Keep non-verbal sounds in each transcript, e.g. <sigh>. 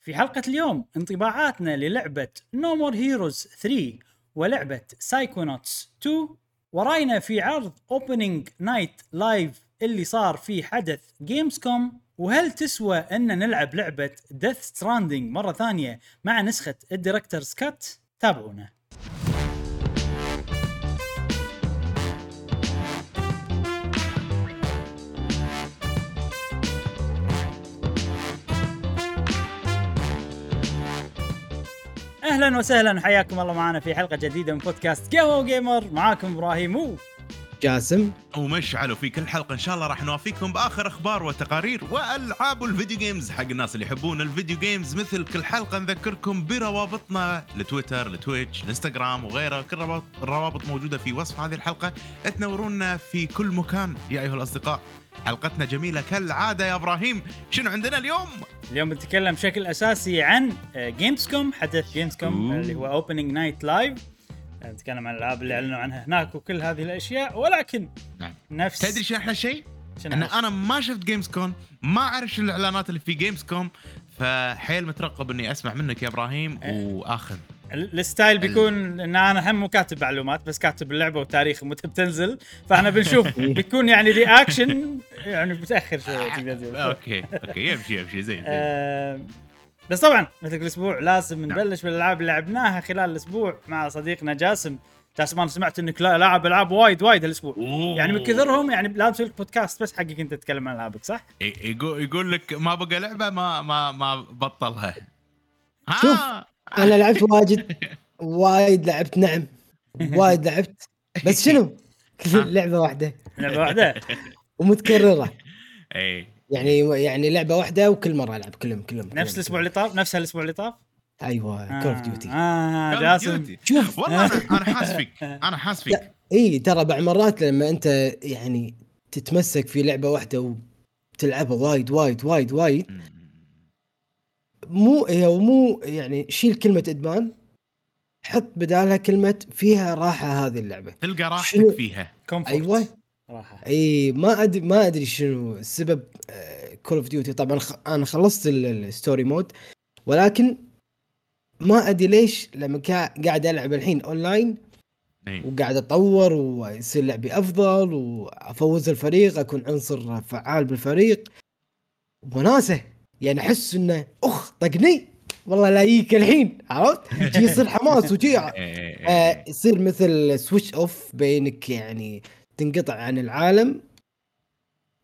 في حلقة اليوم انطباعاتنا للعبة No More Heroes 3 ولعبة Psychonauts 2 ورأينا في عرض Opening Night Live اللي صار في حدث Gamescom وهل تسوى أن نلعب لعبة Death Stranding مرة ثانية مع نسخة ال Director's Cut تابعونا. أهلا وسهلا. حياكم الله معنا في حلقة جديدة من بودكاست قهوة جيمر معاكم إبراهيم و جاسم ومشعل وفي كل حلقة إن شاء الله راح نوافيكم بآخر أخبار وتقارير وألعاب ال video games حق الناس اللي يحبون ال video games مثل كل حلقة نذكركم بروابطنا لتويتر لتويتش لإنستغرام وغيره كل الروابط- الروابط موجودة في وصف هذه الحلقة. تنورونا في كل مكان. يا أيها الأصدقاء حلقتنا جميلة كالعادة يا إبراهيم شنو عندنا اليوم اليوم بنتكلم بشكل أساسي عن Gamescom حدث Gamescom. اللي هو Opening Night Live نتكلم عن الألعاب اللي أعلنوا عنها هناك وكل هذه الأشياء ولكن نعم. نفس تدري شنو أحلى شيء؟ إن؟ أنا ما شفت Gamescom ما أعرف شنو الإعلانات اللي في Gamescom فحيل مترقب إني أسمع منك يا إبراهيم إيه. وآخذ ال style بيكون إن أنا هم مو كاتب معلومات بس كاتب اللعبة والتاريخ متى بتنزل فاحنا بنشوف <laughs> بيكون يعني reaction يعني متأخر شوي تقول. okay okay يمشي يمشي زين زين آه، بس طبعا مثل كل أسبوع لازم نعم. نبلش بالألعاب اللي لعبناها خلال الأسبوع مع صديقنا جاسم جاسم أنا سمعت إنك لا- لاعب ألعاب وايد وايد هالأسبوع. يعني من كثرهم يعني لازم تسوي لك بودكاست بس حقك أنت تتكلم عن ألعابك صح؟ يقول يقول لك ما بقى لعبة ما ما ما بطلها ها شوف. أنا لعبت واجد وايد لعبت نعم وايد لعبت. بس شنو؟ <laughs> لعبة واحدة. لعبة واحدة؟ <laughs> ومتكررة. إي. يعني يعني لعبة واحدة وكل مرة ألعب كلهم كلهم نفس الأسبوع اللي طاف؟ نفس هالاسبوع اللي طاف؟ أيوه Call of Duty آه of جاسم. شوف والله أنا حاس فيك <laughs> أنا حاس فيك. إي ترى بعض مرات لما أنت يعني تتمسك في لعبة واحدة وتلعبها وايد وايد وايد وايد مو هي مو يعني شيل كلمة إدمان حط بدالها كلمة فيها راحة هذه اللعبة. تلقى شنو؟ راحتك فيها. comfort أيوه. صراحة إي ما أدري ما أدري شنو السبب Call of Duty طبعا خ... أنا خلصت ال- ال story mode ولكن ما أدري ليش لما كا... قاعد ألعب الحين اونلاين. وقاعد اتطور ويصير لعبي أفضل وأفوز الفريق أكون عنصر فعال بالفريق. وناسة. يعني أحس إنه أخ طقني. والله لا يجيك الحين عرفت؟ <laughs> جي يصير حماس وجي إي- إي- آه، إي. يصير مثل switch off بينك يعني تنقطع عن العالم.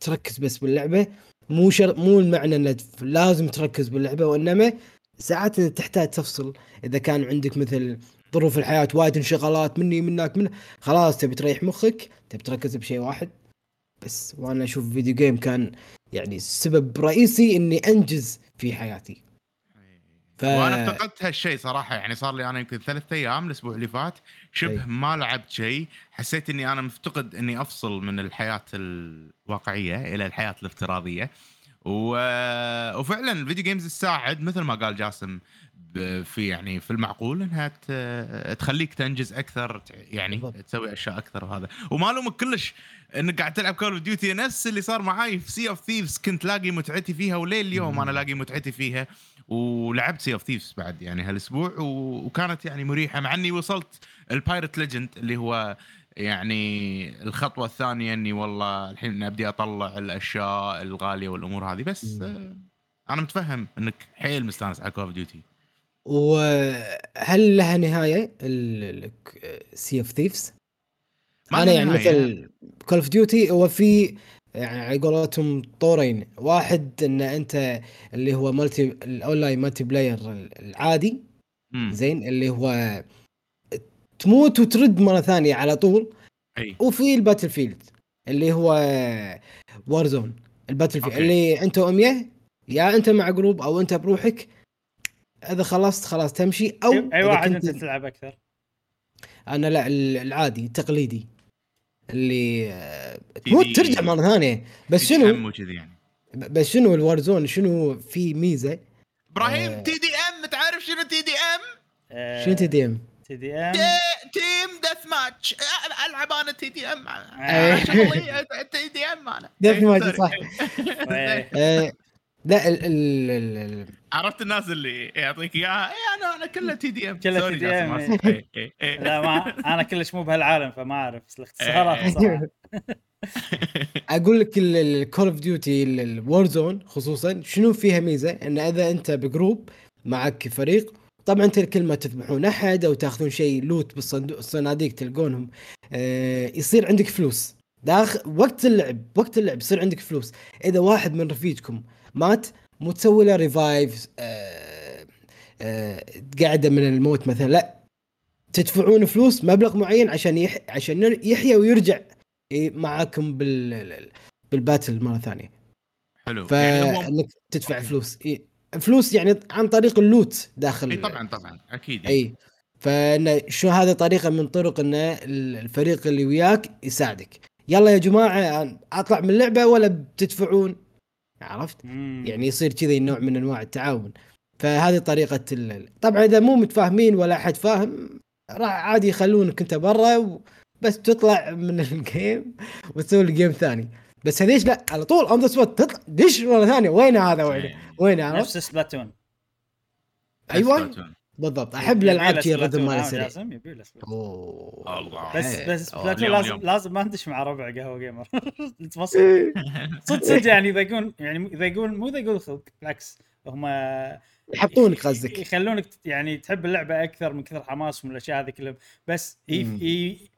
تركز بس باللعبة. مو شر... مو المعنى انك لازم تركز باللعبة وإنما ساعات انت تحتاج تفصل. إذا كان عندك مثل ظروف الحياة وايد انشغالات مني منك من خلاص تبي تريح مخك تبي تركز بشيء واحد. بس وأنا أشوف video game كان يعني سبب رئيسي اني انجز في حياتي. ف... وأنا افتقدت هالشيء صراحة يعني صار لي أنا يمكن ثلاث أيام الأسبوع اللي فات شبه أي. ما لعبت شيء حسيت إني أنا مفتقد إني أفصل من الحياة الواقعية إلى الحياة الافتراضية. و... وفعلا ال video games تساعد مثل ما قال جاسم في يعني في المعقول إنها. تخليك تنجز أكثر يعني بالضبط. تسوي أشياء أكثر وهذا وما ألومك كلش إنك قاعد تلعب Call of Duty نفس اللي صار معاي في Sea of Thieves كنت لاقي متعتي فيها وليل اليوم أنا لاقي متعتي فيها ولعبت Sea of Thieves بعد يعني هالأسبوع. وكانت يعني مريحة مع إني وصلت ال Pirate Legend اللي هو يعني الخطوة الثانية إني والله الحين أبدي أطلع الأشياء الغالية والأمور هذه بس مم. أنا متفهم إنك حيل مستانس على Call of Duty وهل لها نهاية Sea of Thieves؟ أنا يعني مثل Call of Duty هو في يعني على قولتهم طورين. واحد إن أنت اللي هو multi ال online multiplayer العادي زين اللي هو تموت وترد مرة ثانية على طول. أي. وفي ال battlefield اللي هو Warzone ال battlefield okay. اللي أنت و100 يا أنت مع group أو أنت بروحك إذا خلصت خلاص تمشي. أو اي واحد كنت- أنت تلعب أكثر؟ أنا لا ال- العادي التقليدي. اللي آه، تموت دي- ترجع مرة ثانية بس شنو؟ يعني. بس شنو ال Warzone شنو في ميزة؟ إبراهيم آه. تي دي ام تعرف شنو تي دي ام؟ آه، شنو تي دي ام تي دي ام تيم ديث ماتش ألعب أنا تي دي ام. شغلي TDM أنا. death إيه، ماتش. صح. إيه. <laughs> آه، لا ال ال ال عرفت الناس اللي يعطيك إياها. اي أنا أنا كلها TDM كلها TDM. إيه. لا ما أنا كلش مو بهالعالم فما أعرف. بس الاختصارات إيه. صراحة <laughs> أقول لك ال Call of Duty ال Warzone خصوصا شنو فيها ميزة؟ إن إذا أنت ب group معك فريق طبعا أنت كل ما تذبحون أحد أو تأخذون شيء loot بالصندوق الصناديق تلقونهم آه يصير عندك فلوس. داخل وقت اللعب وقت اللعب يصير عندك فلوس. إذا واحد من رفيجكم مات مو تسوي له revive آه آه قاعدة من الموت مثلا لا. تدفعون فلوس مبلغ معين عشان يح... عشان يحيى ويرجع إيه معاكم بال بال battle مرة ثانية. حلو. يعني هو- فانك تدفع فلوس. إيه فلوس يعني عن طريق ال loot داخل. اي طبعا طبعا أكيد اي فإنه شو هذا طريقة من طرق إن الفريق اللي وياك يساعدك. يلا يا جماعة أطلع من اللعبة ولا بتدفعون؟ عرفت؟ مم. يعني يصير كذا نوع من أنواع التعاون. فهذه طريقة ال... طبعا إذا مو متفاهمين ولا أحد فاهم راح عادي يخلونك أنت برا و... بس تطلع من <laughs> ال game وتسوي ال game ثاني. بس هذيش لا على طول on the spot تطلع دش مرة ثانية وين هذا؟ وين وين عرفت؟ نفس Splatoon أيوه. بالضبط أحب الألعاب شي ال rhythm مالها ها، سريع جاسم يبي له Splatoon. أوه الله. بس حيل. بس Splatoon اليوم- لازم. لازم ما ندش مع ربع قهوة gamer <laughs> تفصل صدق صدق يعني يضيقون يعني يضيقون مو يضيقون الخلق بالعكس هم يحطونك قصدك يخلونك يعني تحب اللعبة أكثر من كثر حماسهم الأشياء هذه كلها بس ي- مم. ي-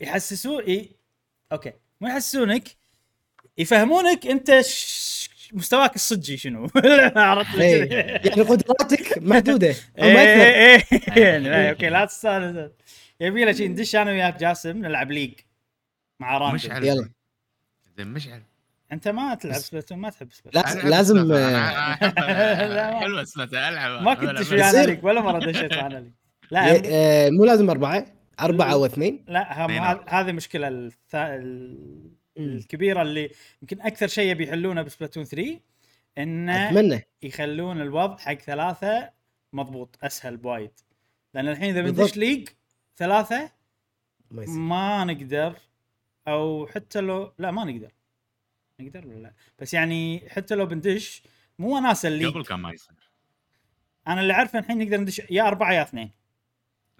يحسسون ي... okay مو يحسسونك يفهمونك أنت. مستواك الصجي شنو؟ <laughs> عرفت إيه. يعني قدراتك محدودة. <laughs> إيه إيه إيه. يعني لا، okay لا تستانس. يبي له شيء ندش أنا وياك جاسم نلعب league مع random مشعل. يلا. زين مشعل. أنت ما تلعب Splatoon ما تحب Splatoon. لازم. آه، <laughs> حلوة Splatoon العب ما كنت أنا. league ولا مرة دشيت معنا league لا آه، مو لازم أربعة أربعة أو اثنين. لا هذه مشكلة الكبيرة اللي يمكن أكثر شيء يبي يحلونه ب Splatoon 3 إنه أتمنى. يخلون الوضع حق ثلاثة مضبوط أسهل بوايد لأن الحين إذا. بندش league ثلاثة ما نقدر أو حتى لو لا ما نقدر. نقدر ولا لا؟ بس يعني حتى لو بندش مو وناسه ال league قبل كان ما يصير. أنا اللي عارفه الحين نقدر ندش يا أربعة يا اثنين.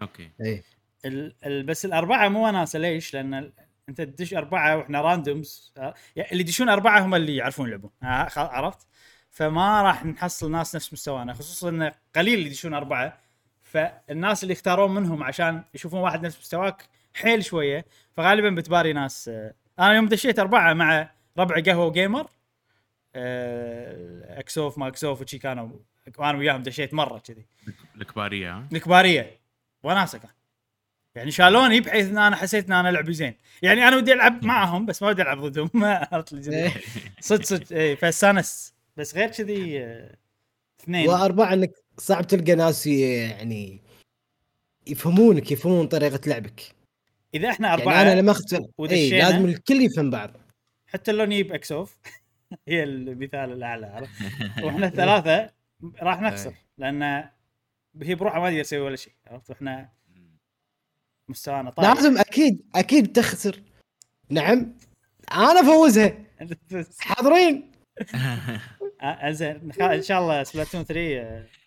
أوكي. إيه. ال... ال... بس الأربعة مو وناسه ليش؟ لأن. انت تدش اربعة وإحنا randoms يعني اللي يدشون اربعة هم اللي يعرفون يلعبون عرفت؟ فما راح نحصل ناس نفس مستوانا خصوصا انه قليل اللي يدشون اربعة فالناس اللي يختارون منهم عشان يشوفون واحد نفس مستواك حيل شوية فغالبا بتباري ناس آه، أنا يوم دشيت اربعة مع ربع قهوة و gamer آه، اكسوف ما اكسوف وشي كانوا وأنا وياهم دشيت مرة كذي. الكباريه الكباريه وناسة كان. يعني شالوني بحيث إن أنا حسيت إن أنا لعبي زين. يعني أنا ودي ألعب <laughs> معهم بس ما ودي ألعب ضدهم. <laughs> ما عرفت إيه. صدق صدق. اي فاستانس بس غير كذي اثنين. وأربعة إنك صعب تلقى ناس يعني يفهمونك يفهمون طريقة لعبك. إذا إحنا يعني أربعة أنا لما اخذت اي. لازم الكل يفهم بعض. حتى لو نجيب إكسوف. <laughs> هي المثال الأعلى عرفت؟ وإحنا الثلاثة راح نخسر إيه. لأن هي بروحها ما تقدر تسوي ولا شيء عرفت؟ وإحنا مستوانا طايح. لازم أكيد أكيد تخسر. نعم. أنا افوزها <laughs> حاضرين. آه، زين. خ- إن شاء الله Splatoon 3 آه، قص-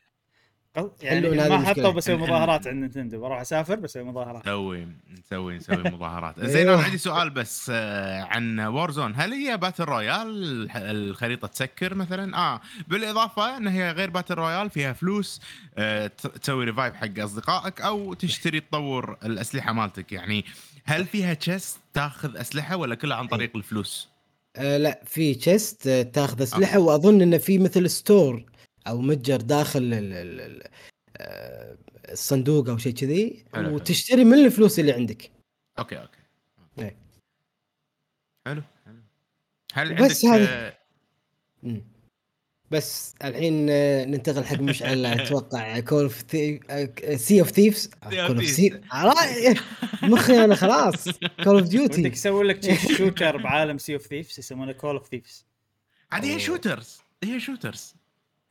يعني ما. حطوا بسوي مظاهرات عند Nintendo. بروح أسافر بسوي مظاهرات. نسوي نسوي نسوي <laughs> مظاهرات. زين أيوه. أنا عندي سؤال بس آه، عن Warzone هل هي battle royale الخريطة تسكر مثلا؟ آه بالإضافة إن هي غير battle royale فيها فلوس آه، ت- تسوي revive حق أصدقائك أو تشتري تطور الأسلحة مالتك. يعني هل فيها chest تاخذ أسلحة ولا كلها عن طريق الفلوس؟ آه لا في chest آه تاخذ أسلحة وأظن انه في مثل store أو متجر داخل ال ال ال آه، الصندوق أو شيء كذي. وتشتري من الفلوس اللي عندك أوكي أوكي إيه. حلو حلو هل بس عندك هذا- آه،. بس الحين آه، ننتقل حق مشعل <laughs> أتوقع Call of Sea of Thieves Call of Thieves. سي <laughs> مخي أنا خلاص Call of Duty يسوي لك shooter بعالم Sea of Thieves يسمونه Call of Thieves عاد هي. shooters هي shooters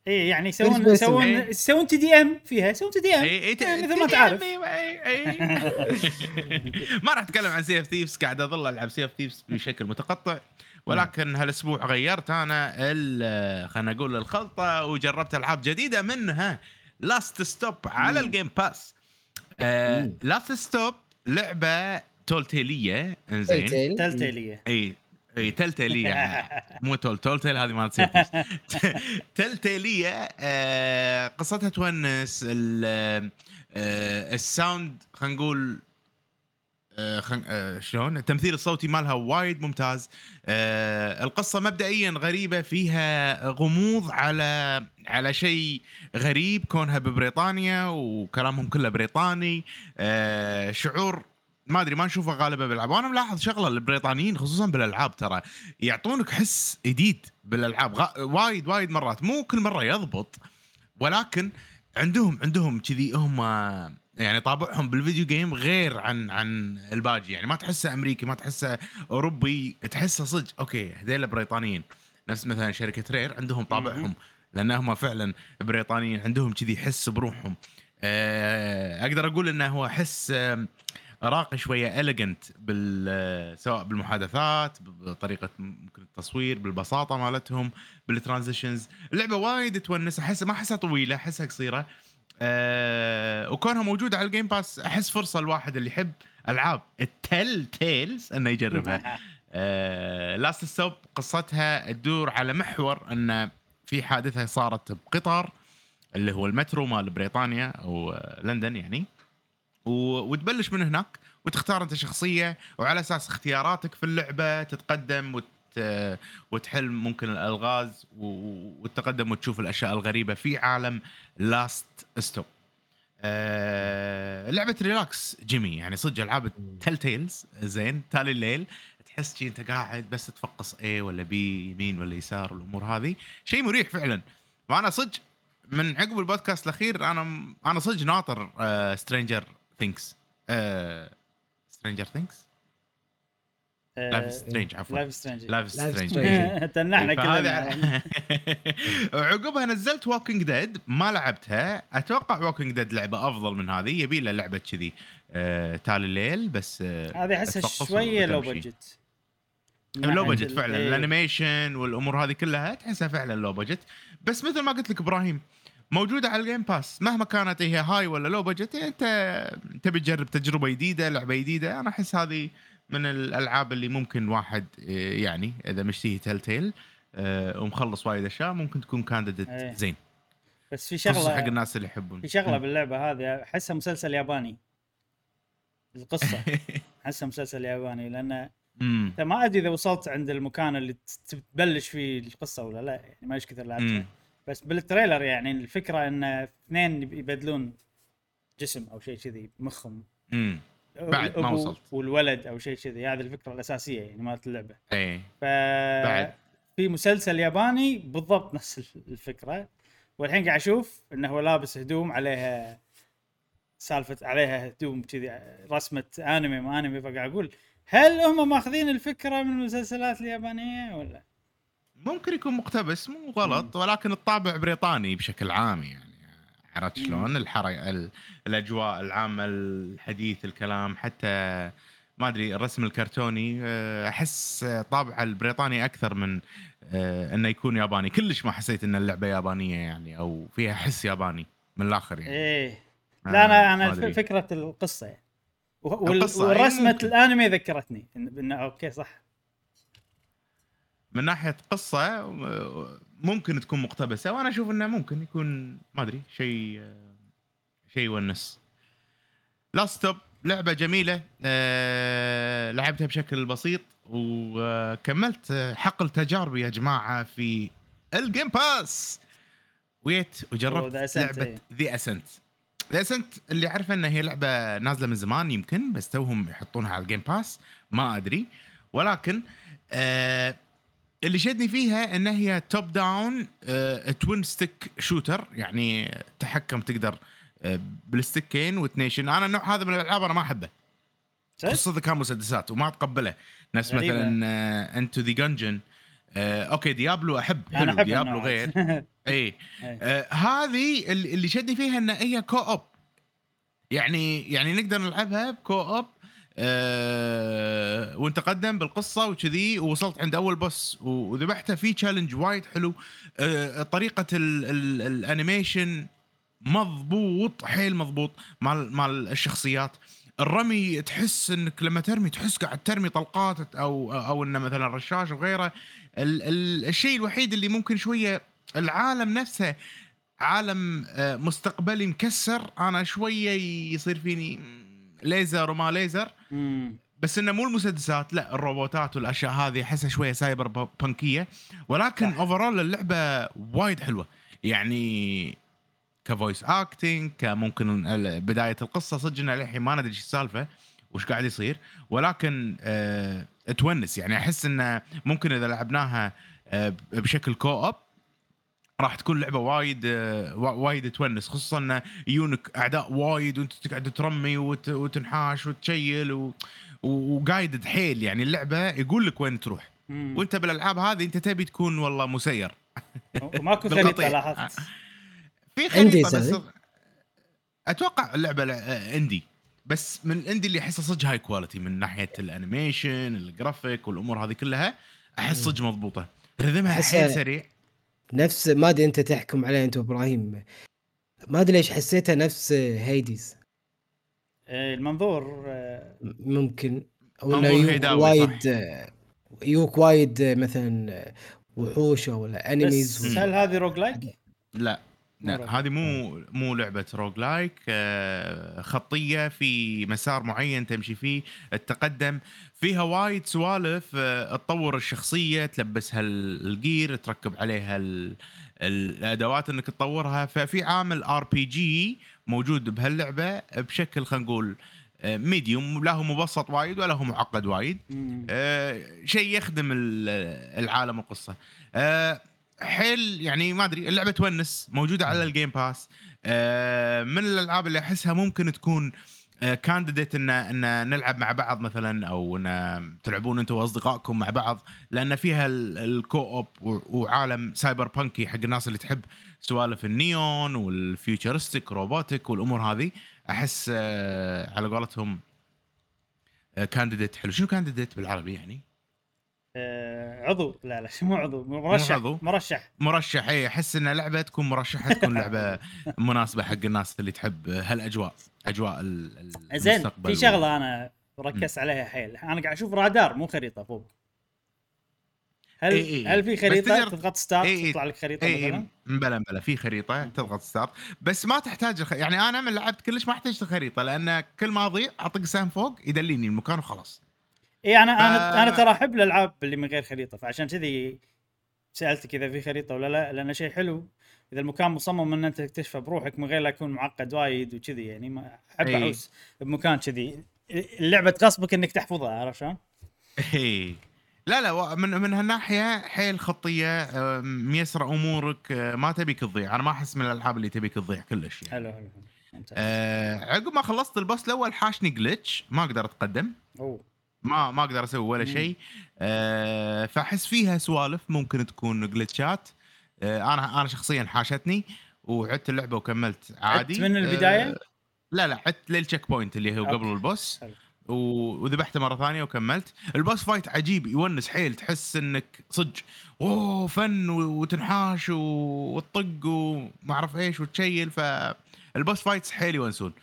اي يعني يسوون يسوون إيه. يسوون TDM فيها يسوون TDM اي اي مثل ما تعرف. <laughs> ما راح أتكلم عن Sea of Thieves قاعد أظل ألعب Sea of Thieves بشكل متقطع. ولكن هالأسبوع غيرت أنا ال- خلينا نقول الخلطة وجربت ألعاب جديدة منها Last Stop على. ال Game Pass. Last Stop لعبة Telltale ية إنزين. Tell. Telltale يه اي إي Telltale يه <laughs> مو Tell Telltale هذه مالت <laughs> Telltale يه آه، قصتها تونس ال- آه، ال sound خلينا نقول آه،. آه، شلون؟ التمثيل الصوتي مالها وايد ممتاز. آه، القصة مبدئيا غريبة فيها غموض على على شيء غريب كونها ببريطانيا وكلامهم كله بريطاني. آه، شعور ما أدري ما نشوفه غالبا بالألعاب. وأنا ملاحظ شغلة البريطانيين خصوصا بالألعاب ترى يعطونك حس جديد بالألعاب غ... وايد وايد مرات. مو كل مرة يضبط ولكن عندهم عندهم كذي هم يعني طابعهم بال video game غير عن عن الباقي يعني ما تحسه أمريكي ما تحسه أوروبي تحسه صدق. أوكي هذيل بريطانيين نفس مثلا شركة Rare عندهم طابعهم لانهم فعلا بريطانيين عندهم كذي حس بروحهم. آه، أقدر أقول إنه هو حس آم، راقي شوية elegant بال سواء بالمحادثات بطريقة ممكن التصوير بالبساطة مالتهم بال transitions. اللعبة وايد تونس أحس ما أحسها طويلة أحسها قصيرة. أه وكونها موجودة على ال Game Pass أحس فرصة الواحد اللي يحب ألعاب ال Telltales إنه يجربها. <laughs> أه Last Stop قصتها تدور على محور إن في حادثة صارت بقطار اللي هو المترو مال بريطانيا أو آه، لندن يعني. وتبلش من هناك وتختار انت شخصية وعلى أساس اختياراتك في اللعبة تتقدم وت وتحل ممكن الألغاز و- وتتقدم وتشوف الأشياء الغريبة في عالم Last Stop. آه لعبة relax جيمي. يعني صدق ألعاب Telltales زين تالي الليل تحس شي أنت قاعد بس تفقص اي ولا بي يمين ولا يسار والأمور هذه. شيء مريح فعلا. وأنا صدق من عقب البودكاست الأخير أنا أنا صدق ناطر آه، Stranger Things Stranger Things Life Strange عفوا. Life Strange Life Strange. تنحنا فهذا- <laughs> كلنا عقبها نزلت Walking Dead ما لعبتها. أتوقع Walking Dead لعبة أفضل من هذه. يبي له لعبة كذي آه تالي الليل بس آه هذه أحسها شوية low. Budget low budget فعلا. إيه. ال animation والأمور هذه كلها تحسها فعلا low budget بس مثل ما قلت لك إبراهيم موجودة على ال Game Pass مهما كانت هي high ولا low budget أنت تبي تجرب تجربة جديدة لعبة جديدة. أنا أحس هذه من الألعاب اللي ممكن واحد آه، يعني إذا مشتهي Telltale آه، ومخلص وايد أشياء ممكن تكون candidate. زين. بس في خصوصا حق شغله الناس اللي يحبون. في شغلة باللعبة هذه أحسها مسلسل ياباني. القصة. <laughs> أحسها مسلسل ياباني لأن أنت ما أدري إذا وصلت عند المكان اللي تبلش فيه القصة ولا لا يعني ما إيش كثر لعبتها. بس بال trailer يعني الفكرة إن اثنين يبدلون جسم أو شيء كذي مخهم امم بعد ما وصلت. والولد أو شيء كذي هذه الفكرة الأساسية يعني مالت اللعبة إيه ف بعد. في مسلسل ياباني بالضبط نفس الف- الفكرة والحين قاعد أشوف إنه هو لابس هدوم عليها سالفة عليها هدوم كذي رسمة انمي ما انمي فقاعد أقول هل هم ماخذين الفكرة من المسلسلات اليابانية ولا؟ ممكن يكون مقتبس مو غلط ولكن الطابع بريطاني بشكل عام يعني. عرفت شلون؟ الحركه ال- الأجواء العامه الحديث الكلام حتى ما أدري الرسم الكرتوني آه، أحس طابع البريطاني أكثر من آه، إنه يكون ياباني. كلش ما حسيت إن اللعبة يابانية يعني أو فيها حس ياباني من الآخر يعني. إيه. آه، لا أنا أنا فكرة القصة يعني. وال- القصة، أي ورسمه ممكن. الأنمي ذكرتني. انه أوكي صح. من ناحية قصة آه، ممكن تكون مقتبسة وأنا أشوف إنه ممكن يكون ما أدري شيء آه، شيء يونس. Last لعبة جميلة أه لعبتها بشكل بسيط وكملت آه، حقل تجاربي يا جماعة في ال Game Pass ويت وجربت Ascent، لعبة. The Ascent The Ascent اللي أعرفه إنها هي لعبة نازلة من زمان يمكن بس توهم يحطونها على ال Game Pass ما أدري. ولكن آه اللي شدني فيها إن هي top down twin stick شوتر يعني تحكم تقدر آه، بال stickين وتنيشن أنا النوع هذا من الألعاب أنا ما أحبه؟ خصوصا اذا كان مسدسات وما أتقبله نفس غريبة. مثلا انتو the Gungeon okay ديابلو أحب حلو أحب ديابلو غير. <laughs> اي إيه. آه هذه اللي شدني فيها إن هي co-op يعني يعني نقدر نلعبها ب co-op أه وانت قدم بالقصة وكذي ووصلت عند أول boss وذبحته في challenge وايد حلو. أه طريقة ال ال ال animation مضبوط حيل مضبوط مال مال الشخصيات. الرمي تحس إنك لما ترمي تحس قاعد ترمي طلقات أو أو إنه مثلا رشاش وغيره ال ال الشيء الوحيد اللي ممكن شوية العالم نفسه عالم آه، مستقبلي مكسر أنا شوية يصير فيني ليزر وما ليزر. مم. بس إنه مو المسدسات لا الروبوتات والأشياء هذه أحسها شوية cyberpunkية ولكن. overall اللعبة وايد حلوة. يعني ك voice acting كممكن بداية القصة صدق إن للحين ما ندري إيش السالفة وش قاعد يصير. ولكن أه تونس. يعني أحس إنه ممكن إذا لعبناها أه بشكل co-op راح تكون لعبة وايد آه، وا- وايد تونس خصوصا انه يجونك أعداء وايد وأنت تقعد ترمي وت- وتنحاش وتشيل و... و- وقايد حيل. يعني اللعبة يقول لك وين تروح. مم. وأنت بالألعاب هذه أنت تبي تكون والله مسير. وماكو <laughs> خريطه بالقطيع. لاحظت في خريطه بس. أتوقع اللعبة لا- آه، indie بس من ال indie اللي أحسه صدق هاي quality من ناحية ال animation ال graphics والأمور هذه كلها أحس صدق مضبوطة. rhythmها حيل سريع. نفس ما أدري أنت تحكم عليه أنت إبراهيم. ما أدري ليش حسيتها نفس Hades. آه، المنظور ممكن. أو يجوك وايد يوك وايد مثلا وحوش ولا enemies بس هل هذه roguelike؟ لا. rogue هذه مو مو لعبة roguelike آه، خطية في مسار معين تمشي فيه التقدم فيها وايد سوالف آه، تطور الشخصية تلبسها ال- الجير تركب عليها ال- الأدوات إنك تطورها. ففي عامل RPG موجود بهاللعبة بشكل خلينا نقول medium لا هو مبسط وايد ولا هو معقد وايد. آه، شيء يخدم ال- العالم والقصة آه، حيل يعني ما أدري اللعبة تونس موجودة على ال Game Pass آه، من الألعاب اللي أحسها ممكن تكون candidate إن إن نلعب مع بعض مثلا أو إن تلعبون أنتم وأصدقائكم مع بعض لأن فيها ال- co-op وعالم cyberpunkي حق الناس اللي تحب سوالف النيون وال futuristic robotic والأمور هذه. أحس آه، على قولتهم candidate حلو. شنو candidate بالعربي يعني؟ آه، عضو لا لا مو عضو مرشح عضو. مرشح مرشح اي أحس إن لعبة تكون مرشحة تكون لعبة <laughs> مناسبة حق الناس اللي تحب هالأجواء أجواء ال- ال- زين المستقبل في شغلة أنا ركزت عليها حيل أنا قاعد أشوف رادار مو خريطة فوق هل إي إي. هل في خريطة تقدر- تضغط start إي إي. تطلع لك خريطة اي مثلا؟ اي مبلا مبلا في خريطة تضغط start بس ما تحتاج الخ... يعني أنا من لعبت كلش ما أحتاج الخريطة لأن كل ما أضيع أطق سهم فوق يدليني المكان وخلاص اي أنا أنا ف- أنا ترى أحب الألعاب اللي من غير خريطة فعشان كذي سالتك اذا في خريطة ولا لا لأن شيء حلو. إذا المكان مصمم إن أنت تكتشفه بروحك من غير لا يكون معقد وايد وكذي يعني ما أحب. احوس بمكان كذي. اللعبة تغصبك إنك تحفظها عرفت شلون؟ إي. لا لا من من هالناحية حيل خطية آه، ميسره أمورك آه، ما تبيك تضيع. أنا ما أحس من الألعاب اللي تبيك تضيع كلش يعني. حلو حلو آه عقب ما خلصت البوس الأول حاشني جلتش ما أقدر أتقدم. اوه ما ما أقدر أسوي ولا. شيء. آه فأحس فيها سوالف ممكن تكون جلتشات آه أنا أنا شخصيا حاشتني وعدت اللعبة وكملت عادي. عدت من؟ آه لا لا عدت لل checkpoint اللي هو. قبل ال boss. وذبحته مرة ثانية وكملت. ال boss fight عجيب يونس حيل تحس إنك صج أوه فن وتنحاش وتطق وما أعرف إيش وتشيل. فال boss fights حيل يونسون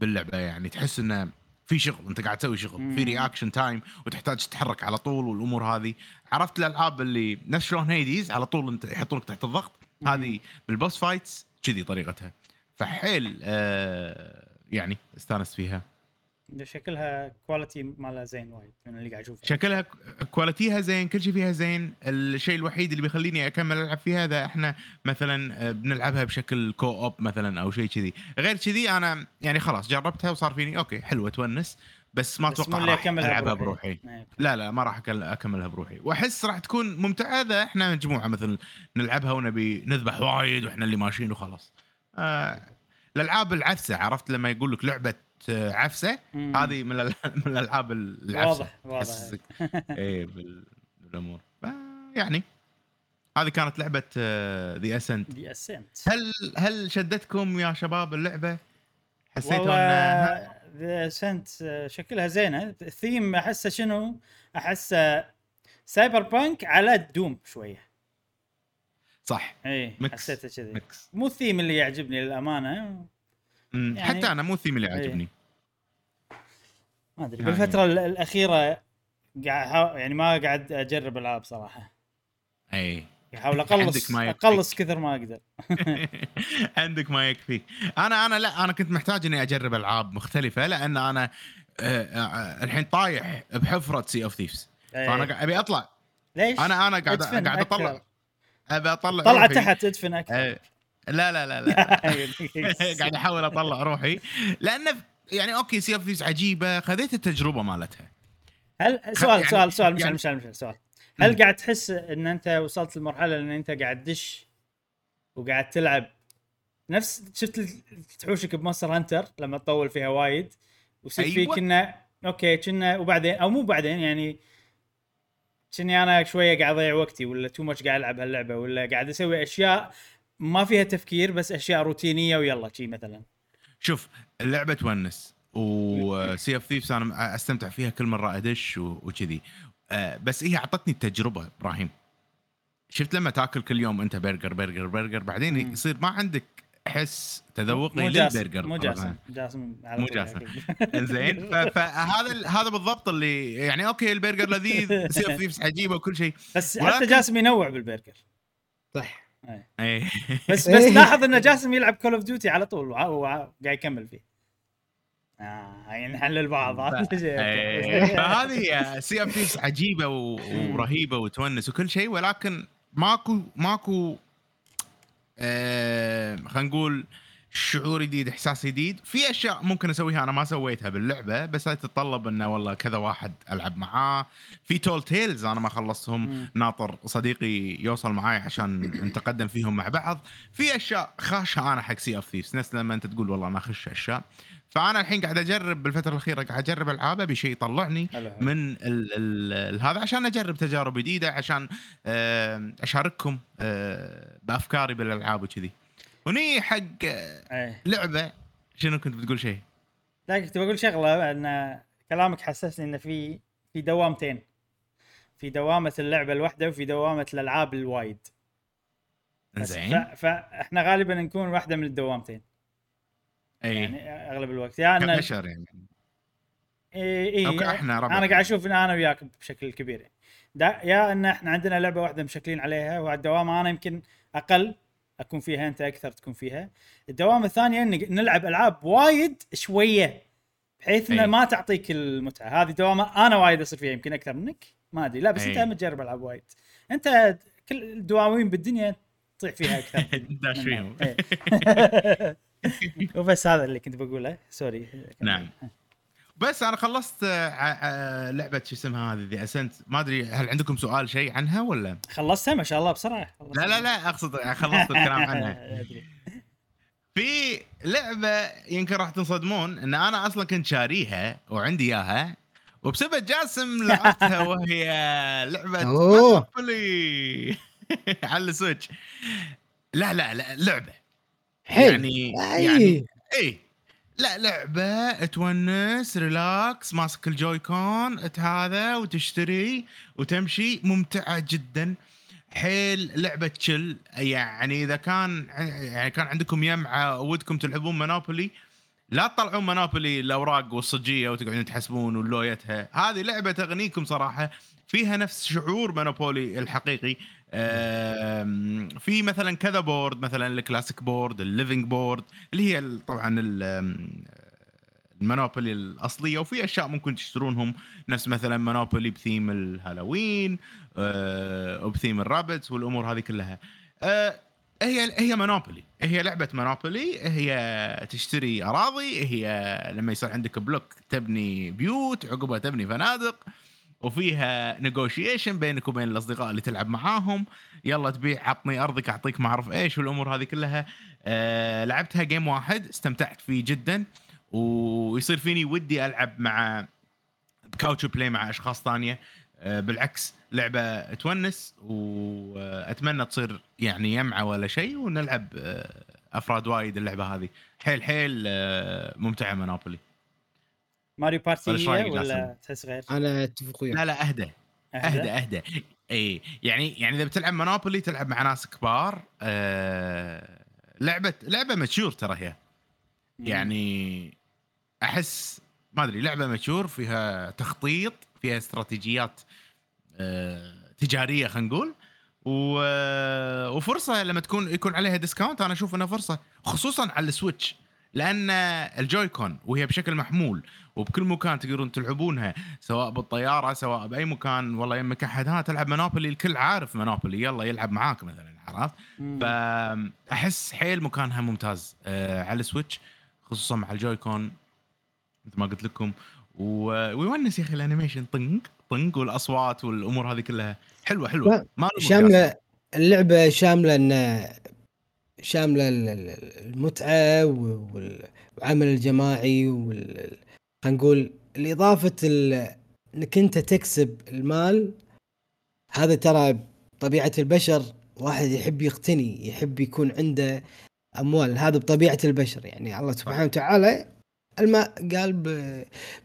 باللعبة يعني تحس إنه في شغل أنت قاعد تسوي شغل في. reaction time وتحتاج تتحرك على طول والأمور هذه عرفت الألعاب اللي نفس شلون Hades على طول أنت يحطونك تحت الضغط. هذه بال boss fights كذي طريقتها فحيل آه يعني استانست فيها شكلها quality مالها زين وايد من اللي قاعد أشوفه. شكلها qualityها زين كل شيء فيها زين. الشيء الوحيد اللي بيخليني أكمل ألعب فيها إذا إحنا مثلا آه، بنلعبها بشكل co-op مثلا أو شيء كذي. غير كذي أنا يعني خلاص جربتها وصار فيني okay حلوة تونس بس ما أتوقع راح ألعبها بروحي. بروحي. لا لا ما راح أكملها بروحي. وأحس راح تكون ممتعة إذا إحنا مجموعة مثلا نلعبها ونبي نذبح وايد وإحنا اللي ماشيين وخلاص. آه الألعاب العفسة عرفت لما يقول لك لعبة عفسة. هذه من <laughs> من الألعاب العفسة. واضح واضح. <laughs> بال- بالأمور. يعني هذه كانت لعبة The Ascent The Ascent هل هل شدتكم يا شباب اللعبة؟ حسيتوا انها The Ascent شكلها زينة. الثيم أحسه شنو؟ أحسه cyberpunk على Doom شوية. صح. اي. حسيته كذي. مو الثيم اللي يعجبني للأمانة. يعني- حتى أنا مو الثيم اللي إيه. عاجبني ما أدري يعني- بالفترة ال- الأخيرة قاعد يعني ما قاعد أجرب ألعاب صراحة اي احاول اقلص ما. أقلص كثر ما أقدر <laughs> <laughs> عندك ما يكفي أنا أنا لا أنا كنت محتاج إني أجرب ألعاب مختلفة لأن أنا آه، آه، الحين طايح بحفرة Sea of Thieves إيه. فأنا أبي أطلع ليش؟ أنا أنا قاعد قاعد. أطلع أبي أطلع طلع. تحت ادفن أكثر آه، لا لا لا لا. <laughs> <laughs> قاعد أحاول أطلع روحي. لأن يعني okay Sea of Thieves عجيبة. خذيت التجربة مالتها. هل سؤال يعني- سؤال سؤال مشعل يعني- مشعل مشعل سؤال. هل. قاعد تحس إن أنت وصلت لمرحلة إن أنت قاعد تدش وقاعد تلعب نفس شفت تحوشك ب Monster Hunter لما تطول فيها وايد ويصير أيوة. فيك انه okay كنا وبعدين أو مو بعدين يعني كني أنا شوية قاعد أضيع وقتي ولا too much قاعد ألعب هاللعبة ولا قاعد أسوي أشياء ما فيها تفكير بس أشياء روتينية ويلا شي مثلا. شوف اللعبة تونس و Sea of Thieves أنا أستمتع فيها كل مرة أدش و- وكذي. آه، بس هي أعطتني التجربه إبراهيم. شفت لما تاكل كل يوم أنت برجر برجر برجر بعدين مم. يصير ما عندك حس تذوقي مو جاسم للبرجر مو جاسم جاسم على مو طول جاسم. إنزين فهذا هذا بالضبط اللي يعني okay البرجر لذيذ Sea of Thieves عجيبة وكل شيء. بس حتى جاسم ينوع بالبرجر. صح. اي بس بس إيه. لاحظ إن جاسم يلعب Call of Duty على طول وع- وع- قاعد يكمل فيه آه يعني نحلل بعض هذا الشيء. <laughs> إيه. <laughs> فهذه Sea of Thieves عجيبة و- ورهيبة وتونس وكل شيء ولكن ماكو ماكو آه خلينا نقول شعور جديد إحساس جديد. في أشياء ممكن أسويها أنا ما سويتها باللعبة بس هاي تتطلب إنه والله كذا واحد ألعب معاه. في Tall Tales أنا ما خلصتهم. ناطر صديقي يوصل معاي عشان نتقدم فيهم مع بعض. في أشياء خاشها أنا حق Sea of Thieves نفس لما أنت تقول والله أنا اخش أشياء. فأنا الحين قاعد أجرب بالفترة الأخيرة قاعد أجرب العاب ابي شيء يطلعني. من ال ال ال هذا عشان أجرب تجارب جديدة عشان أشارككم آه، بأفكاري بالألعاب وكذي. وني حق إيه. لعبة. شنو كنت بتقول شيء؟ لا كنت بقول شغلة ان كلامك حسسني إن في في دوامتين. في دوامة اللعبة الواحدة وفي دوامة الألعاب الوايد. زين فاحنا غالبا نكون واحدة من الدوامتين. اي يعني أغلب الوقت. يا أن كبشر يعني؟ اي اي أو كإحنا ربع. أنا قاعد أشوف إن أنا وياك بشكل كبير. يعني. دا يا أن إحنا عندنا لعبة واحدة مشكلين عليها وعلى الدوامه أنا يمكن أقل. أكون فيها أنت أكثر تكون فيها. الدوامه الثانية ان نلعب ألعاب وايد شوية بحيث انها أي. ما تعطيك المتعة. هذه دوامة أنا وايد أصير فيها يمكن أكثر منك. ما أدري. لا بس أنت أي. هم تجرب ألعاب وايد. أنت كل الدواوين بالدنيا تطيح فيها أكثر. <laughs> داش فيهم. إيه. <laughs> وبس هذا اللي كنت بقوله. sorry نعم. بس أنا خلصت آه، ع- ع- لعبة شو اسمها هذه The Ascent. ما أدري هل عندكم سؤال شيء عنها ولا؟ خلصتها ما شاء الله بسرعة. لا لا لا أقصد خلصت الكلام عنها. <laughs> في لعبة يمكن راح تنصدمون إن أنا أصلا كنت شاريها وعندي إياها وبسبب جاسم لعبتها <laughs> وهي لعبة. Monopoly <laughs> على ال Switch. لا لا لا لعبة. حلو. يعني أي. يعني اي لا لعبة تونس relax ماسك ال Joy-Con هذا وتشتري وتمشي. ممتعة جدا. حيل لعبة تشل يعني إذا كان يعني كان عندكم يمعة ودكم تلعبون Monopoly لا تطلعون Monopoly الأوراق والصجية وتقعدون تحسبون ولويتها هذه لعبة تغنيكم صراحة. فيها نفس شعور Monopoly الحقيقي. في مثلا كذا board مثلا ال classic board ال living board اللي هي طبعا ال Monopoly الأصلية وفي أشياء ممكن تشترونهم. نفس مثلا Monopoly ب theme ال Halloween آه، وب theme ال Rabbids والأمور هذه كلها. آه، هي هي Monopoly. هي لعبة Monopoly. هي تشتري أراضي. هي لما يصير عندك block تبني بيوت عقبها تبني فنادق. وفيها negotiation بينك وبين الأصدقاء اللي تلعب معاهم. يلا تبيع عطني أرضك أعطيك ما أعرف إيش والأمور هذه كلها. آه لعبتها game واحد استمتعت فيه جدا. ويصير فيني ودي ألعب مع couch play مع أشخاص ثانية. آه بالعكس لعبة تونس وأتمنى تصير يعني يمعة ولا شيء ونلعب آه أفراد وايد اللعبة هذه. حيل حيل آه ممتعة Monopoly. Mario Party ولا؟ تحس غير؟ أنا أتفق وياك. لا لا اهدى اهدى اهدى إي يعني يعني إذا بتلعب Monopoly تلعب مع ناس كبار آه لعبة لعبة mature ترى هي. يعني أحس ما أدري لعبة mature فيها تخطيط فيها استراتيجيات آه تجارية خلينا نقول. و... وفرصة لما تكون يكون عليها discount أنا أشوف إنها فرصة خصوصا على ال Switch. لأن ال Joy-Con وهي بشكل محمول وبكل مكان تقدرون تلعبونها سواء بالطيارة سواء بأي مكان والله يمك أحد ها تلعب Monopoly الكل عارف Monopoly يلا يلعب معاك مثلا عرفت. فاحس حيل مكانها ممتاز آه على ال Switch خصوصا مع ال Joy-Con مثل ما قلت لكم ويونس يا أخي ال animation طنق طنق والأصوات والأمور هذه كلها حلوة حلوة ما. شاملة اللعبة شاملة إن شاملة ال- ال- المتعة وال- والعمل الجماعي وال خلينا نقول الإضافة ال- إنك أنت تكسب المال هذا ترى طبيعه البشر واحد يحب يقتني يحب يكون عنده أموال هذا بطبيعة البشر يعني. الله سبحانه وتعالى الماء قال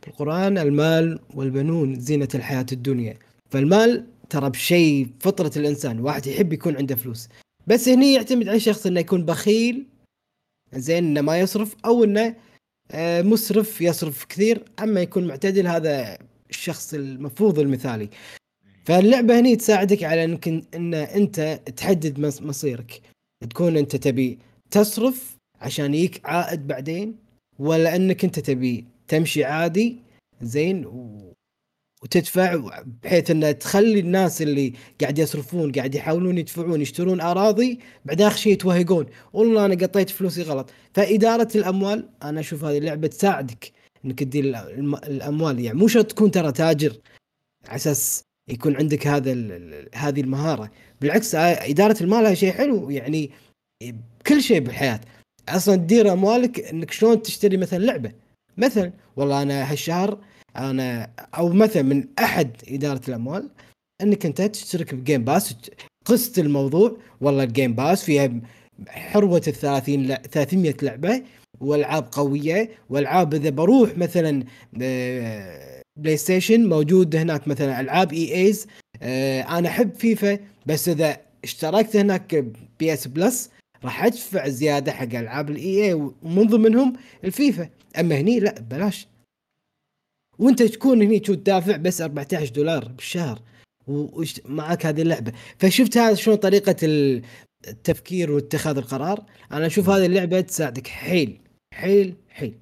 بالقرآن المال والبنون زينة الحياة الدنيا. فالمال ترى بشيء فطرة الإنسان واحد يحب يكون عنده فلوس. بس هني يعتمد على الشخص إنه يكون بخيل زين إنه ما يصرف أو إنه آه، مسرف يصرف كثير أما يكون معتدل هذا الشخص المفروض المثالي. فاللعبة هني تساعدك على انك إن أنت تحدد مص- مصيرك. تكون أنت تبي تصرف عشان يجيك عائد بعدين ولا إنك أنت تبي تمشي عادي زين و... وتدفع بحيث ان تخلي الناس اللي قاعد يصرفون قاعد يحاولون يدفعون يشترون أراضي بعد آخر شيء يتوهقون. والله أنا قطيت فلوسي غلط. فإدارة الأموال أنا أشوف هذه اللعبه تساعدك إنك تدير الأموال. يعني مو شرط تكون ترى تاجر على أساس يكون عندك هذا هذه المهارة. بالعكس آه، إدارة المال شيء حلو. يعني كل شيء بالحياة. أصلا تدير أموالك إنك شلون تشتري مثلا لعبة. مثلا والله أنا هالشهر أنا أو مثلا من أحد إدارة الأموال إنك أنت تشترك ب Game Pass قست الموضوع والله ال Game Pass فيها حروة ال 30 ل- 300 لعبة والعاب قوية والعاب إذا بروح مثلا آه، PlayStation موجود هناك مثلا ألعاب EA's أنا أحب فيفا بس إذا اشتركت هناك PS Plus راح أدفع زيادة حق ألعاب ال EA ومن ضمنهم الفيفا. أما هني لا ببلاش وانت تكون هني تشوف دافع بس 14 دولار بالشهر. ومعك هذه اللعبة. فشفت هذا شلون طريقة ال- التفكير واتخاذ القرار؟ أنا أشوف هذه اللعبة تساعدك. حيل حيل حيل.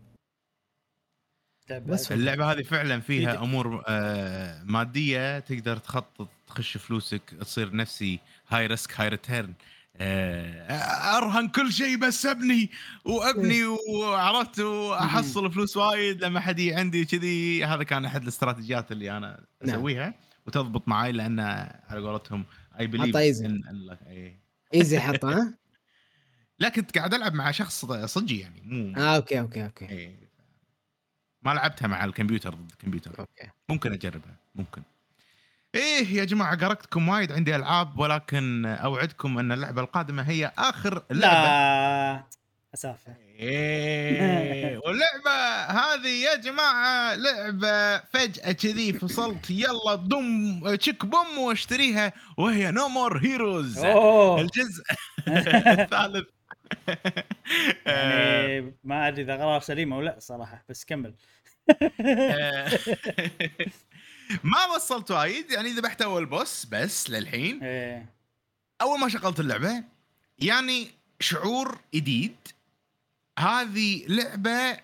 بس اللعبة هذه فعلا فيها في- أمور آه مادية تقدر تخطط تخش فلوسك تصير نفسي high risk high return أرهن كل شيء بس أبني وأبني وعرفت وأحصل فلوس وايد لما حد يجي عندي كذي هذا كان أحد الاستراتيجيات اللي أنا نعم. أسويها وتضبط معي لأن على قولتهم easy bluff حطها. easy حطها؟ <laughs> لا كنت قاعد ألعب مع شخص صجي يعني مو آه okay okay okay. إيه. ما لعبتها مع الكمبيوتر ضد الكمبيوتر. okay. ممكن أجربها ممكن. إيه يا جماعة قرقتكم وايد عندي ألعاب ولكن أوعدكم أن اللعبة القادمة هي آخر لعبة. لا اسافه إيه <laughs> واللعبة هذه يا جماعة لعبة فجأة كذي فصلت يلا ضم تشك بوم واشتريها وهي No More Heroes الجزء <laughs> الثالث. <laughs> يعني ما أدري إذا قرار سليم أو لا صراحة بس كمل. آه، ما وصلت وايد يعني ذبحت أول boss بس للحين. إيه. أول ما شغلت اللعبة يعني شعور جديد هذه لعبة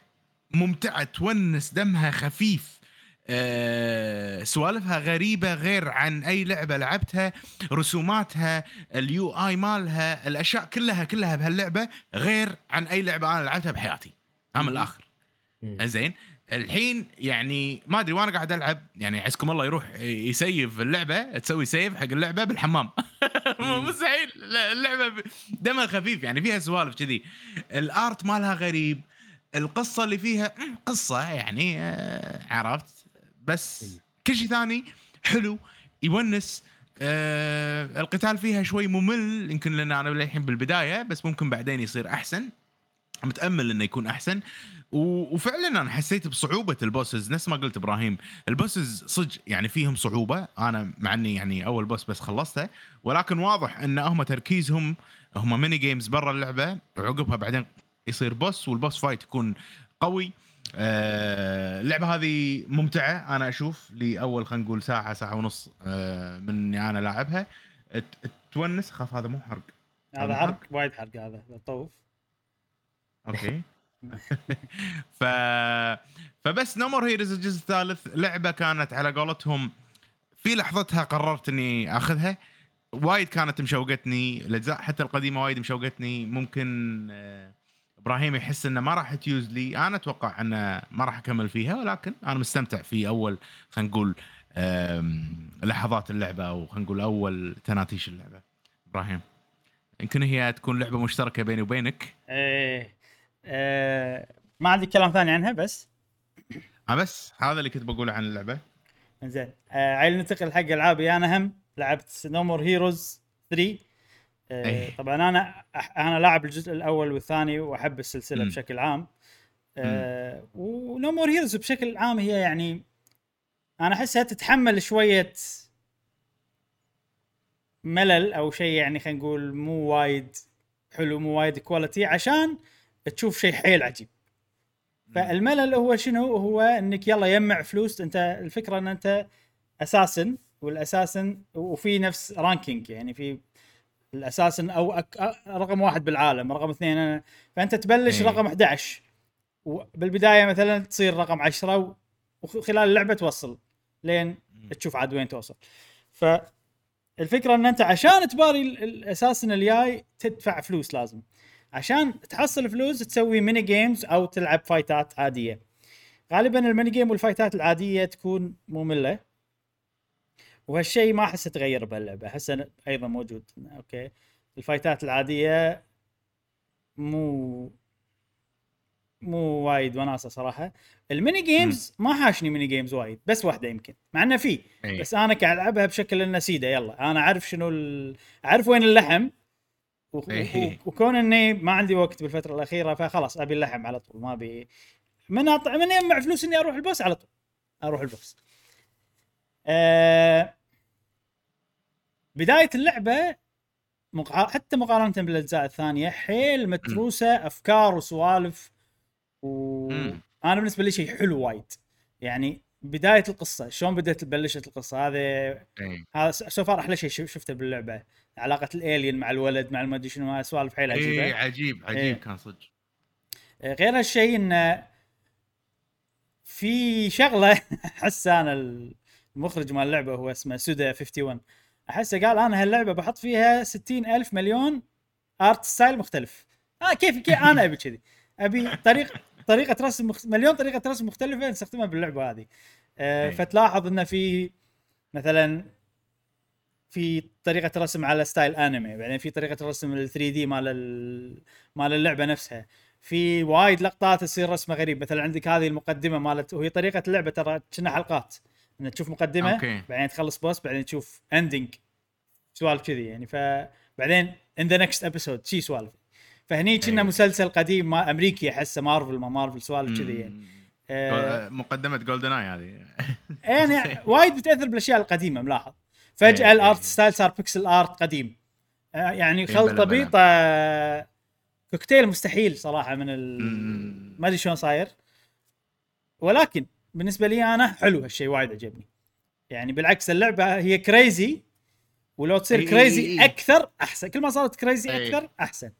ممتعة تونس دمها خفيف. أه سوالفها غريبة غير عن أي لعبة لعبتها. رسوماتها الـ UI مالها الأشياء كلها كلها بهاللعبة غير عن أي لعبة أنا لعبتها بحياتي. مم. الآخر. زين الحين يعني ما أدري وأنا قاعد ألعب يعني عزكم الله يروح يسيف اللعبة تسوي سيف حق اللعبة بالحمام. <laughs> مستحيل اللعبة دمها خفيف يعني فيها سوالف كذي. الآرت مالها غريب القصة اللي فيها قصة يعني آه، عرفت؟ بس كل شيء ثاني حلو يونس آه القتال فيها شوي ممل يمكن لأن أنا للحين بالبداية بس ممكن بعدين يصير أحسن. متأمل إنه يكون أحسن. و- وفعلا أنا حسيت بصعوبة ال bosses نفس ما قلت إبراهيم ال bosses صدق يعني فيهم صعوبة أنا مع إني يعني أول boss بس خلصته ولكن واضح إن هم تركيزهم هم mini games برا اللعبة وعقبها بعدين يصير boss وال boss fight يكون قوي. آه، اللعبة هذه ممتعة أنا أشوف لأول خلينا نقول ساعة ساعة ونص آه، من إني أنا لاعبها. تونس خاف هذا مو حرق. هذا حرق؟ وايد حرق هذا طوف okay. <laughs> ف فبس No More Heroes الجزء الثالث لعبة كانت على قولتهم في لحظتها قررت اني أخذها. وايد كانت مشوقتني الأجزاء حتى القديمة وايد مشوقتني. ممكن آه، إبراهيم يحس إنه ما راح تجوز لي. أنا أتوقع إنه ما راح أكمل فيها ولكن أنا مستمتع في أول خلينا نقول لحظات اللعبة أو خلينا نقول أول تناتيش اللعبة. إبراهيم يمكن هي تكون لعبة مشتركة بيني وبينك؟ إيه. آه ما عندي كلام ثاني عنها بس. آه بس هذا اللي كنت بقوله عن اللعبة. زين آه عيل ننتقل حق العابي أنا هم لعبت نو مور هيروز 3 آه إيه. طبعا أنا أنا لاعب الجزء الأول والثاني وأحب السلسلة مم. بشكل عام. آه و No More Heroes بشكل عام هي يعني أنا أحسها تتحمل شوية ملل أو شيء يعني خلينا نقول مو وايد حلو مو وايد quality عشان تشوف شيء حيل عجيب. فالملل هو شنو؟ هو إنك يلا يجمع فلوس. أنت الفكرة إن أنت assassin وال assassin وفي نفس ranking يعني في ال assassin أو أك... رقم واحد بالعالم رقم اثنين أنا- فأنت تبلش إيه. رقم 11 وبالبدايه مثلا تصير رقم 10 و- وخلال اللعبة توصل لين تشوف عاد وين توصل. فالفكرة إن أنت عشان تباري ال- ال assassin الجاي تدفع فلوس لازم. عشان تحصل فلوس تسوي mini games أو تلعب fightات عادية. غالبا ال mini game وال fightات العادية تكون ممله وهالشيء ما احسه تغير بهاللعبة احسه أيضا موجود. okay. ال fightات العادية مو مو وايد وناسة صراحة. ال mini games ما حاشني mini games وايد بس واحدة يمكن. مع إنه في إيه. بس أنا قاعد العبها بشكل إنه سيده يلا. أنا أعرف شنو ال... أعرف وين اللحم. وكون إني ما عندي وقت بالفترة الأخيرة فخلاص أبي اللحم على طول ما أبي من أطع... من يجمع فلوس إني أروح ال boss على طول أروح ال boss. أه... بداية اللعبة مقا... حتى مقارنة بالأجزاء الثانية حيل متروسة أفكار وسوالف مم. وأنا بالنسبة لي شيء حلو وايد. يعني بداية القصة شلون بدأت بلشت القصة؟ هذا إيه. هذا سوفار أحلى شيء شف- شفته باللعبة. علاقة الالين مع الولد مع المدري شنو سوالف حيل عجيبه إيه عجيب عجيب إيه. كان صدق. آه، غير هالشيء انه في شغلة <laughs> أحس أنا المخرج مال اللعبة هو اسمه سودا 51 أحسه قال أنا هاللعبة بحط فيها 60 ألف مليون art style مختلف. آه كيف كيف أنا أبي كذي؟ أبي طريق طريقة رسم مخ... مليون طريقة رسم مختلفة نستخدمها باللعبة هذه. أي. فتلاحظ انه في مثلا في طريقة رسم على style أنمي بعدين في طريقة رسم ال 3D مال ال... مال اللعبة نفسها. في وايد لقطات تصير رسمة غريب مثلا عندك هذه المقدمة مالت وهي طريقة اللعبه ترى كنا حلقات. إن تشوف مقدمة okay. بعدين تخلص boss بعدين تشوف ending سوالف كذي يعني. فبعدين in the next episode شي سوالف. فهني كنا أي. مسلسل قديم ما أمريكي أحسه مارفل ما مارفل سوالف كذي يعني. آه، مقدمة GoldenEye هذه يعني <laughs> وايد بتأثر بالأشياء القديمة ملاحظ. فجأة إيه، ال art إيه. style صار pixel art قديم. آه، يعني إيه، خلطة. بيطه كوكتيل مستحيل صراحة من ال... ما أدري شلون صاير. ولكن بالنسبة لي أنا حلو هالشيء وايد عجبني. يعني بالعكس اللعبة هي crazy ولو تصير crazy. أكثر أحسن. كل ما صارت crazy. أكثر أحسن.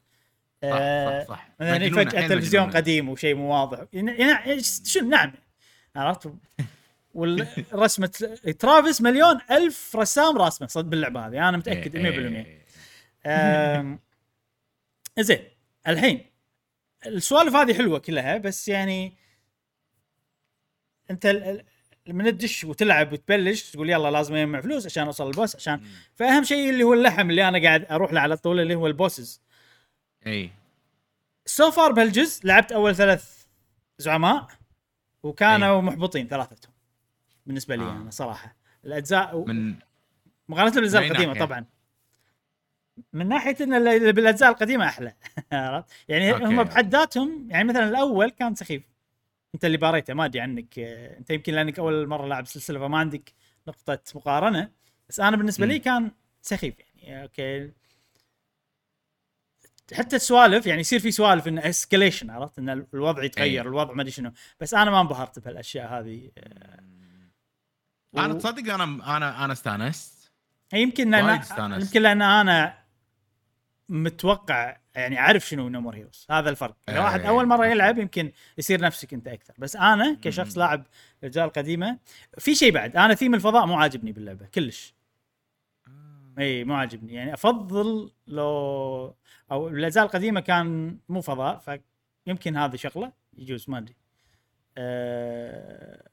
صح صح مجنونة، فجأة حيل تلفزيون مجنونة. قديم وشيء مو واضح. يعني يعني شنو نعم عرفت؟ والرسمه <laughs> ترافيس مليون ألف رسام راسمه صد باللعبة هذه. أنا متأكد 100% إيه. أم، زين. الحين السوالف هذه حلوة كلها بس يعني أنت من تدش وتلعب وتبلش تقول يلا لازم أجمع فلوس عشان أوصل ال boss عشان فأهم شيء اللي هو اللحم اللي أنا قاعد أروح له على طول اللي هو ال bosses. إي so far بهالجزء لعبت أول ثلاث زعماء وكانوا محبطين ثلاثتهم بالنسبة لي آه. أنا صراحة الأجزاء من مقارنة بالأجزاء أي القديمة ناحية؟ طبعا من ناحية إن اللي بالأجزاء القديمة أحلى <laughs> عرفت؟ يعني أوكي. هم بحد ذاتهم يعني مثلا الأول كان سخيف أنت اللي باريته ما أدري عنك أنت يمكن لأنك أول مرة لاعب سلسلة فما عندك نقطة مقارنة بس أنا بالنسبة لي مم. كان سخيف يعني أوكي حتى السوالف يعني يصير في سوالف إن escalation عرفت؟ إن الوضع يتغير أي. الوضع ما أدري شنو. بس أنا ما انبهرت بهالأشياء هذه أنا و- تصدق أنا أنا أنا استانست. يمكن لأن. يمكن لأن أنا متوقع يعني عارف شنو No More Heroes هذا الفرق. اذا إيه. واحد أول مرة يلعب يمكن يصير نفسك أنت أكثر. بس أنا كشخص. لاعب الأجزاء القديمة في شيء بعد. أنا ثيم الفضاء مو عاجبني باللعبة كلش. اي مو عاجبني. يعني أفضل لو أو الأجزاء القديمة كان مو فضاء فيمكن هذه شغلة يجوز ما أدري. أه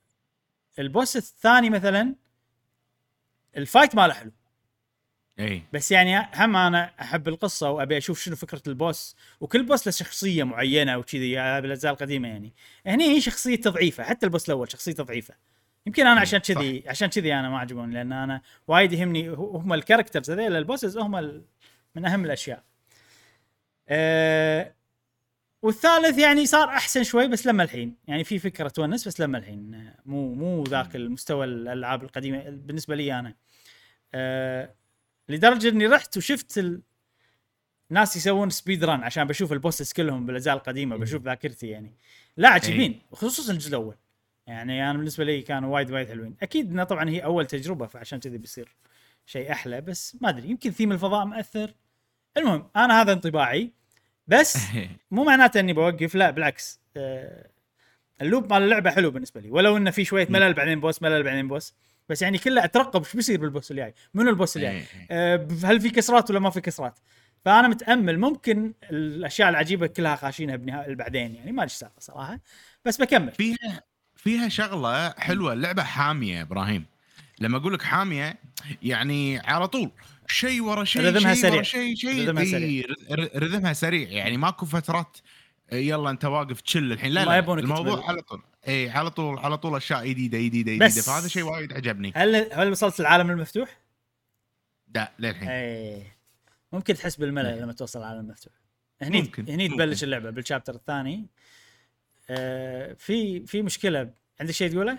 ال boss الثاني مثلا ال fight ماله حلو. إي. بس يعني هم أنا أحب القصة وأبي أشوف شنو فكرة ال boss. وكل boss له شخصية معينة وكذي بالاجزاء القديمة يعني. هني هي شخصيته ضعيفه حتى ال boss الأول شخصيته ضعيفه يمكن أنا عشان. كذي عشان كذي أنا ما عجبوني لأن أنا وايد يهمني هم ال characters هذول ال bosses هم من أهم الأشياء. أه والثالث يعني صار أحسن شوي بس لما الحين. يعني في فكرة تونس بس لما الحين. آه، مو مو ذاك المستوى الألعاب القديمة. بالنسبة لي أنا أه لدرجة إني رحت وشفت ال... ناس يسوون speed run عشان بشوف ال bosses كلهم بالأجزاء القديمة بشوف ذاكرتي يعني. لا عجيبين وخصوصا الجزء الأول. يعني أنا بالنسبة لي كانوا وايد وايد حلوين. أكيد انها طبعا هي أول تجربة فعشان كذي بيصير شيء أحلى بس ما أدري يمكن ثيم الفضاء مأثر. المهم أنا هذا انطباعي بس <laughs> مو معناته إني بوقف لا بالعكس. آه، ال loop مال اللعبة حلو بالنسبة لي. ولو إنه في شوية ملل بعدين boss ملل بعدين boss. بس يعني كله أترقب إيش بيصير بال boss اللي جاي منو ال boss اللي جاي إيه. آه، هل في cutscenes ولا ما في كسرات؟ فأنا متأمل ممكن الأشياء العجيبة كلها خاشينها بنهاية بعدين يعني ما ادري صراحة. بس بكمل. فيها فيها شغلة حلوة اللعبه حامية إبراهيم. لما أقول لك حامية يعني على طول شيء ورا شيء رذمها شيء سريع. شيء شيء رذمها سريع. ر- رذمها سريع يعني ماكو فترات يلا أنت واقف تشل الحين لا لا الموضوع. على طول إي على طول على طول أشياء جديدة جديدة جديدة فهذا شيء وايد عجبني هل هل وصلت العالم المفتوح؟ لا للحين إي ممكن تحس بالملل لما توصل العالم المفتوح هني ممكن، هني ممكن. تبلش اللعبة بالشابتر الثاني آه في في مشكلة عندك شيء تقوله؟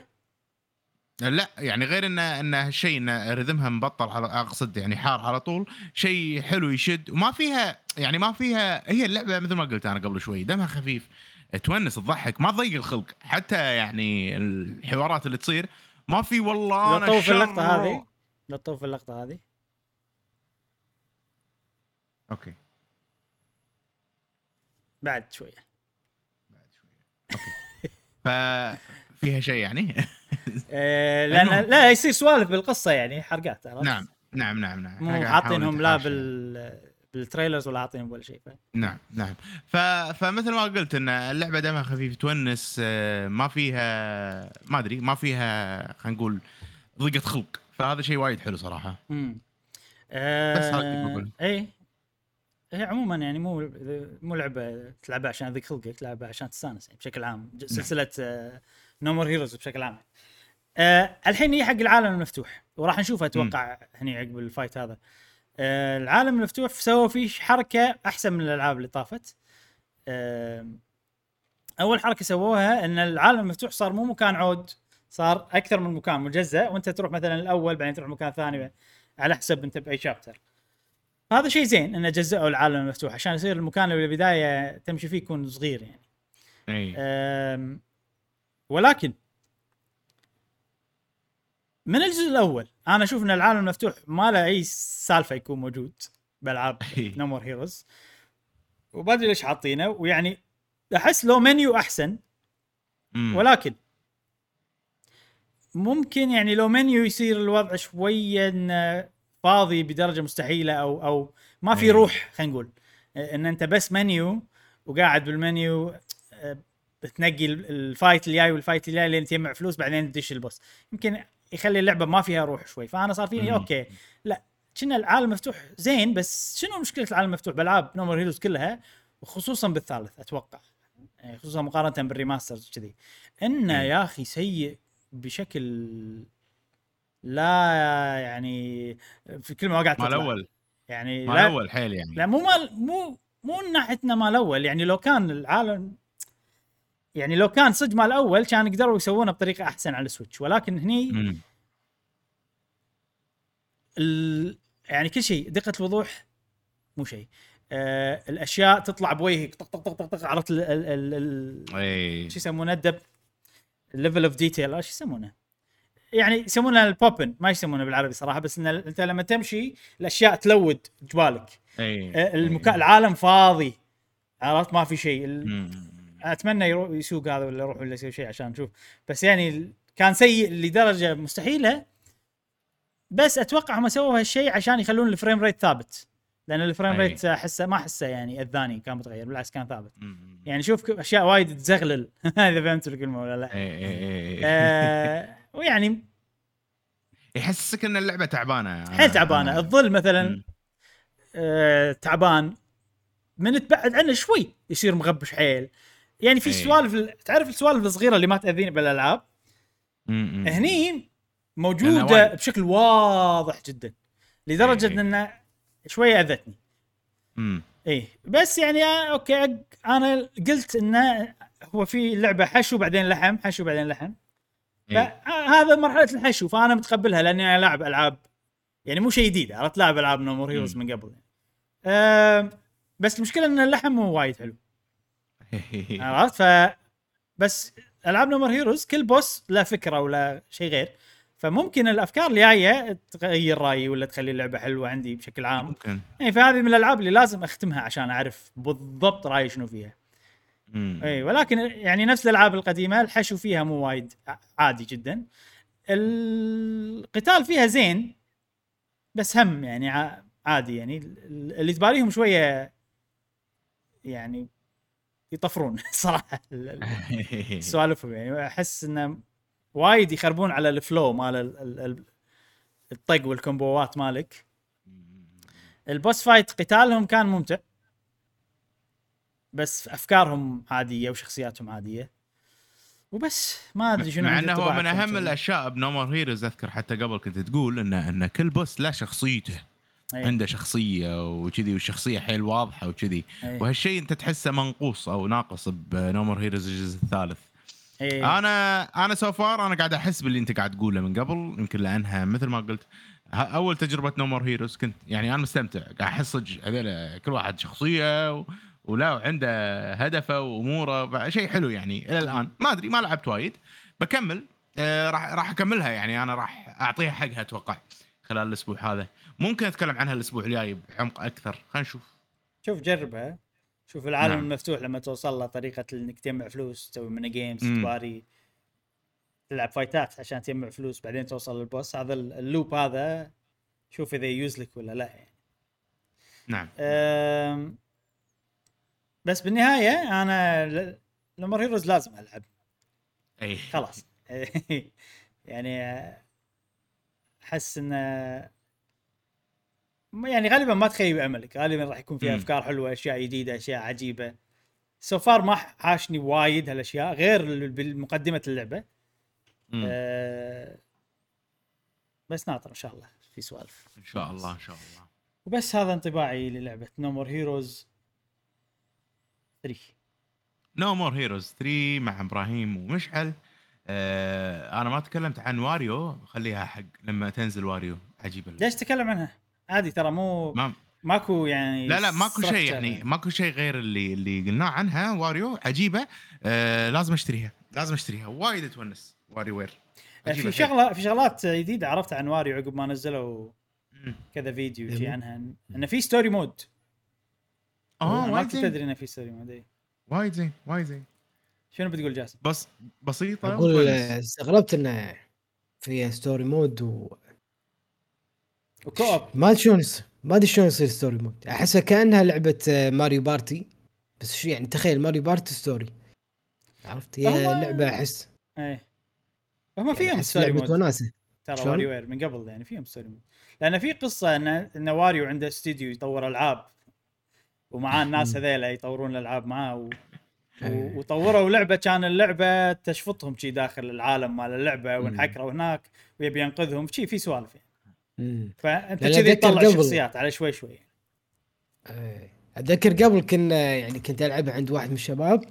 لا يعني غير ان إن هالشيء إن رذمها مبطل على أقصد يعني حار على طول. شيء حلو يشد. وما فيها يعني ما فيها هي اللعبة مثل ما قلت أنا قبل شوي دمها خفيف تونس تضحك ما تضيق الخلق. حتى يعني الحوارات اللي تصير ما في والله أنا لطوف شر. اللقطة هذه. لطوف اللقطة هذه. أوكي. بعد شوية. <laughs> ففيها شيء يعني؟ <laughs> <laughs> لأن المهم. لا يصير سوالف بالقصة يعني حرقات؟ نعم نعم نعم نعم مو حاطينهم لا. بال بال trailers ولا حاطينهم ولا شيء. نعم نعم ف... فمثل ما قلت إن اللعبة دمها خفيف تونس آه، ما فيها ما أدري ما فيها خلينا نقول ضيقة خلق فهذا شيء وايد حلو صراحة امم بس هذا آه بقوله. اي هي عموما يعني مو مو لعبة تلعبها عشان ذيك خلقك تلعبها عشان تستانس يعني بشكل عام ج- سلسلة No More Heroes بشكل عام آه الحين هي حق العالم المفتوح وراح نشوفها أتوقع هني عقب ال fight هذا. آه العالم المفتوح سووا فيه حركة أحسن من الألعاب اللي طافت. آه أول حركة سووها إن العالم المفتوح صار مو مكان عود صار أكثر من مكان مجزء وأنت تروح مثلا الأول بعدين تروح مكان ثاني على حسب أنت بأي chapter هذا شيء زين إنه جزئوا العالم المفتوح عشان يصير المكان اللي بالبداية تمشي فيه يكون صغير يعني. أم، ولكن من الجزء الأول. أنا أشوف إن العالم المفتوح ما له أي سالفة يكون موجود بالعاب No More Heroes وما ادري ليش حاطينه. ويعني أحس لو منيو أحسن. ولكن ممكن يعني لو منيو يصير الوضع شوية فاضي بدرجة مستحيلة أو أو ما في إيه. روح خلينا نقول. إن أنت بس منيو وقاعد بالمنيو آه، بتنقي ال- ال fight اللي جاي وال fight اللي جاي لين تجمع فلوس بعدين تدش ال boss. يمكن يخلي اللعبة ما فيها روح شوي. فأنا صار فيني. أوكي لا كنا العالم مفتوح زين بس شنو مشكلة العالم المفتوح بألعاب No More Heroes كلها وخصوصا بالثالث أتوقع. يعني خصوصا مقارنة بالريماسترز كذي إنه. يا أخي سيء بشكل لا يعني في كل ما وقعت مال. الأول يعني ما لا الأول حيل يعني. لا مو مال مو مو من ناحيه انه مال الأول يعني لو كان العالم يعني لو كان صدق مال الأول كان قدروا يسوونه بطريقة أحسن على السويتش. ولكن هني مم. ال... يعني كل شيء دقة الوضوح مو شيء. آه الأشياء تطلع بوجهك طق طق طق طق, طق عرفت ال... ال... ال... ال... اي شو يسمونه؟ الدب ال level of detail شو يسمونه؟ يعني يسمونه ال pop-in ما يسمونه بالعربي صراحة بس إن أنت لما تمشي الأشياء ت load جبالك اي آه، المكان العالم فاضي. عرفت؟ ما في شيء. ال- مم. أتمنى يروح يسوق هذا ولا يروح ولا يسوي شيء عشان نشوف. بس يعني كان سيء لدرجة مستحيلة. بس أتوقع هم سووا هالشيء عشان يخلون ال frame rate ثابت. لأن ال frame أي. rate احسه ما احسه يعني اذاني كان متغير بالعكس كان ثابت. مم. يعني شوف أشياء وايد تزغلل. <laughs> إذا فهمت الكلمة ولا لا. اي اي اي آه ويعني يحسسك إن اللعبة تعبانة. حيل تعبانة. أنا- الظل مثلا. آه تعبان. من تبعد عنه شوي يصير مغبش حيل. يعني في إيه. سوالف ال- تعرف السوالف الصغيرة اللي ما تأذيني بالألعاب. هني موجودة. بشكل واضح جدا لدرجة إيه. انه شوية أذتني مم. إيه بس يعني آه، okay أنا قلت انه هو في لعبة حشو بعدين لحم حشو بعدين لحم إيه. فهذا مرحلة الحشو فأنا متقبلها لأني أنا لاعب ألعاب يعني مو شيء جديد عرفت لاعب ألعاب No More Heroes. من قبل أه بس المشكلة إن اللحم مو وايد حلو <laughs> عرفت؟ ف بس ألعاب نومر هيروز كل بوس له فكرة ولا شيء غير. فممكن الأفكار اللي جاية تغير رأيي ولا تخلي اللعبة حلوة عندي بشكل عام. ممكن. يعني فهذه من الألعاب اللي لازم أختمها عشان أعرف بالضبط رأيي شنو فيها. اي ولكن يعني نفس الألعاب القديمة الحشو فيها مو وايد عادي جدا. القتال فيها زين بس هم يعني عادي يعني. ال- اللي تباريهم شوية يعني يطفرون <laughs> صراحة ال- ال- <laughs> سوالفهم يعني. أحس إنه وايد يخربون على ال flow مال ال- ال- ال- الطق والكومبوات مالك. ال boss fight قتالهم كان ممتع. بس أفكارهم عادية وشخصياتهم عادية. وبس ما أدري شنو مع إنه هو من أهم. الأشياء ب No More Heroes أذكر حتى قبل كنت تقول ان ان كل boss له شخصيته. أي. عنده شخصية وكذي والشخصية حيل واضحة وكذي أي. وهالشيء أنت تحسه منقوص أو ناقص بنومر هيروز الجزء الثالث أي. أنا أنا سو فار أنا قاعد أحس باللي أنت قاعد تقوله من قبل يمكن لأنها مثل ما قلت أول تجربة نومر هيروز كنت يعني أنا مستمتع قاعد أحس هذول كل واحد شخصية و... ولا عنده هدفه وأموره شيء حلو يعني إلى الآن ما أدري ما لعبت وايد بكمل آه راح راح أكملها يعني أنا راح أعطيها حقها أتوقع خلال الأسبوع هذا ممكن أتكلم عنها الأسبوع الجاي بعمق أكثر. خلينا نشوف. شوف جربها. شوف العالم نعم. المفتوح لما توصل له طريقة إنك تجمع فلوس تسوي mini games. تباري تلعب فايتات عشان تجمع فلوس بعدين توصل لل boss. هذا ال- ال loop هذا شوف إذا يوز لك ولا لا يعني. نعم. أم، بس بالنهاية أنا ل- No More Heroes لازم ألعب. اي خلاص. <laughs> يعني أحس إنه يعني غالبا ما تخيب أملك. غالبا راح يكون فيها. أفكار حلوة أشياء جديدة أشياء عجيبة. so far ما حاشني وايد هالأشياء غير بالمقدمه اللعبة. أه بس ناطر إن شاء الله في سوالف. إن شاء الله إن شاء الله. وبس هذا انطباعي للعبة. No More Heroes 3 No More Heroes 3 مع إبراهيم ومشعل. آه أنا ما تكلمت عن Wario خليها حق لما تنزل Wario عجيبه ليش تتكلم عنها؟ عادي ترى مو ما ماكو يعني لا لا ماكو شيء يعني ماكو شيء غير اللي اللي قلناه عنها Wario عجيبة آه لازم اشتريها لازم اشتريها وايد تونس WarioWare عجيبة في. شغله في شغلات جديدة عرفتها عن Wario عقب ما نزلوا. كذا فيديو شيء. عنها إنه في story mode آه ما وايد كنت زين أدري إنه في story mode إي. وايد زين وايد زين شنو بتقول جاسم؟ بس بسيطة أقول. آه، استغربت إنه فيها story mode و و co-op ما أدري شلون ما أدري شلون يصير story mode احسها كأنها لعبة آه، Mario Party. بس شو يعني تخيل Mario Party story عرفت؟ هي لعبة أحس. إيه. هم يعني فيهم أحس story mode وناسة. ترى؟ WarioWare من قبل يعني فيهم story mode لأن في قصة ان إن Wario عنده استديو يطور ألعاب. ومعاه الناس هذيلا يطورون الألعاب معاه و... و... وطوروا لعبة. كان اللعبة تشفطهم شي داخل العالم مال اللعبة وانحكروا هناك ويبي ينقذهم. شي في سوالف يعني. مم. فأنت كذي أتذكر تطلع قبل. شخصيات على شوي شوي. إيه. أتذكر قبل كنا يعني كنت العبها عند واحد من الشباب.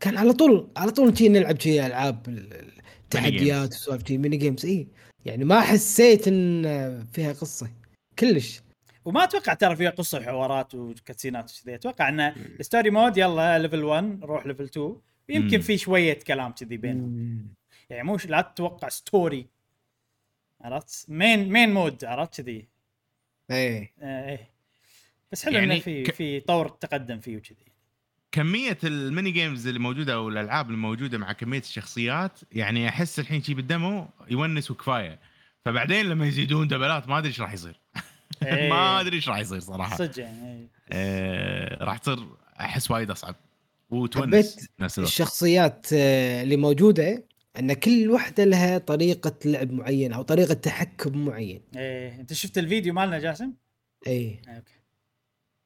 كان على طول على طول شي نلعب شي ألعاب ال- ال- التحديات وسوالف شي mini games اي يعني ما حسيت إن فيها قصة. كلش. وما أتوقع ترى فيها قصة وحوارات وكاتسينات وكذي أتوقع انه ال story mode يلا level 1 روح level 2 يمكن. في شوية كلام كذي بينهم. يعني مو لا تتوقع story عرفت؟ main main mode عرفت كذي؟ إيه. آه إيه. بس حلو يعني انه في ك- في طور تقدم فيه وكذي. كمية ال mini games اللي موجودة أو الألعاب الموجوده مع كمية الشخصيات يعني أحس الحين شي بال demo يونس وكفاية. فبعدين لما يزيدون دبلات ما أدري إيش راح يصير. <laughs> إيه. ما أدري إيش راح يصير صراحة. صدق يعني إيه. آه راح تصير أحس وايد أصعب. وتونس حبيت نفس الوقت. الشخصيات آه، اللي موجودة أن كل واحدة لها طريقة لعب معينة أو طريقة تحكم معين إيه أنت شفت الفيديو مالنا جاسم؟ اي آه، okay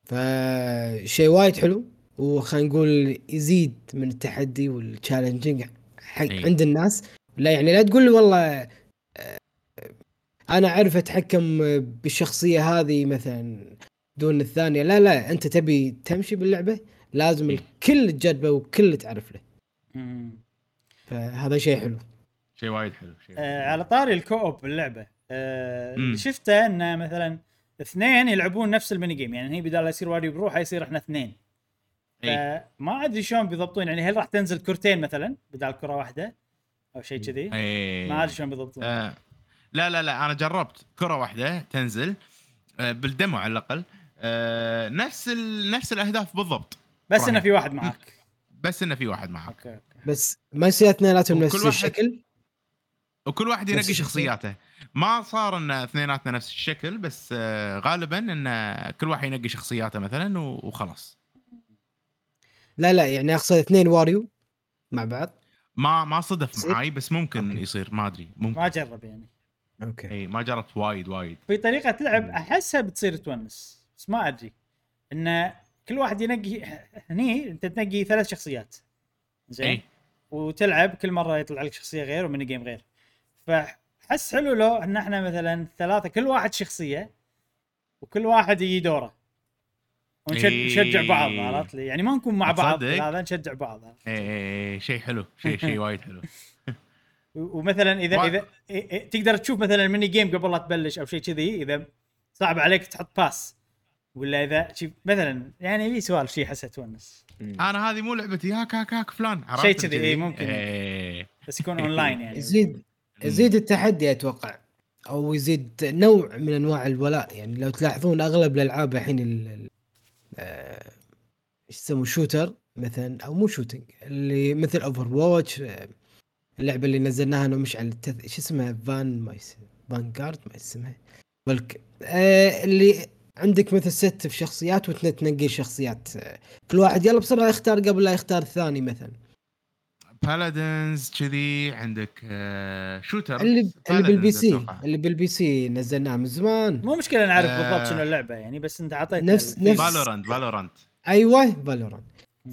فشيء وايد حلو وخلينا نقول يزيد من التحدي وال challenging حق إي. عند الناس لا يعني لا تقول والله آه، أنا أعرف أتحكم بالشخصية هذه مثلا دون الثانية لا لا أنت تبي تمشي باللعبة لازم إي. الكل تجربه والكل تعرف له مم. فهذا شيء حلو. شيء وايد حلو شيء آه على طاري ال co-op باللعبه آه. اللي شفته انه مثلا اثنين يلعبون نفس ال mini game يعني هي بدال لا يصير واحد بروحه يصير إحنا اثنين. فما أدري شلون بيضبطون يعني هل راح تنزل كرتين مثلا بدال كرة واحدة أو شيء كذي. ما أدري شلون بيضبطون. آه. لا لا لا أنا جربت كرة واحدة تنزل آه بال demo على الأقل. آه نفس ال... نفس الأهداف بالضبط. بس إنه في واحد معك. بس إنه في واحد معك. okay okay. بس ما يصير اثنيناتهم نفس واحد- الشكل. وكل واحد ينقي. شخصياته. ما صار إن اثنيناتنا نفس الشكل بس آه غالبا إن كل واحد ينقي شخصياته مثلا وخلاص. لا لا يعني أقصد اثنين Wario مع بعض. ما ما صدف؟ معاي بس ممكن okay. يصير ما أدري ممكن. ما جرب يعني. okay. إي ما جربت وايد وايد. في طريقة لعب أحسها بتصير تونس بس ما أدري. إن كل واحد ينقي هني أنت تنقي ثلاث شخصيات. زين؟ إي. وتلعب كل مرة يطلع لك شخصية غير و mini game غير. فحس حلو لو إن إحنا مثلا ثلاثة كل واحد شخصية وكل واحد يجي دوره. ونشجع إيه. بعض عرفت لي؟ يعني ما نكون مع بعض لا نشجع بعض عرفت؟ إي، إي، إي، شيء حلو شيء شيء وايد حلو. <laughs> ومثلا اذا اذا إيه- إيه تقدر تشوف مثلا ال mini game قبل لا تبلش أو شيء كذي إذا صعب عليك تحط pass. ولا إذا شي مثلا يعني في سؤال شيء حسه تونس. أنا هذه مو لعبتي هاك هاك هاك فلان. عرفت؟ شيء كذي، إي، ممكن. إيه. بس يكون اونلاين يعني. يزيد يزيد التحدي أتوقع أو يزيد نوع من أنواع الولاء. يعني لو تلاحظون أغلب الألعاب الحين ال- ال- آه، إيش يسموه shooter مثلا أو مو shooting اللي مثل Overwatch اللعبة اللي نزلناها أنا ومشعل التث... إيش اسمها؟ فان ما يس... Vanguard ما اسمها block آه اللي عندك مثل ست في شخصيات وانت تنقي شخصيات آه، كل واحد يلا بسرعة يختار قبل لا يختار الثاني مثلا بالادنز كذي عندك آه shooter اللي اللي بال PC أتوقع. اللي بال PC نزلناه من زمان مو مشكلة نعرف آه. بالضبط شنو اللعبة يعني بس أنت أعطيت نفس-. نفس- Valorant Valorant أيوه Valorant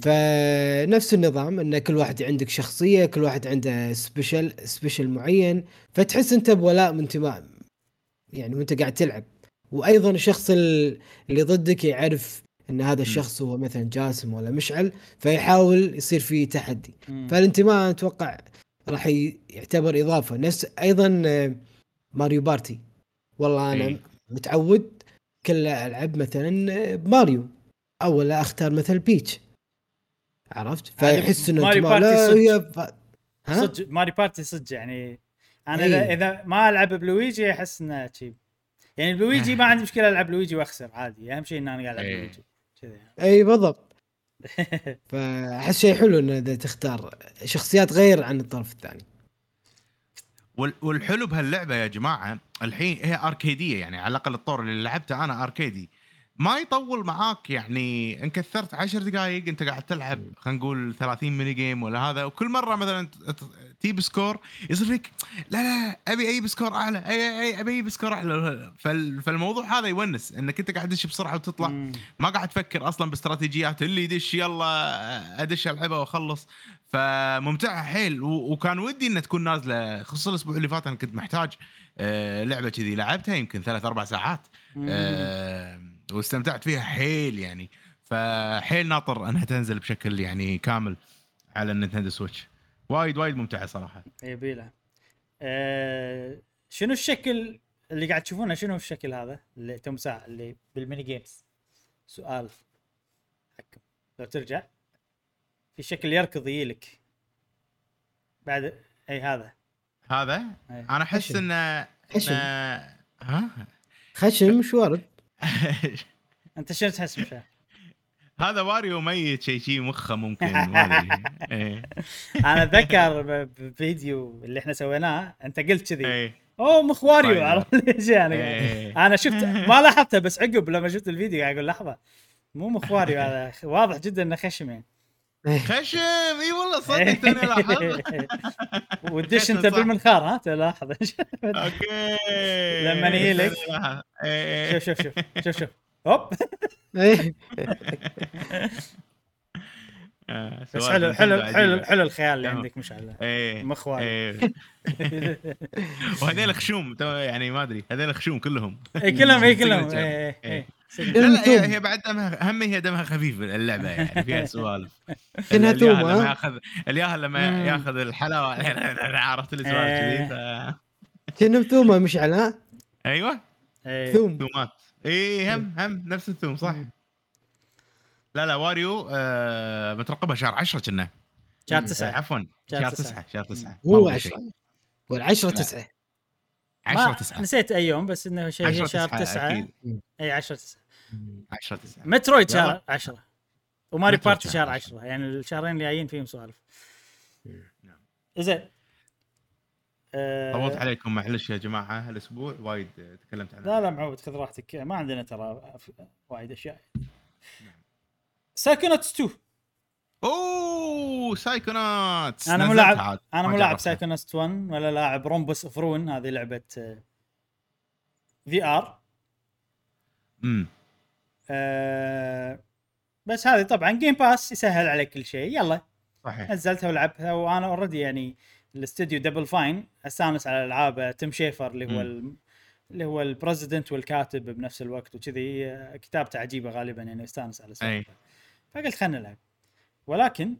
فنفس النظام إن كل واحد عندك شخصية كل واحد عنده special special معين فتحس أنت بولاء وانتماء يعني وأنت قاعد تلعب وأيضا الشخص ال- اللي ضدك يعرف إن هذا الشخص هو مثلا جاسم ولا مشعل فيحاول يصير فيه تحدي. فالانتماء أتوقع راح يعتبر إضافة. نفس أيضا آه، Mario Party. والله أنا إي. متعود كل ألعب مثلا آه، بماريو أو لا أختار مثل بيتش. عرفت؟ فيحس إنه Mario Party صدق. ف... ها؟ صدق. Mario Party صدق يعني. أنا إيه. إذا اذا ما ألعب بلويجي أحس إنه شيء يعني بلويجي <laughs> ما عندي مشكلة ألعب لويجي وأخسر عادي أهم شيء ان أنا قاعد ألعب إيه. لويجي كذا يعني. اي بالضبط <laughs> فأحس شيء حلو إنه إذا تختار شخصيات غير عن الطرف الثاني وال- والحلو بهاللعبة يا جماعة الحين هي أركيدية يعني على الأقل الطور اللي لعبته أنا أركيدي ما يطول معاك يعني إن كثرت عشر دقائق أنت قاعد تلعب خلينا نقول 30 mini game ولا هذا وكل مرة مثلا تجيب score يصير فيك لا لا أبي أجيب score أعلى أي أي أبي أجيب سكور أعلى. فال- فالموضوع هذا يونس إنك أنت قاعد تدش بسرعة وتطلع. ما قاعد تفكر أصلا باستراتيجيات اللي يدش يلا أدش العبه وأخلص. فممتعه حيل وكان ودي إنها تكون نازلة خصوصا الأسبوع اللي فات أنا كنت محتاج آه، لعبة كذي. لعبتها يمكن ثلاث أربع ساعات. آه، واستمتعت فيها حيل يعني. فحيل ناطر انها تنزل بشكل يعني كامل على ال Nintendo Switch. وايد وايد ممتعة صراحة. يبيله آه شنو الشكل اللي قاعد تشوفونه؟ شنو الشكل هذا اللي ثومة ساعة اللي بال mini games؟ سؤال. حكم. لو ترجع. في شكل يركض يجيلك بعد أي هذا؟ هذا؟ أي. أنا أحس. انه خشم. إنه- ها؟ خشم شو ورد <laughs> انت شنو تحس مشاهد هذا واريو ميت شيء شيء مخه ممكن <laughs> إيه. أنا أتذكر بفيديو اللي إحنا سويناه أنت قلت كذي إيه. أوه مخ واريو طيب. عرفت ليش يعني إيه. أنا شفت ما لاحظتها بس عقب لما شفت الفيديو قاعد أقول لحظة مو مخ واريو هذا واضح جدا إنه خشم يعني خشم. إي والله صدق توني <laughs> لاحظ وتدش أنت. بالمنخار ها تلاحظ أوكي. لما يهيلك. إيه. شوف شوف شوف شوف شوف. هوب. إيه. آه، بس حلو حلو. حلو حلو الخيال اللي. عندك الله إيه. مخ واريو إيه. <laughs> وهذيل خشوم يعني ما أدري. هذيل خشوم كلهم. اي كلهم اي <laughs> كلهم. إيه، إيه، إيه. إيه. لا لا. هي, هي بعد دمها هم هي دمها خفيف اللعبة يعني فيها <laughs> سوالف. الياهل توم، لما؟ ياخذ الياهل لما. ياخذ الحلاوة <laughs> عرفت لي سوالف إيه. كذي كأنه ثومه مشعل ها أيوه. إيه. ثوم. ثومات. اي هم هم نفس الثوم صح. لا لا واريو آه مترقبها شهر 10 كنا. شهر آه، تسعة عفوا. شهر شهر تسعة. 9 شهر 9 هو 10 والعشرة تسعة. 10 ما- 9 نسيت اي يوم بس إنه شيء 10 هي شهر 9 تسعة. أكيد. اي 10 9 10 9 Metroid. شهر 10 و Mario Party شهر شهر 10. 10 يعني الشهرين اللي جايين فيهم سوالف. نعم. زين. آه، طولت عليكم معلش يا جماعة هالأسبوع وايد تكلمت عنها لا لا معود خذ راحتك. ما عندنا ترى وايد أشياء. Psychonauts 2 أوه Psychonauts أنا مو لاعب. أنا مو لاعب جربتها. Psychonauts 1 ولا لاعب Rhombus of Ruin. هذه لعبة VR امم بس هذه طبعا Game Pass يسهل عليك كل شيء يلا صحيح نزلتها ولعبتها وأنا already يعني الاستوديو Double Fine أستانس على ألعاب تيم شيفر اللي هو. ال- اللي هو ال president والكاتب بنفس الوقت وكذي آه، كتابته عجيبة غالبا يعني أستانس على أي. سوالفه فقلت خلنا نلعب ولكن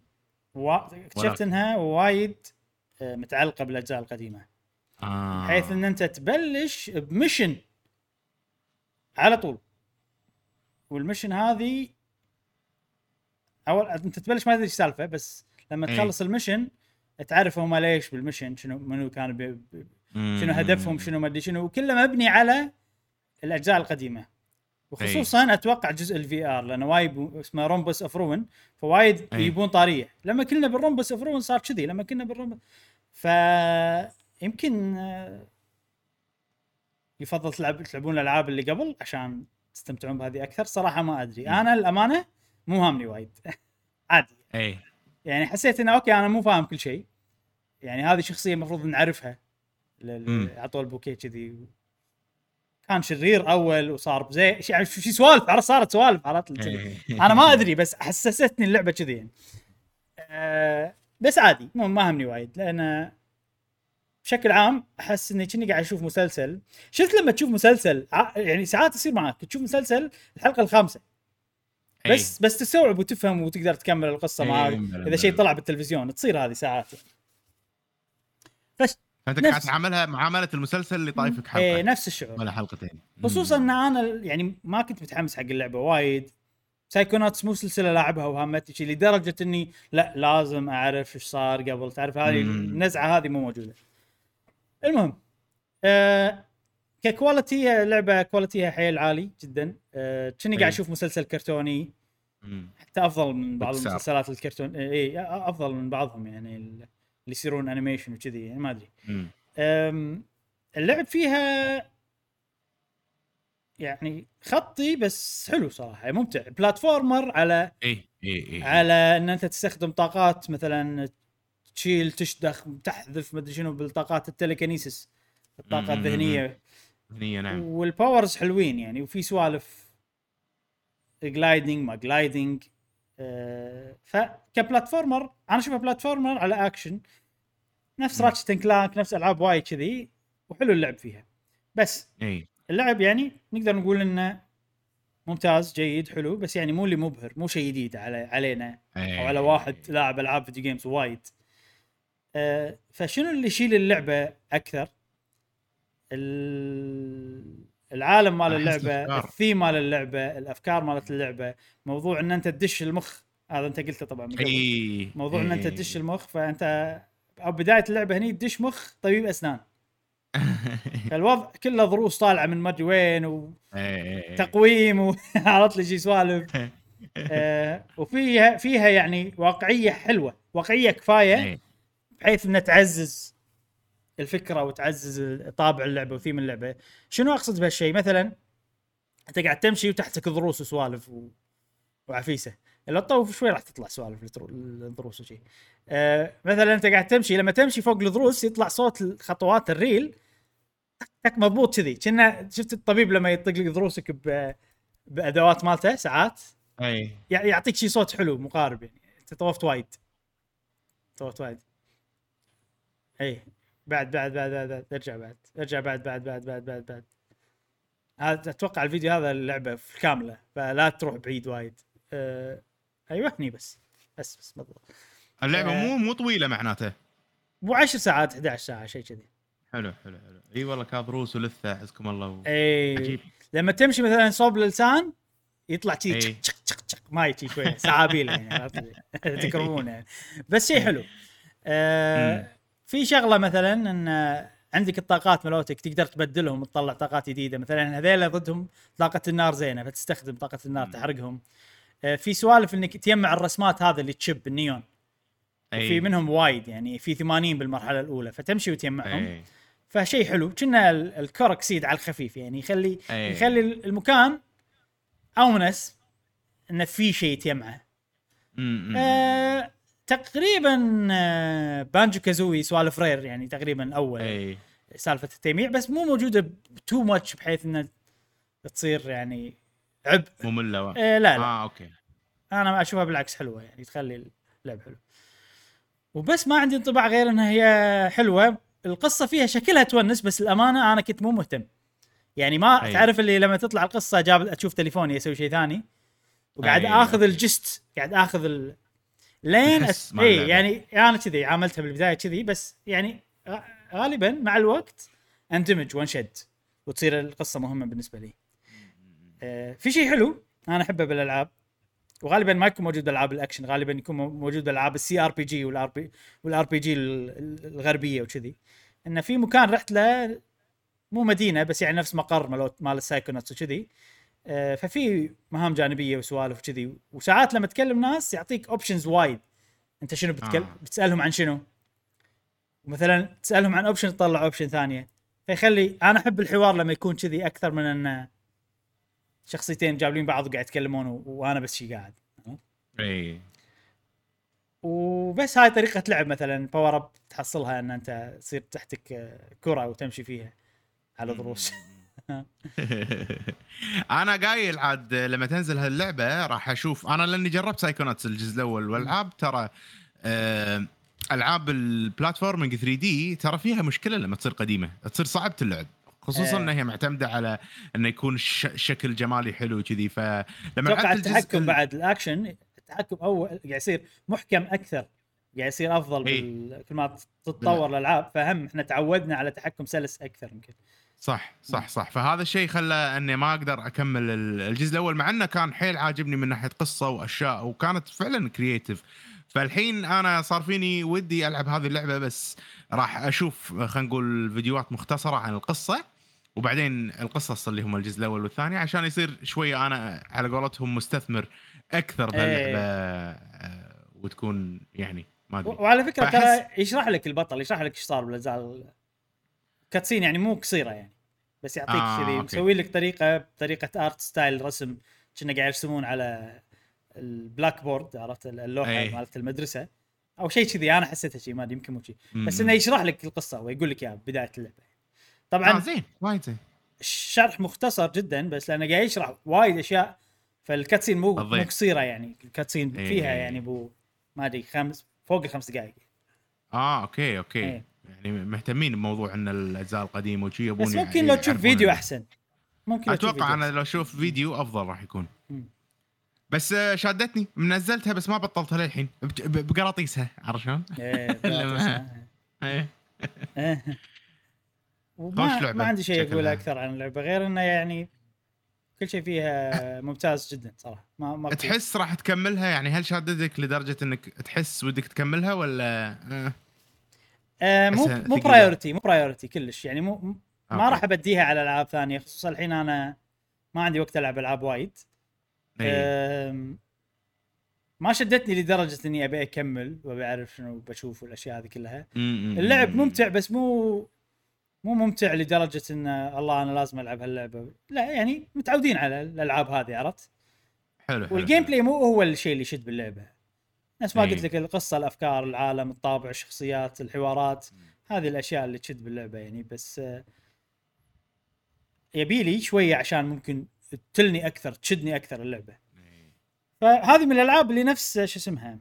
و... اكتشفت. إنها وايد آه، متعلقة بالأجزاء القديمة آه. حيث إن أنت تبلش ب mission على طول وال mission هذه اول أنت تبلش ما تدري إيش السالفه بس لما إيه. تخلص ال mission تعرف هم ليش بال mission شنو منو كان بي بي-. شنو هدفهم شنو ما أدري شنو وكله مبني على الأجزاء القديمة وخصوصا أتوقع جزء ال VR لأنه وايد اسمه Rhombus of Ruin فوايد أي. يبون طاريه لما كنا بال Rhombus of Ruin صار كذي لما كنا بال Rhombus ف يمكن آه، يفضل تلعب تلعبون الألعاب اللي قبل عشان تستمتعون بهذه أكثر؟ صراحة ما أدري. أنا الأمانة مو هامني وايد. <laughs> عادي. إي. يعني حسيت إنه okay أنا مو فاهم كل شيء. يعني هذه شخصية المفروض نعرفها. عطوا البوكيه كذي. كان شرير أول وصار زي يعني شي سوالف عرفت؟ صارت سوالف عرفت. <laughs> أنا ما أدري بس حسستني اللعبة كذي يعني. أه بس عادي مو ما همني وايد لأن بشكل عام أحس إني كني قاعد أشوف مسلسل. شفت لما تشوف مسلسل يعني ساعات يصير معك تشوف مسلسل الحلقة الخامسة. إي. بس بس تستوعب وتفهم وتقدر تكمل القصة إي، معاك بلا إذا شيء. طلع بالتلفزيون. تصير هذه ساعات. فش فأنت قاعد تعاملها معاملة المسلسل اللي طايفك حلقة. إيه نفس الشعور. ولا حلقتين خصوصا. إن أنا يعني ما كنت متحمس حق اللعبة وايد. Psychonauts مو سلسلة لاعبها وهمتني شي لدرجة إني لا لازم أعرف إيش صار قبل. تعرف هذه. النزعة هذه مو موجودة. المهم آه ك quality هي لعبة quality ها حيل عالي جدا. آه كني قاعد. أشوف مسلسل كرتوني. حتى أفضل من بعض. المسلسلات الكرتون. اي أفضل من بعضهم يعني اللي يصيرون animation وكذي يعني ما أدري. اللعب فيها يعني خطي بس حلو صراحة ممتع. platformer على اي اي اي على إن أنت تستخدم طاقات مثلا تشيل تشدخ تحذف مدري شنو بالطاقات ال telekinesis الطاقة. الذهنية هنيه نعم وال powers حلوين يعني وفي سوالف gliding ما gliding آه فك platformer أنا أشوفها platformer على اكشن نفس. Ratchet Clank نفس ألعاب وايد كذي وحلو اللعب فيها بس اي اللعب يعني نقدر نقول إنه ممتاز جيد حلو بس يعني مو اللي مبهر مو شيء جديد على علينا إيه. أو على واحد لاعب ألعاب video games وايد آه فشنو اللي يشيل اللعبة أكثر ال- العالم مال اللعبة. الثيم مال اللعبة الأفكار مالت اللعبة موضوع إن أنت تدش المخ هذا أنت قلته طبعا من قبل. اي موضوع إن أنت إي. تدش المخ فأنت أو بداية اللعبة هني تدش مخ طبيب أسنان <laughs> فالوضع كله ضروس طالعة من ما أدري وين و... إيه. وعرفت <laughs> لي شي سوالف <laughs> آه وفيها فيها يعني واقعية حلوة واقعية كفاية إيه. بحيث انها تعزز الفكرة وتعزز طابع اللعبة وثيم اللعبة. شنو أقصد بهالشيء؟ مثلا أنت قاعد تمشي وتحتك ضروس وسوالف و... وعفيسة. لو تطوف شوي راح تطلع سوالف الضروس وشي. آه مثلا أنت قاعد تمشي لما تمشي فوق الضروس يطلع صوت الخطوات الريل. تك مضبوط كذي. كنا شفت الطبيب لما يطق لك ضروسك ب... بأدوات مالته ساعات؟ أي. يع- يعطيك شي صوت حلو مقارب يعني. أنت طوفت وايد. طوفت وايد. إي. بعد بعد بعد بعد, بعد. ارجع بعد. ارجع بعد بعد بعد بعد بعد بعد. هذا أتوقع الفيديو هذا اللعبة كاملة فلا تروح بعيد وايد. أه... أيوه هني بس. بس بس بالضبط. اللعبة آه. مو مو طويلة معناته. مو 10 ساعات 11 ساعة شيء كذي. حلو حلو حلو. إي والله ضروس ولثة حزكم الله. و... إي. عجيب. لما تمشي مثلا صوب اللسان يطلع إي. تشك تشك تشك. ماي شي شوية. سعابيل يعني؟ تكرمونه <laughs> يعني. بس شيء حلو. آه. في شغلة مثلا إن عندك الطاقات مالتك تقدر تبدلهم وتطلع طاقات جديدة مثلا هذيلا ضدهم طاقة النار زينة فتستخدم طاقة النار. تحرقهم آه في سوالف إنك تجمع الرسمات هذا اللي تشب النيون أي. في منهم وايد يعني في 80 بالمرحلة الأولى فتمشي وتجمعهم فشيء حلو كنا ال- ال collectathon على الخفيف يعني يخلي أي. يخلي المكان أونس انه في شيء تجمعه. آه تقريبا آه Banjo Kazooie سوالف Rare يعني تقريبا أول إي. سالفة التجميع بس مو موجودة too much بحيث إنها تصير يعني عبء. مملة. و... آه لا لا. آه okay. أنا أشوفها بالعكس حلوة يعني تخلي اللعب حلو. وبس ما عندي انطباع غير إنها هي حلوة. القصة فيها شكلها تونس بس الامانه أنا كنت مو مهتم. يعني ما أي. تعرف اللي لما تطلع القصة جان أشوف تليفوني أسوي شيء ثاني وقاعد أي، آخذ. ال gist قاعد آخذ ال... لين أس... اي. يعني أنا كذي عاملتها بالبداية كذي بس يعني غالبا مع الوقت اندمج وانشد وتصير القصة مهمة بالنسبة لي. آه في شيء حلو أنا أحبه بالألعاب وغالبا ما يكون موجود بالالعاب الأكشن غالبا يكون مو- موجود بالالعاب ال CRPG وال RP وال RPG الغربية وكذي انه في مكان رحت له مو مدينة بس يعني نفس مقر مال مال ال Psychonauts وكذي ففي مهام جانبية وسوالف وكذي. وساعات لما تكلم ناس يعطيك options وايد. أنت شنو بتكلم آه. بتسألهم عن شنو؟ مثلا تسألهم عن option تطلع option ثانية. فيخلي أنا أحب الحوار لما يكون كذي أكثر من أن شخصيتين جابلين بعض وقاعد يتكلمون و- وأنا بس شي قاعد. إي. وبس هاي طريقة لعب مثلا. power up تحصلها أن أنت تصير تحتك آه، كرة وتمشي فيها. على ضروس. <laughs> أنا قايل عاد لما تنزل هاللعبة راح أشوف أنا لأني جربت Psychonauts الجزء الأول والألعاب ترى آه، ألعاب ال platforming 3 D ترى فيها مشكلة لما تصير قديمة تصير صعبه اللعب خصوصا إيه. إنها هي معتمدة على إنه يكون ش- شكل جمالي حلو كذي فلما أتوقع التحكم ال- بعد الأكشن التحكم أول قاعد يصير محكم أكثر قاعد يصير أفضل إي. بال... كل ما تتطور الألعاب فهم إحنا تعودنا على تحكم سلس أكثر يمكن صح صح صح. فهذا الشيء خلى إني ما أقدر أكمل ال- الجزء الأول مع إنه كان حيل عاجبني من ناحية قصة وأشياء وكانت فعلا كرييتيف فالحين أنا صار فيني ودي ألعب هذه اللعبة بس راح أشوف خلينا نقول فيديوهات مختصرة عن القصة وبعدين القصص اللي هم الجزء الأول والثاني عشان يصير شوية أنا على قولتهم مستثمر أكثر بهاللعبه إيه. آه، وتكون يعني ما أدري. وعلى فكرة ترى يشرح لك البطل يشرح لك إيش صار بالاجزاء ال- cutscene يعني مو قصيرة يعني. بس يعطيك آه، كذي. مسوي لك طريقة بطريقه art style رسم. كنا قاعد يرسمون على ال blackboard عرفت؟ اللوحة أي. مالت المدرسة. أو شيء كذي أنا حسيتها شيء ما أدري يمكن مو شيء بس إنه يشرح لك القصة ويقول لك اياها بداية اللعبة. آه طبعا زين وايد زين. شرح مختصر جدا بس لأنه قاعد يشرح وايد أشياء فال cutscene مو مو. قصيرة يعني. ال cutscene إيه. فيها يعني بو ما أدري خمس فوق الخمس دقائق آه okay okay. إيه. يعني مهتمين بموضوع إن الأجزاء القديمة وشي يبون بس يعني ممكن لو تشوف فيديو أحسن. ممكن أتوقع أنا. لو أشوف فيديو أفضل راح يكون. مم. بس آه، شادتني. منزلتها بس ما بطلتها للحين. بقراطيسها عرفت شلون؟ إيه، <laughs> إيه. إيه. خوش لعبة ما عندي شيء اقوله شكلها. أكثر عن اللعبة غير إنه يعني كل شيء فيها ممتاز جدا صراحة. ما ما تحس راح تكملها؟ يعني هل شادتك لدرجة إنك تحس ودك تكملها ولا؟ آه. مو مو. priority مو priority كلش يعني مو ما okay. راح أبديها على ألعاب ثانية خصوصا الحين أنا ما عندي وقت ألعب ألعاب وايد ما شدتني لدرجة إني أبي أكمل وأبي أعرف شنو بشوف والأشياء هذه كلها اللعب ممتع بس مو مو ممتع لدرجة إن الله أنا لازم ألعب هاللعبة لا يعني متعودين على الألعاب هذه عرفت حلو حلو وال gameplay مو هو الشيء اللي يشد باللعبة نفس ما إيه. قلت لك القصة الأفكار العالم الطابع الشخصيات الحوارات هذه الأشياء اللي تشد باللعبة يعني. بس آه، يبي لي شوية عشان ممكن تشدني أكثر تشدني أكثر اللعبة. إيه. فهذه من الألعاب اللي نفس شو اسمها؟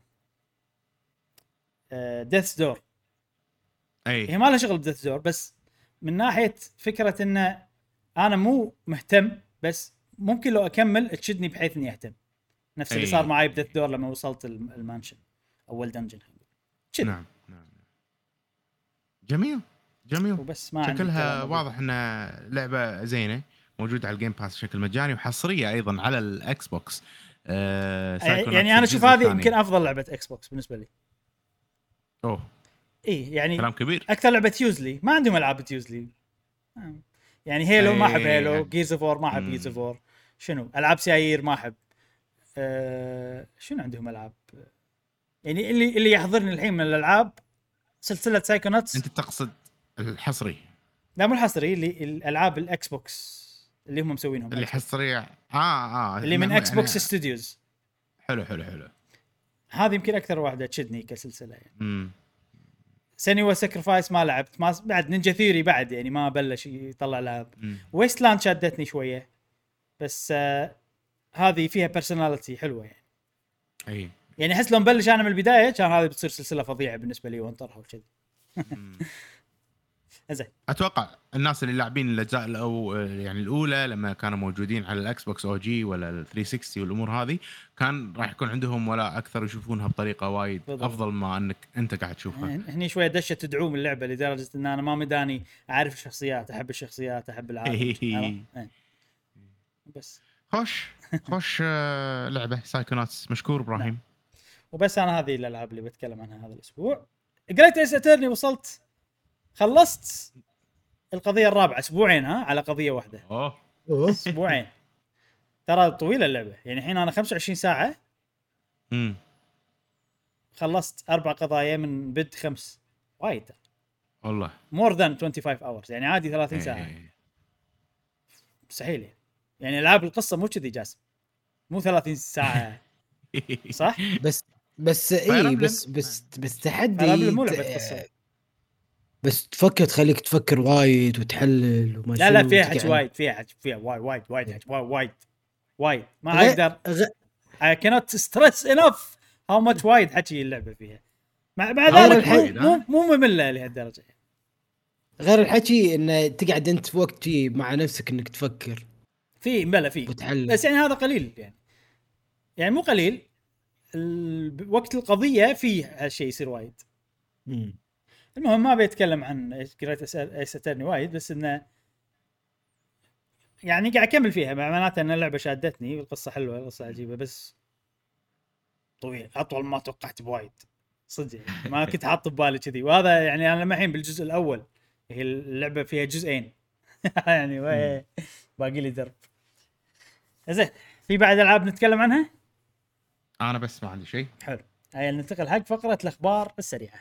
Death's Door هي اي ما لها شغل ب Death's Door بس من ناحية فكرة إنه أنا مو مهتم بس ممكن لو أكمل تشدني بحيث إني أهتم. نفس اللي أي. صار معي ب Death's Door لما وصلت ال m- ال mansion اول dungeon. كذا نعم نعم جميل جميل. وبس ما شكلها. واضح إنها لعبة زينة موجودة على ال Game Pass بشكل مجاني وحصرية أيضا على ال Xbox آه Psychonauts يعني أنا أشوف هذه. يمكن أفضل لعبة Xbox بالنسبة لي. أوه. اي يعني كلام كبير. أكثر لعبة usually ما عندهم ألعاب usually يعني Halo ما أحب. Halo Gears of ما أحب. Gears of شنو؟ ألعاب سيايير ما أحب. أه شنو عندهم ألعاب؟ يعني اللي اللي يحضرني الحين من الألعاب سلسلة Psychonauts أنت تقصد الحصري. لا مو الحصري اللي الألعاب ال Xbox اللي هم مسوينهم. اللي حصريه آه آه اللي من Xbox Studios حلو حلو حلو. هذه يمكن أكثر واحدة تشدني كسلسلة يعني. امم Senua's Sacrifice ما لعبت. ما بعد Ninja Theory بعد يعني ما بلش يطلع لعب. Wasteland شدتني شوية. بس آه هذه فيها personality حلوة يعني إي يعني أحس لو نبلش أنا من البداية كان هذه بتصير سلسلة فظيعة بالنسبة لي وانطرها وكذي. <laughs> زين أتوقع الناس اللي لاعبين الأجزاء الأو يعني الأولى لما كانوا موجودين على ال Xbox أو جي ولا ال 360 والأمور هذه كان راح يكون عندهم ولا أكثر يشوفونها بطريقة وايد بالضبط. أفضل ما أنك أنت قاعد تشوفها هني شوية دشة تدعوم اللعبة لدرجة إن أنا ما مداني أعرف الشخصيات أحب الشخصيات أحب العالم؟ إيه. بس خوش خوش آه، لعبة. Psychonauts مشكور إبراهيم. وبس أنا هذه الألعاب اللي بتكلم عنها هذا الأسبوع. Great Ace Attorney؟ وصلت. خلصت القضية الرابعة. أسبوعين ها؟ على قضية واحدة. أوه. أسبوعين. ترى طويلة اللعبة. يعني الحين أنا 25 ساعة. امم خلصت أربع قضايا من بين خمس. وايد. والله. more than 25 hours يعني عادي 30 ساعة. إيه. مستحيل يعني. يعني ألعاب القصة مو كذي جاسم. مو 30 ساعة. <laughs> صح؟ بس بس اي. بس بس بس تحدي مو لعبة قصة. بس تفكر تخليك تفكر وايد وتحلل وما لا لا فيها حكي وايد فيها حكي فيها وايد وايد وايد حكي وايد وايد وايد. ما أقدر. غ- I cannot stress enough how much وايد حكي اللعبة فيها. مع مع ذلك مو, مو, مملة لهالدرجة. غير الحكي انه تقعد أنت في وقت مع نفسك إنك تفكر. في مبلى في. بس يعني هذا قليل يعني. يعني مو قليل وقت القضية في هالشيء يصير وايد. مم. المهم ما بيتكلم عن Great Ace Attorney وايد بس إنه يعني قاعد أكمل فيها معناته إن اللعبة شادتني والقصة حلوة القصة عجيبة بس طويل أطول ما توقعت بوايد. صدق يعني. ما <laughs> كنت حاط ببالي كذي. وهذا يعني أنا لما الحين بالجزء الأول هي اللعبة فيها جزئين. <laughs> يعني باقي لي درب. زين في بعد ألعاب نتكلم عنها؟ أنا بس ما عندي شيء حلو هيا ننتقل حق فقرة الأخبار السريعة.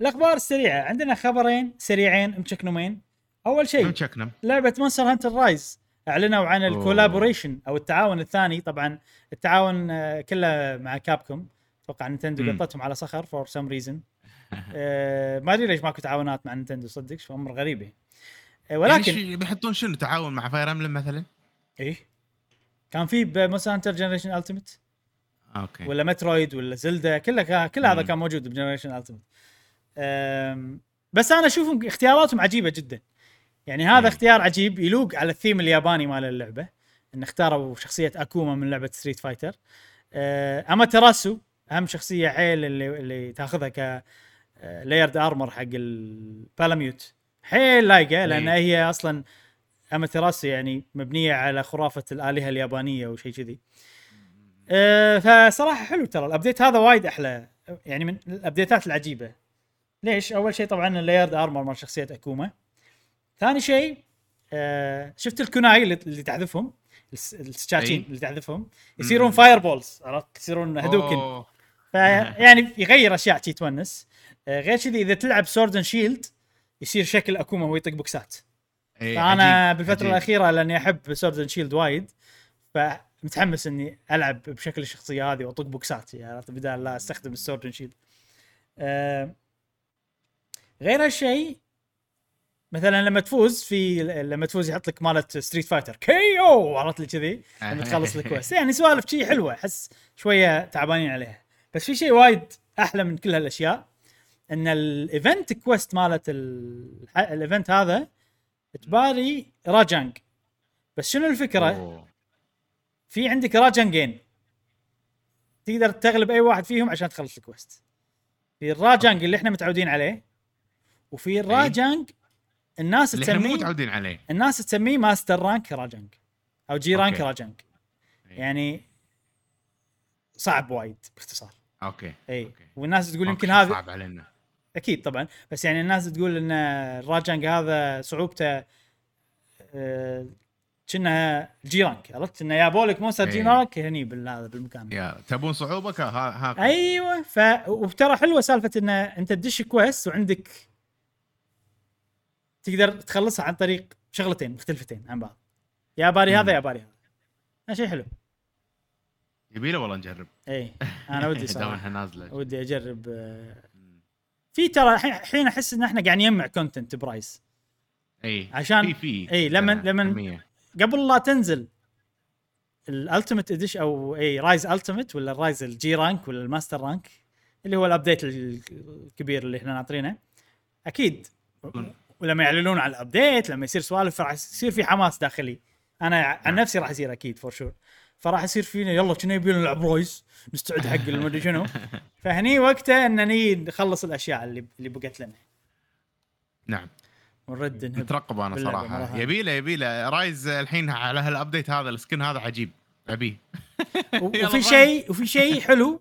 الأخبار السريعة عندنا خبرين سريعين مشكنمين. أول شيء مشكنم لعبة Monster Hunter Rise أعلنوا عن. ال collaboration أو التعاون الثاني طبعا التعاون آه، كله مع Capcom أتوقع Nintendo. قطتهم على صخر for some reason ما أدري ليش ماكو تعاونات مع Nintendo صدق شو أمر غريب يعني. آه، ولكن يعني بيحطون شنو تعاون مع Fire Emblem مثلا إيه؟ كان في ب Monster Hunter Generations Ultimate okay. ولا Metroid ولا Zelda كله كل هذا. كان موجود ب Generations Ultimate بس أنا اشوفهم اختياراتهم عجيبة جدا. يعني هذا. اختيار عجيب يلوق على الثيم الياباني مال اللعبة إن اختاروا شخصية Akuma من لعبة Street Fighter آه، Amaterasu أهم شخصية حيل اللي اللي تاخذها ك layered armor حق ال Palamute حيل لايقة لأن إيه. هي أصلا Amaterasu يعني مبنية على خرافة الآلهة اليابانية وشيء كذي. أه فصراحة حلو ترى. ال update هذا وايد أحلى. يعني من ال update ات العجيبة. ليش؟ أول شيء طبعا ال layered armor مال شخصية Akuma. ثاني شيء أه شفت ال kunai اللي, تحذفهم؟ الس- السكاكين. اللي تحذفهم؟ يصيرون. fireballs عرفت؟ يصيرون Hadouken. فيعني <laughs> يغير أشياء شي تونس. آه، غير كذي إذا تلعب sword and shield يصير شكل Akuma وهو يطق بوكسات. إيه، فأنا عجيب، بالفترة عجيب. الأخيرة لأني أحب sword and shield وايد فمتحمس إني ألعب بشكل الشخصية هذه وأطق بوكسات يعني عرفت؟ بدال لا أستخدم ال sword and shield آه، غير هالشيء مثلا لما تفوز في لما تفوز يحط لك مالت Street Fighter KO عرفت لي كذي؟ لما تخلص ال quest <laughs> يعني سوالف شي حلوة أحس شوية تعبانين عليها. بس في شيء وايد أحلى من كل هالأشياء إن ال event quest مالت ال- ال event هذا تباري Rajang بس شنو الفكرة؟ أوه. في عندك Rajang ين تقدر تغلب أي واحد فيهم عشان تخلص ال quest. في ال Rajang اللي إحنا متعودين عليه وفي ال Rajang الناس اللي إحنا مو تسميه متعودين عليه. الناس تسميه master rank Rajang أو G rank أوكي. Rajang. يعني صعب وايد باختصار. أوكي. إي. والناس تقول يمكن هذا صعب علينا. أكيد طبعا. بس يعني الناس تقول إن ال Rajang هذا صعوبته آه، كأنها G rank عرفت؟ إنه يابوا لك monster A. rank هني بهذا بالمكان. يا تبون صعوبه ها ها. أيوه. ف وترى حلوة سالفة إن أنت تدش quest وعندك تقدر تخلصها عن طريق شغلتين مختلفتين عن بعض. يا باري هذا. يا باري هذا. شيء حلو. يبيله والله نجرب. اي أنا ودي <laughs> صراحة. ودي أجرب آه، في ترى الحين أحس إن إحنا قاعد نجمع content ب Rise. إي عشان- في في أنا لمن- كمية. قبل لا تنزل ال ultimate edition أو إي Rise Ultimate ولا ال Rise ال G rank ولا ال master rank اللي هو ال update الكبير اللي إحنا ناطرينه. أكيد. ولما يعلنون على ال update لما يصير سوالف راح يصير في حماس داخلي. أنا عن نعم. نفسي راح يصير أكيد for sure فراح يصير فينا يلا كنا يبي نلعب Rise نستعد حق المدري شنو. <laughs> فهني وقته إنني نخلص الأشياء اللي اللي بقت لنا. نعم. ونرد نهب مترقب أنا صراحة. ثانية. يبيله يبيله. Rise الحين على هال update هذا ال skin هذا عجيب. ابيه <laughs> <laughs> وفي. شيء وفي شيء حلو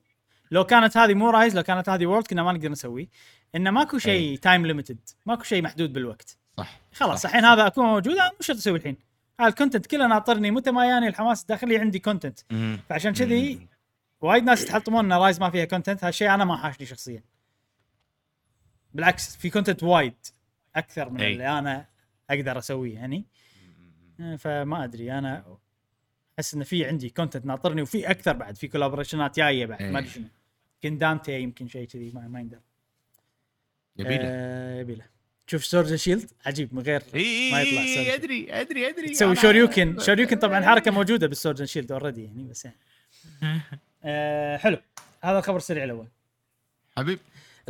لو كانت هذه مو Rise لو كانت هذه World كنا ما نقدر نسويه إنه ماكو شيء. time limited ماكو شيء محدود بالوقت. صح خلاص الحين. هذا أكون موجود مو شرط أسوي الحين. ال content كله ناطرني. متى ما ياني الحماس الداخلي عندي content. فعشان كذي. وايد ناس يتحطمون إن Rise ما فيها content هالشيء أنا ما حاشني شخصيا. بالعكس في content وايد أكثر من أي. اللي أنا أقدر أسويه يعني. آه، فما أدري. أنا أحس انه في عندي content ناطرني وفي أكثر بعد. في collaboration ات جاية بعد. ما أدري. شنو. يمكن دانتي يمكن شيء كذي ما, ما يندر. يبيله. آه يبيله. شوف sword shield عجيب من غير ما يطلع اي sword. أدري أدري أدري. تسوي Shoryuken. Shoryuken طبعا حركة موجودة بال sword shield already يعني بس يعني. <laughs> آه حلو. هذا الخبر السريع الأول. حبيب.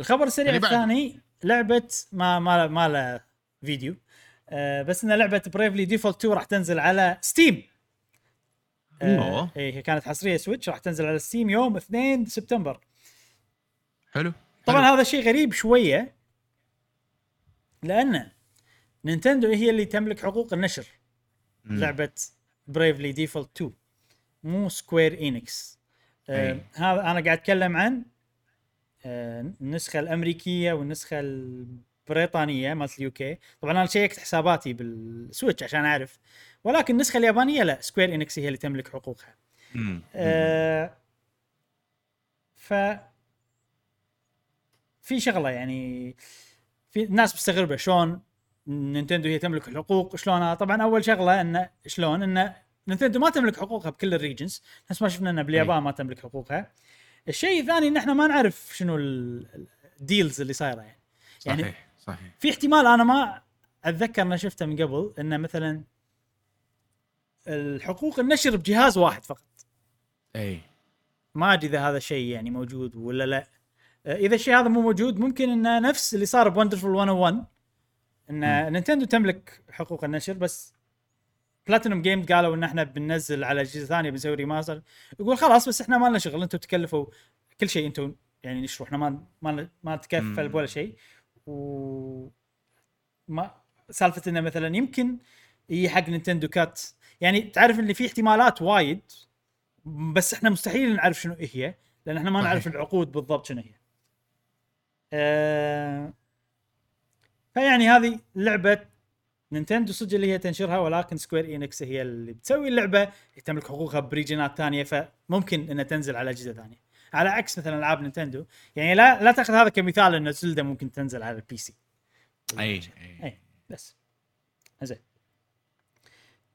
الخبر السريع. الثاني لعبة ما ما ما له فيديو. آه بس إن لعبة Bravely Default 2 راح تنزل على Steam آه أوه. اي هي كانت حصرية Switch راح تنزل على Steam يوم 2 سبتمبر. حلو. طبعا حلو. هذا شيء غريب شوية. لأن نينتندو هي اللي تملك حقوق النشر. مم. لعبة Bravely Default 2 مو Square Enix آه. هذا أنا قاعد أتكلم عن آه النسخة الأمريكية والنسخة البريطانية مالت ال UK طبعا أنا شيكت حساباتي بال Switch عشان أعرف. ولكن النسخة اليابانية لا Square Enix هي اللي تملك حقوقها. مم. آه ف في شغلة يعني في ناس مستغربه شلون نينتندو هي تملك الحقوق شلونها طبعا أول شغلة انه شلون؟ انه نينتندو ما تملك حقوقها بكل ال regions نفس ما شفنا انه باليابان ما تملك حقوقها. الشيء الثاني إن إحنا ما نعرف شنو ال- ال deals اللي صايرة يعني. يعني صحيح صحيح. في احتمال أنا ما أتذكر إني شفته من قبل انه مثلا الحقوق النشر بجهاز واحد فقط. اي ما أدري إذا هذا الشيء يعني موجود ولا لا. إذا الشيء هذا مو موجود ممكن انه نفس اللي صار ب Wonderful 101 إن نينتندو تملك حقوق النشر بس Platinum Games قالوا إن إحنا بننزل على أجهزة ثانية بنسوي remaster يقول خلاص بس إحنا ما لنا شغل أنتم تكلفوا كل شيء أنتم يعني نشروا إحنا ما ما ما نتكفل. بولا شيء و ما سالفة إنه مثلا يمكن يجي حق نينتندو cut يعني تعرف اللي في احتمالات وايد بس إحنا مستحيل نعرف شنو هي لأن إحنا ما. نعرف العقود بالضبط شنو هي. أه فيعني هذه لعبة نينتندو صدق اللي هي تنشرها ولكن Square Enix هي اللي بتسوي اللعبة تملك حقوقها ب region ات ثانية فممكن إنها تنزل على أجهزة ثانية. على عكس مثلا ألعاب نينتندو يعني لا لا تأخذ هذا كمثال ان Zelda ممكن تنزل على ال PC. أي أي. بس. زين.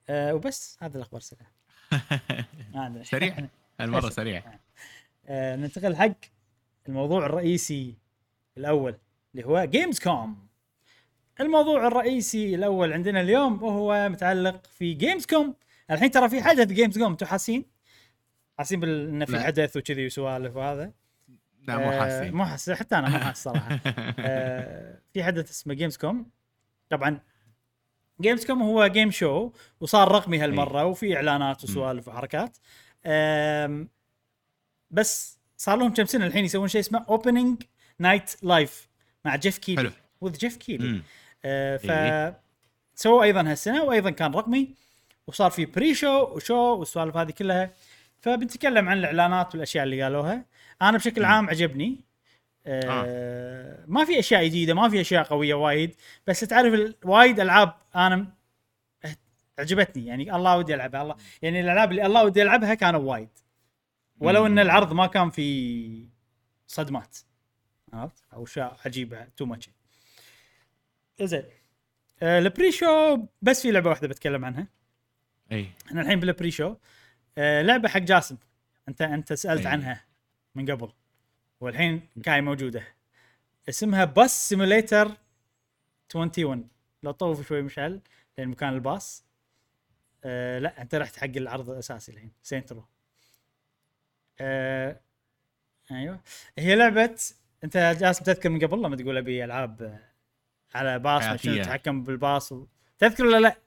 أه وبس هذا الأخبار شيء. سريع. <laughs> <laughs> المره سريع. آه ننتقل حق الموضوع الرئيسي. الأول اللي هو Gamescom الموضوع الرئيسي الأول عندنا اليوم وهو متعلق في Gamescom الحين ترى في حدث Gamescom أنتم حاسين؟ حاسين بال... انه في. حدث وكذي وسوالف وهذا؟ لا مو آه، حاسين. مو حاسس حتى أنا مو حاسس <laughs> صراحة. آه، في حدث اسمه Gamescom طبعا Gamescom هو game show وصار رقمي هالمرة وفي إعلانات وسوالف وحركات. بس صار لهم كم سنة الحين يسوون شيء اسمه Opening Night Live مع Geoff Keighley حلو. with Geoff Keighley. آه، ف إيه. سووا أيضا هالسنة وأيضا كان رقمي وصار في pre-show و show والسوالف هذه كلها. فبنتكلم عن الإعلانات والأشياء اللي قالوها. أنا بشكل عام عجبني. آه ما في أشياء جديدة ما في أشياء قوية وايد. بس تعرف وايد ألعاب أنا عجبتني يعني الله ودي ألعبها. الله يعني الألعاب اللي الله ودي ألعبها كانوا وايد. ولو إن. العرض ما كان في صدمات. عرفت؟ أو اشياء عجيبه too much زين. آه ال pre-show بس في لعبة واحدة بتكلم عنها. إي. إحنا الحين بال pre-show. آه لعبة حق جاسم. أنت أنت سألت أي. عنها من قبل والحين كاي موجودة. اسمها Bus Simulator 21 لو طوف شوي مشعل لين مكان الباص. آه لا أنت رحت حق العرض الأساسي الحين Saints Row آه أيوه. هي لعبة انت جاسم تذكر من قبل لما تقول ابي العاب على باص شنو حياتية. تتحكم بالباص و... تذكر ولا لا؟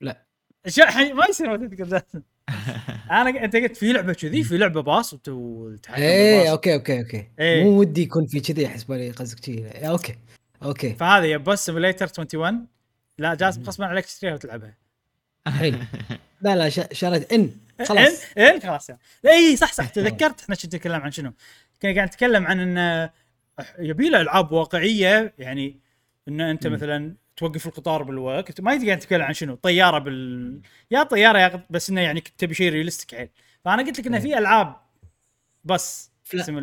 لا. شو. ما يصير ما تذكر جاسم <laughs> أنا أنت قلت في لعبة كذي في لعبة باص وت- وتتحكم إيه بالباص. أوكي أوكي أوكي. إيه. مو ودي يكون في كذي أحس بالي قصدك كذي. إيه، أوكي أوكي. فهذه يا Bus Simulator 21 لا جاسم غصبا عليك تشتريها وتلعبها. حلو. <laughs> لا لا ش- شريت. إن. خلاص. إن؟ ان خلاص يعني. اي صح صح. <laughs> تذكرت. إحنا كنا نتكلم عن شنو؟ كنا قاعد نتكلم عن ان يبي له ألعاب واقعية يعني إن أنت مم. مثلا توقف القطار بالوقت. ما قاعد نتكلم عن شنو طيارة بال يا طيارة يا بس إنه يعني تبي شيء realistic حيل. فأنا قلت لك إنه إيه. في ألعاب بس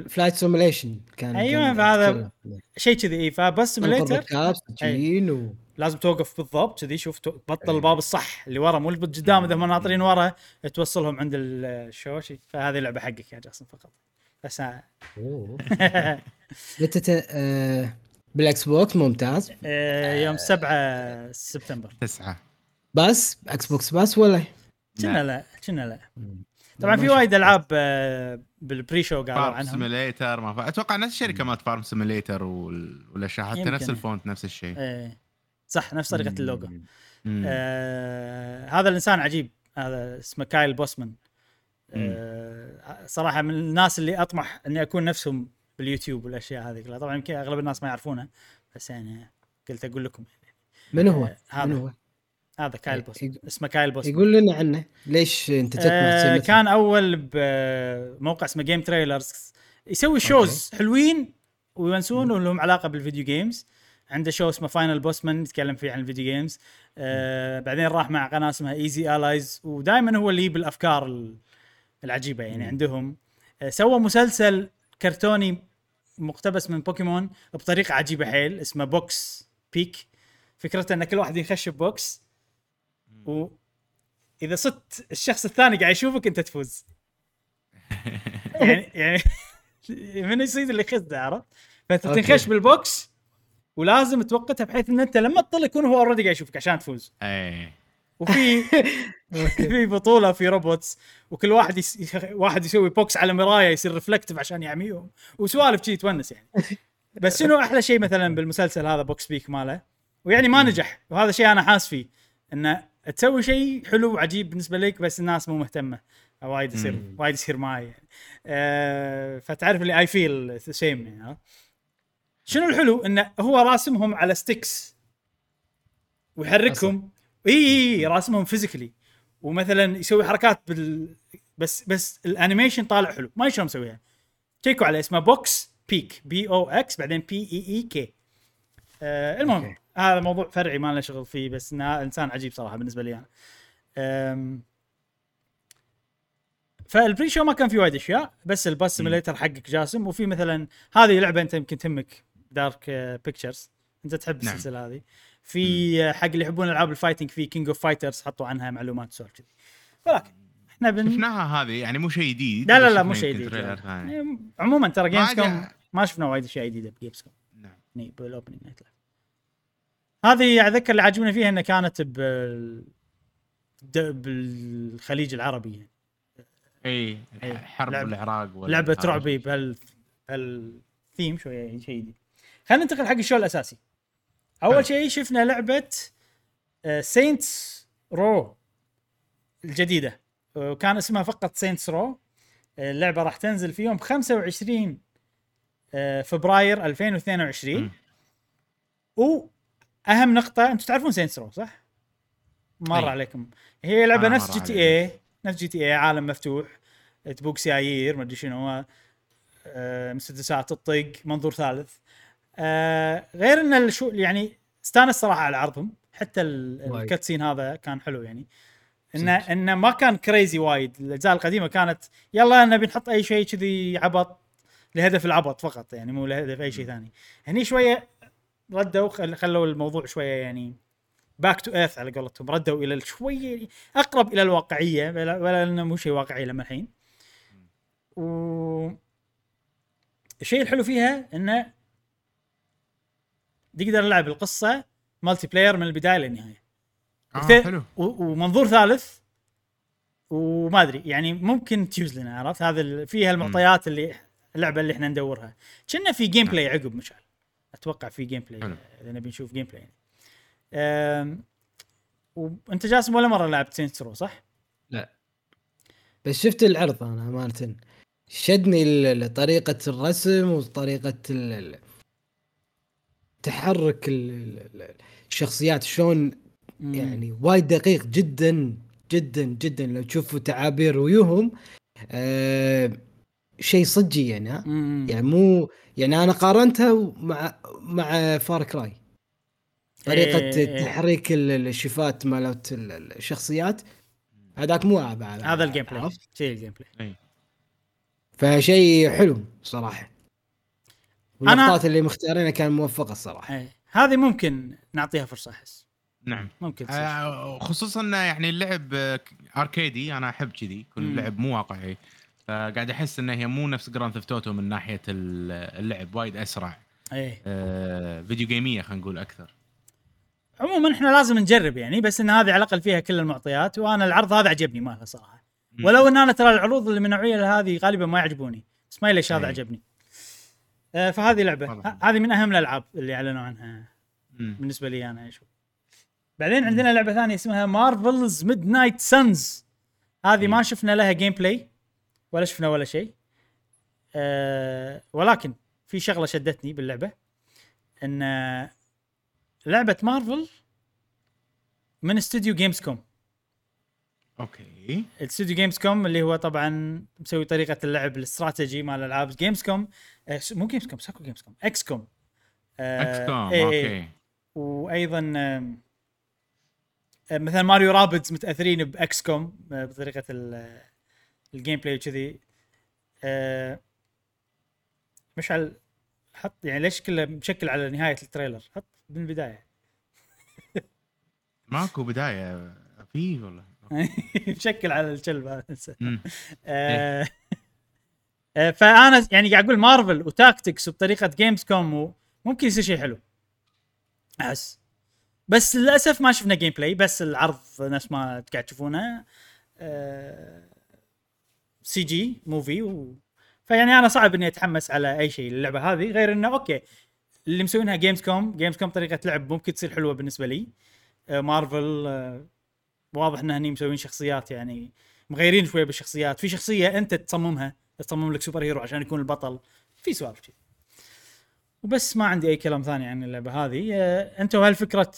flight simulation كان أيوة، كان فهذا. شيء كذي اي ف Bus Simulator و لازم توقف بالضبط كذي شوف تو- تبطل الباب الصح اللي ورا مو اللي قدام اذا ما ناطرين ورا توصلهم عند الشوشي فهذه لعبه حقك يا جاسم فقط. بس. متى آه، بال Xbox ممتاز. آه، يوم 7 سبتمبر. تسعة. بس Xbox بس ولا؟ كنا لا. كنا لا. طبعا في. وايد ألعاب آه، بال pre-show قالوا Farm عنهم. Simulator ما ف... أتوقع نفس الشركة مالت Farm Simulator وال... والاشياء حتى. نفس ال font نفس الشيء. إيه. صح نفس طريقة اللوجو. آه هذا الإنسان عجيب. هذا اسمه Kyle Bosman. آه صراحة من الناس اللي أطمح إني أكون نفسهم باليوتيوب والأشياء هذه كلها. طبعا يمكن أغلب الناس ما يعرفونها بس يعني قلت أقول لكم. من هو؟ آه، هذا. من هو؟ هذا Kyle Bosman يق- اسمه Kyle Bosman يقول لنا عنه ليش أنت آه كان أول بموقع اسمه GameTrailers يسوي shows حلوين ويونسون ولهم علاقة بال video games عنده شو اسمه Final Bosman يتكلم فيه عن ال video games آه بعدين راح مع قناة اسمها Easy Allies ودائما هو اللي يجيب الأفكار ال- العجيبة يعني مم. عندهم آه سوى مسلسل كرتوني مقتبس من بوكيمون بطريقة عجيبة حيل اسمه Box Peek فكرته إن كل واحد يخش ب box و إذا صدت الشخص الثاني قاعد يشوفك أنت تفوز <laughs> يعني يعني <laughs> من يصيد اللي يخزه عرفت؟ فأنت. تنخش بال box ولازم توقتها بحيث إن أنت لما تطل يكون هو already قاعد يشوفك عشان تفوز إيه وفي <laughs> في بطولة في robots وكل واحد يس... واحد يسوي box على مراية يصير reflective عشان يعميهم وسوالف شي تونس يعني. <laughs> بس شنو أحلى شيء مثلا بالمسلسل هذا Box Peek ماله؟ ويعني ما نجح وهذا شيء أنا حاس فيه انه تسوي شيء حلو وعجيب بالنسبة لك بس الناس مو مهتمة وايد يصير. وايد يصير معي يعني. أه فتعرف اللي I feel same يعني؟ شنو الحلو؟ انه هو راسمهم على sticks ويحركهم إي إي راسمهم physically ومثلا يسوي حركات بال بس بس ال animation طالع حلو. ما شلون مسويها. تشيكوا على اسمه Box Peek B O X بعدين P E E K آه المهم أوكي. هذا موضوع فرعي ما لنا شغل فيه بس إنه إنسان عجيب صراحة بالنسبة لي أنا. فال pre-show ما كان في وايد أشياء بس ال Bus Simulator حقك جاسم. وفي مثلا هذه لعبة أنت يمكن تهمك Dark Pictures أنت تحب نعم. السلسلة هذه. في حق اللي يحبون ألعاب ال fighting في King of Fighters حطوا عنها معلومات سوالف كذي. ولكن إحنا بن... شفناها هذه يعني مو شيء جديد لا لا لا مو شيء جديد. يعني عموما ترى Gamescom ما شفنا وايد أشياء جديدة ب Gamescom نعم. يعني بال Opening Night Live هذه أتذكر اللي عجبني فيها إنها كانت بال بالخليج العربي يعني. إي. حرب لعبة- العراق ولا لعبة رعبي. بهال بهالثيم شوية شيء جديد. خلينا ننتقل حق ال show الأساسي. أول. شيء شفنا لعبة Saints Row الجديدة آه، كان اسمها فقط Saints Row اللعبة راح تنزل في يوم 25 آه، فبراير 2022 مم. واهم نقطة أنتم تعرفون Saints Row صح؟ مر أي. عليكم هي لعبة آه، نفس GTA نفس GTA عالم مفتوح تبوق سيايير ما أدري شنو آه، مسدسات الطق منظور ثالث آه، غير إن ال show يعني استانس صراحة على عرضهم. حتى. ال cutscene هذا كان حلو يعني. إنه. إنه ما كان crazy وايد. الأجزاء القديمة كانت يلا نبي نحط أي شيء كذي عبط لهدف العبط فقط يعني مو لهدف أي شيء ثاني. هني شوية ردوا خل- خلوا الموضوع شوية يعني back to earth على قولتهم. ردوا إلى شوية أقرب إلى الواقعية ولا, ولا إنه مو شيء واقعي لما الحين. و الشيء الحلو فيها إنه تقدر نلعب القصة مالتي player من البداية للنهاية. وث- حلو. و- ومنظور ثالث وما أدري يعني ممكن تيوز لنا عرفت؟ هذا ال- فيها المعطيات اللي اللعبة اللي إحنا ندورها. كنا في gameplay عقب مشعل. أتوقع في gameplay حلو. إذا نبي نشوف gameplay يعني. أم، وانت جاسم ولا مرة لعبت Saints Row صح؟ لا. بس شفت العرض أنا امانه شدني ال- ال- طريقة الرسم وطريقة ال- تحرك ال- ال- ال- الشخصيات شلون. يعني وايد دقيق جدا جدا جدا لو تشوفوا تعابير وجوههم آه شيء صجي يعني ها مم. يعني مو يعني أنا قارنتها مع مع Far Cry طريقة إيه. تحريك ال- ال- الشفات مالت ال- ال- الشخصيات هذاك مو هذا ال gameplay؟ شيء ال gameplay اي فشيء حلو صراحة واللقطات اللي مختارينها كان موفقة الصراحة. أي. هذه ممكن نعطيها فرصة أحس. نعم. ممكن تصير. آه، خصوصا يعني اللعب آه، أركيدي أنا أحب كذي يكون مم. اللعب مو واقعي فقاعد أحس ان هي مو نفس Grand Theft Auto من ناحية ال- اللعب وايد أسرع. إيه. آه، فيديو جيمية خلينا نقول أكثر. عموما إحنا لازم نجرب يعني بس إن هذه على الأقل فيها كل المعطيات وأنا العرض هذا عجبني مالها صراحة. ولو إن أنا ترى العروض اللي من النوعيه هذه غالبا ما يعجبوني. بس ما ليش هذا أي. عجبني. آه فهذه لعبة. هذه من أهم الألعاب اللي أعلنوا عنها. مم. بالنسبة لي أنا أشوف بعدين عندنا لعبة ثانية اسمها Marvel's Midnight Suns هذه ما. شفنا لها gameplay ولا شفنا ولا شيء. آه ولكن في شغلة شدتني باللعبة إن آه، لعبة مارفل من استوديو جيمز كوم okay. الاستوديو جيمز كوم اللي هو طبعا مسوي طريقة اللعب الاستراتيجي مال ألعاب جيمز كوم مو جيمز كوم ساكو جيمز كوم XCOM XCOM. Okay. وأيضا مثلا Mario Rabbids متأثرين ب XCOM آه، بطريقة ال- ال gameplay وكذي. آه، مشعل حط يعني ليش كله مشكل على نهاية ال trailer؟ حط من البداية. ماكو بداية في والله. <laughs> مشكل على الكلب. <laughs> هذا. آه، آه، فأنا يعني قاعد أقول مارفل و tactics وبطريقه جيمز كوم ممكن يصير شيء حلو. أحس. بس للأسف ما شفنا gameplay بس العرض نفس ما قاعد تشوفونه. CG movie و... فيعني أنا صعب إني أتحمس على أي شيء اللعبه هذه غير إنه okay اللي مسوينها جيمز كوم جيمز كوم طريقة لعب ممكن تصير حلوة بالنسبة لي. مارفل آه، واضح إن هني مسوين شخصيات يعني مغيرين شوية بالشخصيات. في شخصية أنت تصممها تصمم لك superhero عشان يكون البطل في سوالف كذي وبس ما عندي أي كلام ثاني عن اللعبة هذه. آه، أنتم هل فكرة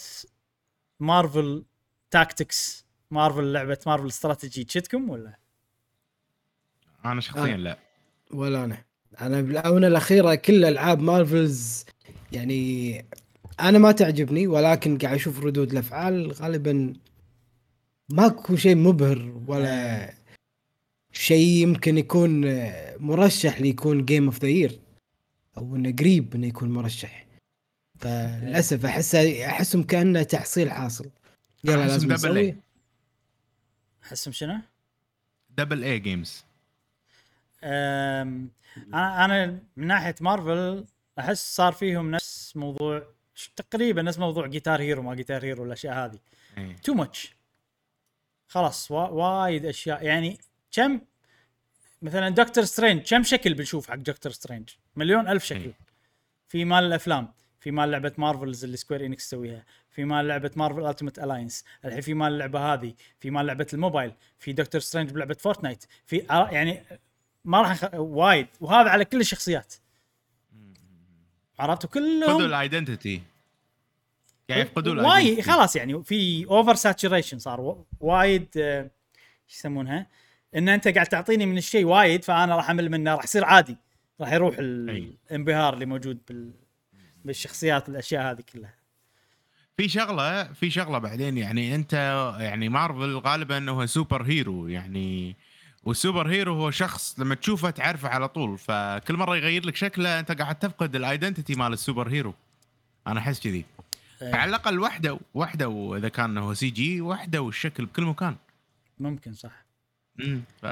مارفل tactics مارفل لعبة مارفل استراتيجي تشدكم ولا؟ أنا شخصيا آه. لا. ولا أنا. أنا بالآونة الأخيرة كل ألعاب مارفلز يعني أنا ما تعجبني ولكن قاعد أشوف ردود الأفعال غالبا ماكو شيء مبهر ولا شيء يمكن يكون مرشح ليكون game of the year أو إنه قريب إنه يكون مرشح. فللأسف احس أحسهم كأنه تحصيل حاصل. يلا لازم double نسوي. A. أحسهم شنو؟ double A games أنا أنا من ناحية مارفل أحس صار فيهم نفس موضوع تقريبا نفس موضوع Guitar Hero ما Guitar Hero الاشياء هذه. إيه. Too much خلاص وا- وايد أشياء. يعني كم؟ مثلا دكتور سترينج كم شكل بنشوف حق دكتور سترينج مليون ألف شكل. في مال الأفلام في مال لعبة مارفلز اللي Square Enix تسويها في مال لعبة مارفل Ultimate Alliance الحين في مال اللعبة هذه في مال لعبة الموبايل في دكتور سترينج بلعبة فورتنايت في يعني ما راح نخ... وايد. وهذا على كل الشخصيات. عرفتوا كلهم. ال identity يعني يفقدوا وايد خلاص يعني في over saturation صار. وايد آه، شو يسمونها؟ إن أنت قاعد تعطيني من الشيء وايد فأنا راح أمل منه راح يصير عادي. راح يروح. الانبهار اللي موجود بال... بالشخصيات الأشياء هذه كلها. في شغلة في شغلة بعدين يعني أنت يعني مارفل غالبا هو superhero يعني وال superhero هو شخص لما تشوفه تعرفه على طول فكل مرة يغير لك شكله أنت قاعد تفقد ال identity مال ال superhero. أنا أحس كذي. على الأقل وحدة وحدة واذا كان هو CG وحدة والشكل بكل مكان. ممكن صح. امم ف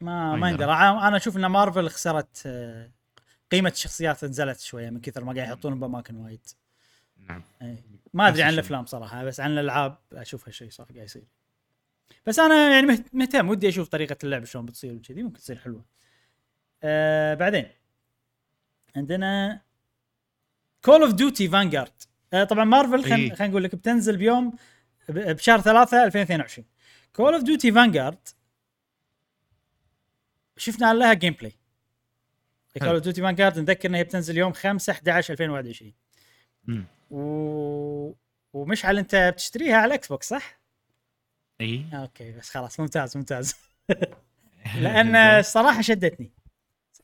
ما ما يندرى. أنا أشوف إن مارفل خسرت آه، قيمة الشخصيات نزلت شوية من كثر ما قاعد يحطونهم باماكن وايد. نعم. إيه. ما أدري عن. الأفلام صراحة بس عن الألعاب أشوف هالشيء صار قاعد يصير. بس أنا يعني مهت- مهتم ودي أشوف طريقة اللعب شلون بتصير وكذي ممكن تصير حلوة. آه بعدين عندنا Call of Duty Vanguard طبعا مارفل خلينا إيه. خلينا نقول لك بتنزل بيوم بشهر 3 2022 Call of Duty Vanguard شفنا لها gameplay Call. of Duty Vanguard نذكر إنها بتنزل يوم 5 11 2021 امم و... ومشعل أنت بتشتريها على ال Xbox صح؟ اي okay بس خلاص ممتاز ممتاز. <laughs> لأن الصراحة شدتني.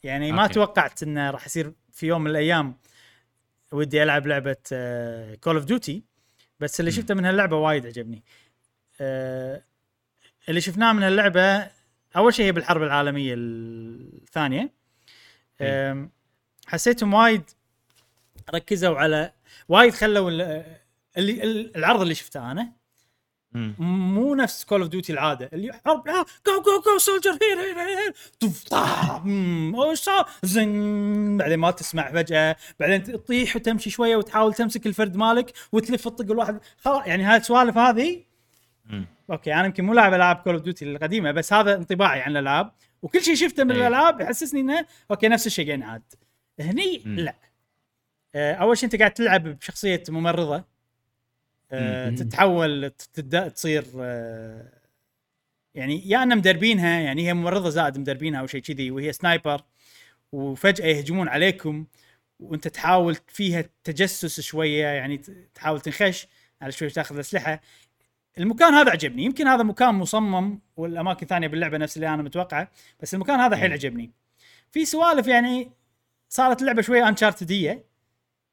يعني ما okay. توقعت إنه راح يصير في يوم من الأيام ودي ألعب لعبة Call of Duty بس اللي. شفته من هاللعبة وايد عجبني آه، اللي شفناه من هاللعبة أول شيء هي بالحرب العالمية الثانية حسيتهم وايد ركزوا على وايد خلوا ال- اللي العرض اللي شفته أنا. مو نفس Call of Duty العادة اللي حرب go go go soldier here here here طف طا مم، أوش صار؟ زن بعدين ما تسمع فجأة بعدين تطيح وتمشي شوية وتحاول تمسك الفرد مالك وتلف تطق الواحد خلاص يعني هاي السوالف هذه. okay أنا يمكن مو لاعب ألعاب Call of Duty القديمة بس هذا انطباعي عن الألعاب وكل شيء شفته من أي. الألعاب يحسسني إنه okay نفس الشيء قاعد ينعاد هني. لا آه، أول شيء أنت قاعد تلعب بشخصية ممرضة آه،. تتحول تبدأ تصير آه، يعني يا ان مدربينها يعني هي ممرضة زائد مدربينها أو شيء كذي وهي سنايبر وفجأة يهجمون عليكم وأنت تحاول فيها تجسس شوية يعني تحاول تنخش على شوي تأخذ الاسلحه المكان هذا عجبني. يمكن هذا مكان مصمم والأماكن الثانية باللعبة نفس اللي أنا متوقعه بس المكان هذا حيل. عجبني. في سوالف يعني صارت اللعبه شوية انشارتديه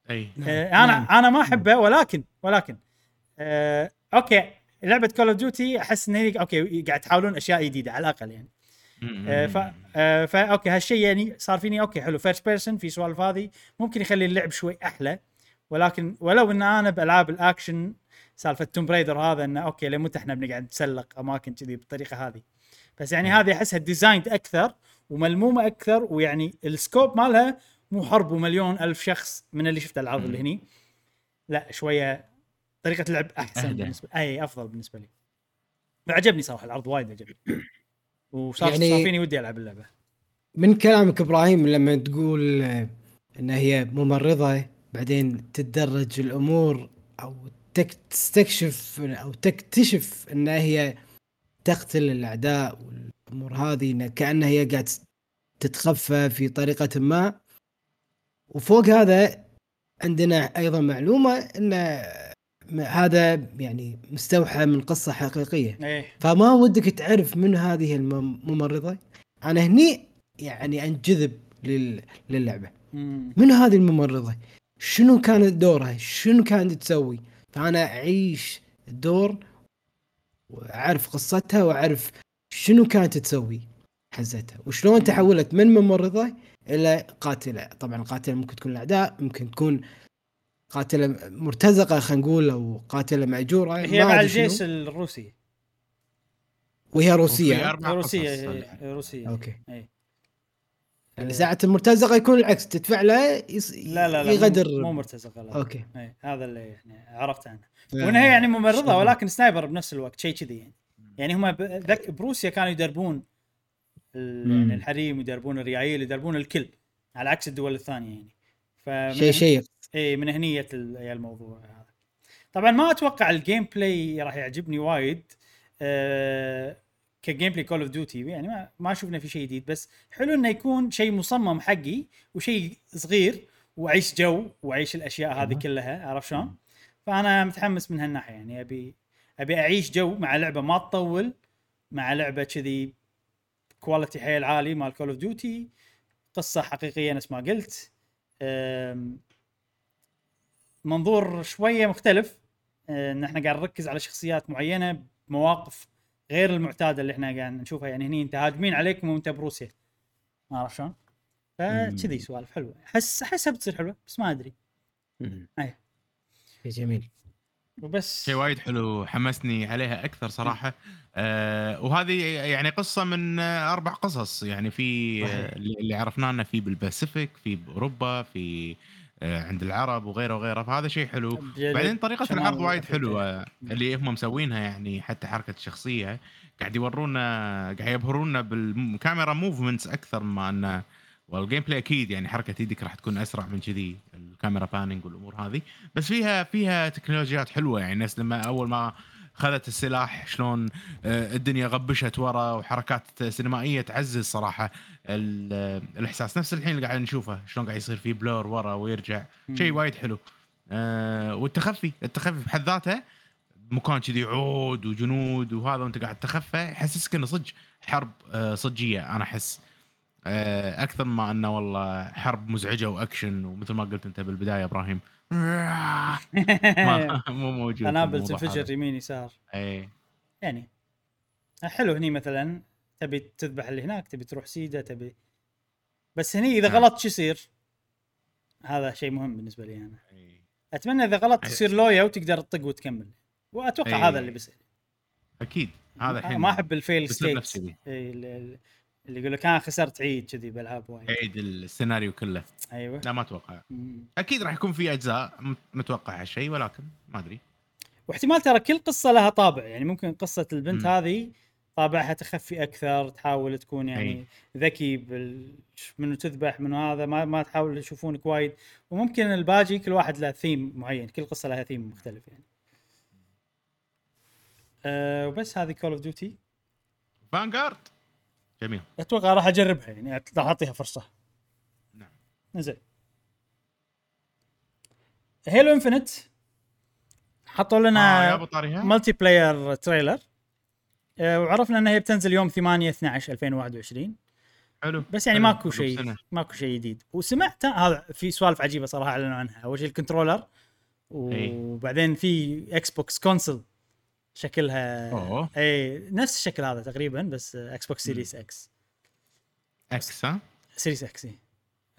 أي. آه، أنا نعم. أنا ما احبه ولكن ولكن آه okay. لعبة Call of Duty أحس إن هي okay قاعد تحاولون أشياء جديدة على الأقل يعني. آه ف آه فا okay هالشيء يعني صار فيني okay حلو. first person في سوالف هذه ممكن يخلي اللعب شوي أحلى. ولكن ولو إن أنا بألعاب الأكشن سالفة Tomb Raider هذا إنه okay لمتى إحنا بنقعد نتسلق أماكن كذي بالطريقة هذه. بس يعني هذه أحسها designed أكثر وملمومة أكثر ويعني ال scope مالها مو حرب ومليون ألف شخص من اللي شفته العرض اللي هني. لا شوية طريقة اللعب أحسن أهدى. بالنسبة أي أفضل بالنسبة لي. عجبني صراحة العرض وايد عجبني. وصار يعني- صار فيني ودي ألعب اللعبة. من كلامك إبراهيم لما تقول إن هي ممرضة بعدين تتدرج الأمور أو تك تستكشف أو تكتشف إن هي تقتل الأعداء والأمور هذه كأنها هي قاعد تتخفى في طريقة ما. وفوق هذا عندنا أيضا معلومة إن هذا يعني مستوحى من قصة حقيقية. إيه. فما ودك تعرف من هذه الممرضة؟ أنا هني يعني أنجذب لل... للعبة. مم. من هذه الممرضة؟ شنو كانت دورها؟ شنو كانت تسوي؟ فأنا أعيش الدور وأعرف قصتها وأعرف شنو كانت تسوي حزتها. وشلون تحولت من ممرضة إلى قاتلة. طبعا قاتلة ممكن تكون الأعداء ممكن تكون قاتلة مرتزقة خلينا نقول أو قاتلة مأجورة هي مع. الجيش الروسي. وهي روسية. قصص. إيه، روسية. أوكي. اي يعني ساعة المرتزقة يكون العكس تدفع له يس... لا لا لا يغدر. مو, مرتزقة لا. أوكي. اي هذا اللي يعني عرفت عنه. وإنها يعني ممرضة شلون؟ ولكن sniper بنفس الوقت شيء كذي يعني. يعني هم ذك بروسيا كانوا يدربون. يعني الحريم يدربون الريايل يدربون الكل على عكس الدول الثانية يعني. شيء شيء اي من هنية الموضوع هذا. طبعا ما أتوقع ال gameplay راح يعجبني وايد أه ك gameplay Call of Duty يعني ما ما شفنا في شيء جديد بس حلو إنه يكون شيء مصمم حقي وشيء صغير واعيش جو واعيش الأشياء هذه. كلها عرفت شلون؟ فأنا متحمس من هالناحية. يعني ابي أبي أعيش جو مع لعبة ما تطول مع لعبة كذي quality حيل عالي مال Call of Duty قصة حقيقية نفس ما قلت. منظور شوية مختلف أه، إن إحنا قاعد نركز على شخصيات معينة بمواقف غير المعتادة اللي إحنا قاعد نشوفها. يعني هني أنت هاجمين عليكم وأنت بروسيا. ما أعرف شلون. فكذي سوالف حلوة. أحس احسها بتصير حلوة بس ما أدري. أي. شيء جميل. وبس. شيء وايد حلو حمسني عليها أكثر صراحة. آه وهذه يعني قصة من آه أربع قصص. يعني في. آه اللي عرفنا إنه في بالباسيفيك في بأوروبا في آه عند العرب وغيره وغيره فهذا شيء حلو. بعدين طريقة العرض وايد. حلوة اللي هم مسوينها يعني حتى حركة الشخصية قاعد يورونا قاعد يبهرونا بال camera movements أكثر ما انه وال gameplay أكيد يعني حركة يدك راح تكون أسرع من كذي ال camera panning والأمور هذه. بس فيها فيها تكنولوجيات حلوة يعني الناس لما أول ما خذت السلاح شلون آه، الدنيا غبشت ورا وحركات سينمائية تعزز صراحة آه، الإحساس. نفس الحين اللي قاعد نشوفه شلون قاعد يصير في blur ورا ويرجع. شيء وايد حلو. آه، والتخفي التخفي بحد ذاته مكان كذي عود وجنود وهذا وانت قاعد تتخفى يحسسك إنه صدق حرب صجية أنا أحس. أكثر ما إنه والله حرب مزعجة وأكشن ومثل ما قلت أنت بالبداية إبراهيم. <laughs> ما <laughs> مو موجود قنابل تنفجر. يمين يسار اي يعني حلو هني مثلا تبي تذبح اللي هناك تبي تروح سيدة تبي بس هني إذا نعم. غلط شو يصير؟ هذا شيء مهم بالنسبة لي أنا إي. أتمنى إذا غلط أي. تصير لويا وتقدر تطق وتكمل وأتوقع أي. هذا اللي بيصير أكيد هذا الحين ما أحب الفيل ستيت. اللي يقول لك أنا خسرت عيد. كذي بألعاب وايد. عيد السيناريو كله. أيوه. لا ما أتوقع. أكيد راح يكون في أجزاء مت- متوقع هالشيء ولكن ما أدري. واحتمال ترى كل قصة لها طابع. يعني ممكن قصة البنت. هذه طابعها تخفي أكثر تحاول تكون يعني أي. ذكي بال... منو تذبح منو هذا ما ما تحاول يشوفونك وايد. وممكن الباجي كل واحد له ثيم معين كل قصة لها ثيم مختلف يعني. أه وبس هذه Call of Duty Vanguard جميل. أتوقع راح أجربها يعني راح أعطيها فرصة. نعم. زين Halo Infinite حطوا آه لنا طاريها multiplayer trailer آه، وعرفنا إنها هي بتنزل يوم 8 12 2021 حلو. بس يعني حلو. ماكو شيء. ماكو شيء جديد. وسمعت هذا في سوالف عجيبة صراحة أعلنوا عنها. أول شيء ال controller إي. وبعدين في Xbox console شكلها أوه. اي نفس الشكل هذا تقريبا بس Xbox Series X X ها؟ Series X إي.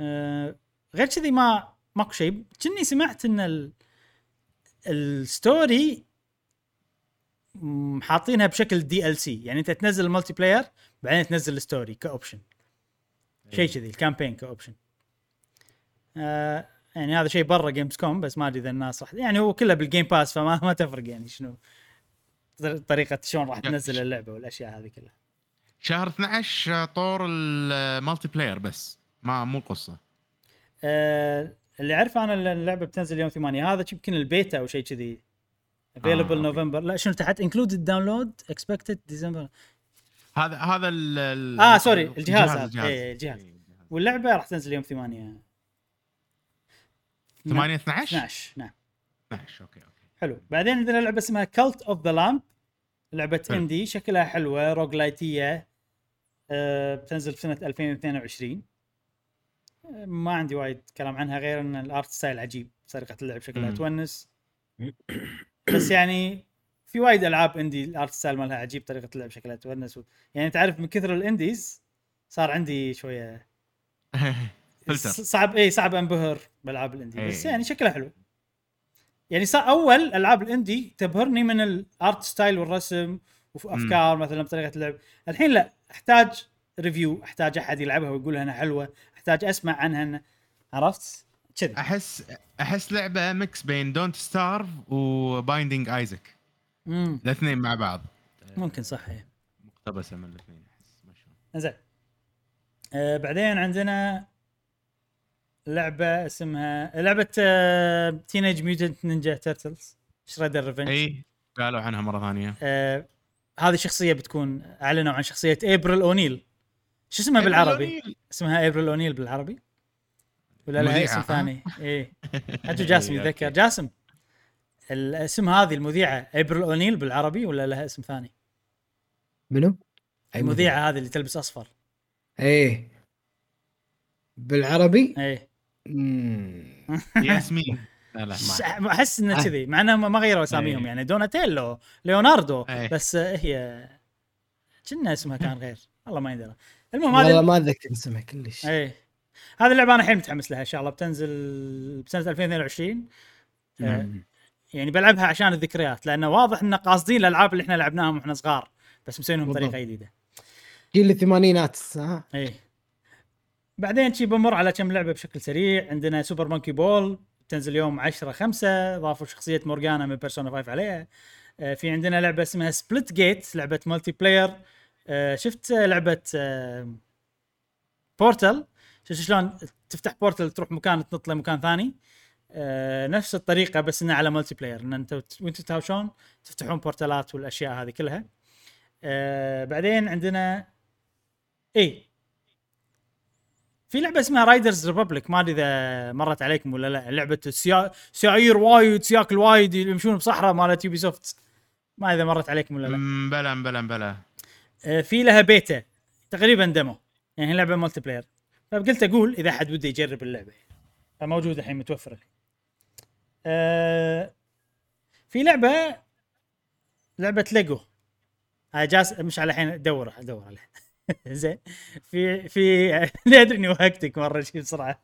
آه غير كذي ما ماكو شيء. كني سمعت إن ال... ال story حاطينها بشكل DLC يعني أنت تنزل ال multiplayer بعدين تنزل ال story co-option شيء كذي ال campaign co-option آه يعني هذا شيء برا Gamescom بس ما أدري إذا الناس راح يعني هو كله بال Game Pass فما ما تفرق يعني شنو. طريقه شلون راح تنزل اللعبة والأشياء هذه كلها. شهر 12 طور ال multiplayer بس. ما مو القصة آه اللي أعرفه أنا اللعبة بتنزل يوم 8 هذا يمكن البيتا أو شيء كذي. available آه،. نوفمبر لا شنو تحت؟ included download expected December هذا هذا ال آه sorry الجهاز هذا. الجهاز. اي الجهاز. واللعبة راح تنزل يوم 8 8 12 12 نعم. 12 okay okay. حلو. بعدين عندنا لعبة اسمها Cult of the Lamb لعبة. indie شكلها حلوة roguelite ايه أه بتنزل في سنة 2022 أه ما عندي وايد كلام عنها غير إن ال art style عجيب طريقه اللعب شكلها. تونس <clears throat> بس يعني في وايد ألعاب indie ال art style مالها عجيب طريقة اللعب شكلها تونس و... يعني تعرف من كثر ال indies صار عندي شوية <laughs> صعب اي صعب أنبهر بالالعاب ال indie بس إي. يعني شكلها حلو يعني صار أول ألعاب ال indie تبهرني من ال art style والرسم وأفكار مثلا بطريقة اللعب. الحين لا أحتاج review أحتاج أحد يلعبها ويقول إنها حلوة أحتاج أسمع عنها عرفت؟ كذي أحس أحس لعبة mix بين Don't Starve و Binding Isaac امم الاثنين مع بعض. ممكن صح. مقتبسة من الاثنين أحس ما شاء الله. زين آه بعدين عندنا لعبة اسمها لعبة Teenage Mutant Ninja Turtles Shredder's Revenge اي قالوا عنها مرة ثانية آه هذه شخصية بتكون أعلنوا عن شخصية April O'Neil شو اسمها بالعربي؟ اسمها April O'Neil بالعربي؟ ولا لها اسم؟ ثاني؟ إيه <laughs> حتى جاسم يتذكر. جاسم الاسم هذه المذيعة April O'Neil بالعربي ولا لها اسم ثاني؟ منو؟ المذيعة هذه اللي تلبس أصفر إيه بالعربي إيه. <laughs> ياسمين. لا لا ما أحس إنه آه. كذي مع انهم ما غيروا أساميهم إيه. يعني دوناتيلو ليوناردو إيه. بس هي كنا اسمها كان غير. والله ما يندرى المهم والله هذه ما أتذكر اسمها كلش. إيه. هذه اللعبة أنا الحين متحمس لها إن شاء الله. بتنزل بسنة 2022 آه،. يعني بلعبها عشان الذكريات لأنه واضح إن قاصدين الألعاب اللي إحنا لعبناهم وإحنا صغار بس مسوينهم. بطريقة جديدة. جيل الثمانينات ها؟ إيه. بعدين شي بمر على كم لعبة بشكل سريع. عندنا Super Monkey Ball تنزل يوم 10 5 ضافوا شخصية Morgana من Persona 5 عليها. آه، في عندنا لعبة اسمها Splitgate لعبة multiplayer آه، شفت آه، لعبة آه، portal شفت شلون تفتح portal تروح مكان تنط لمكان ثاني. آه، نفس الطريقة بس إنها على multiplayer إن أنت وأنتم تهاوشون تفتحون بورتالات والأشياء هذه كلها. آه، بعدين عندنا اي في لعبة اسمها Riders Republic ما أدري إذا مرت عليكم ولا لا. لعبة السيا... سيايير وايد سياكل وايد يمشون بصحراء مالت Ubisoft ما إذا مرت عليكم ولا لا. بلا بلا بلا. آه، في لها بيتا تقريبا demo يعني هي لعبة multiplayer فقلت أقول إذا أحد وده يجرب اللعبة. فموجودة الحين متوفرة. آه في لعبة لعبة ليجو هاي جاس مش على الحين ادور ادور عليها <laughs> زين. في في لا أدري إني وهقتك مرة شي بسرعة.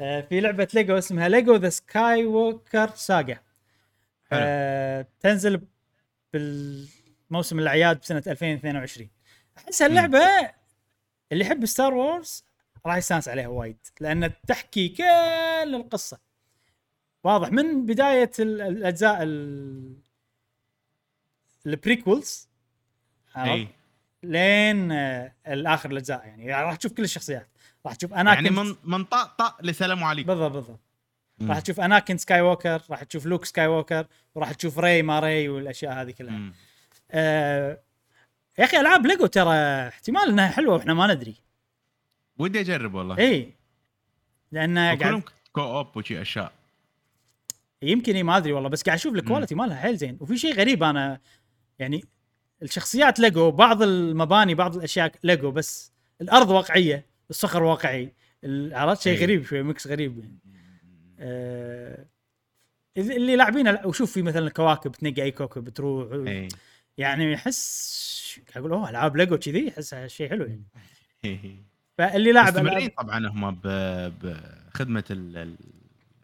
آه في لعبة ليجو اسمها Lego The Skywalker Saga تنزل بالموسم الأعياد بسنة 2022 أحس هاللعبة اللي يحب Star Wars راح يستانس عليها وايد لأن تحكي كل القصة. واضح من بداية ال- الأجزاء ال- ال prequels لين آه، الآخر الأجزاء. يعني راح تشوف كل الشخصيات. راح تشوف Anakin يعني من من طقطق لسلام عليكم بالضبط بالضبط. راح تشوف Anakin Skywalker راح تشوف Luke Skywalker وراح تشوف ري ما ري والأشياء هذه كلها. مم. آه يا أخي ألعاب ليجو ترى احتمال إنها حلوة وإحنا ما ندري. ودي أجرب والله. إي. لأن قاعد co-op وشي أشياء. يمكن ما أدري والله بس قاعد أشوف ال quality مالها حيل زين. وفي شيء غريب أنا يعني الشخصيات ليجو بعض المباني بعض الأشياء ليجو بس الأرض واقعية الصخر واقعي. عرفت؟ شيء أي. غريب شوي mix غريب. يعني. آه اللي لاعبينه وشوف في مثلا كواكب تنقي أي كوكب تروح. اي يعني احس أقول؟ أوه العاب ليجو كذي احسها شيء حلو يعني. <laughs> فاللي لاعب مستمرين طبعا هم بخدمه ال- ال-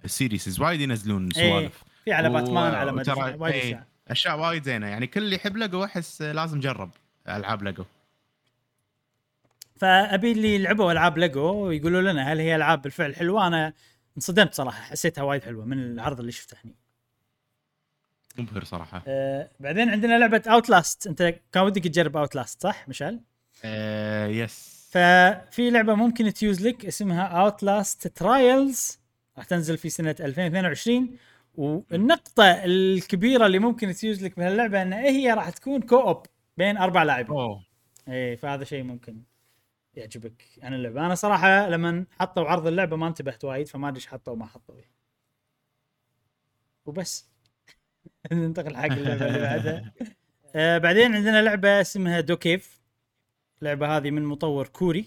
ال serieses. وايد ينزلون إيه، سوالف. في على باتمان على ما وترى- أشياء وايد زينة. يعني كل اللي يحب ليجو احس لازم جرب ألعاب ليجو فأبي اللي لعبوا ألعاب ليجو يقولوا لنا هل هي ألعاب بالفعل حلوة؟ أنا انصدمت صراحة حسيتها وايد حلوة من العرض اللي شفته هني. مبهر صراحة. آه بعدين عندنا لعبة Outlast أنت كان ودك تجرب Outlast صح مشعل؟ آه yes ففي لعبة ممكن تيوز لك اسمها Outlast Trials راح تنزل في سنة 2022 والنقطة الكبيرة اللي ممكن تيوز لك من اللعبة ان هي راح تكون co-op بين أربع لاعبين. أوه. إيه فهذا شيء ممكن يعجبك عن اللعبة. أنا صراحة لما حطوا عرض اللعبة ما انتبهت وايد فما أدري إيش حطوا وما حطوا. وبس. <laughs> ننتقل حق اللعبة اللي بعدها. <laughs> آه بعدين عندنا لعبة اسمها دوكيف. اللعبة هذه من مطور كوري.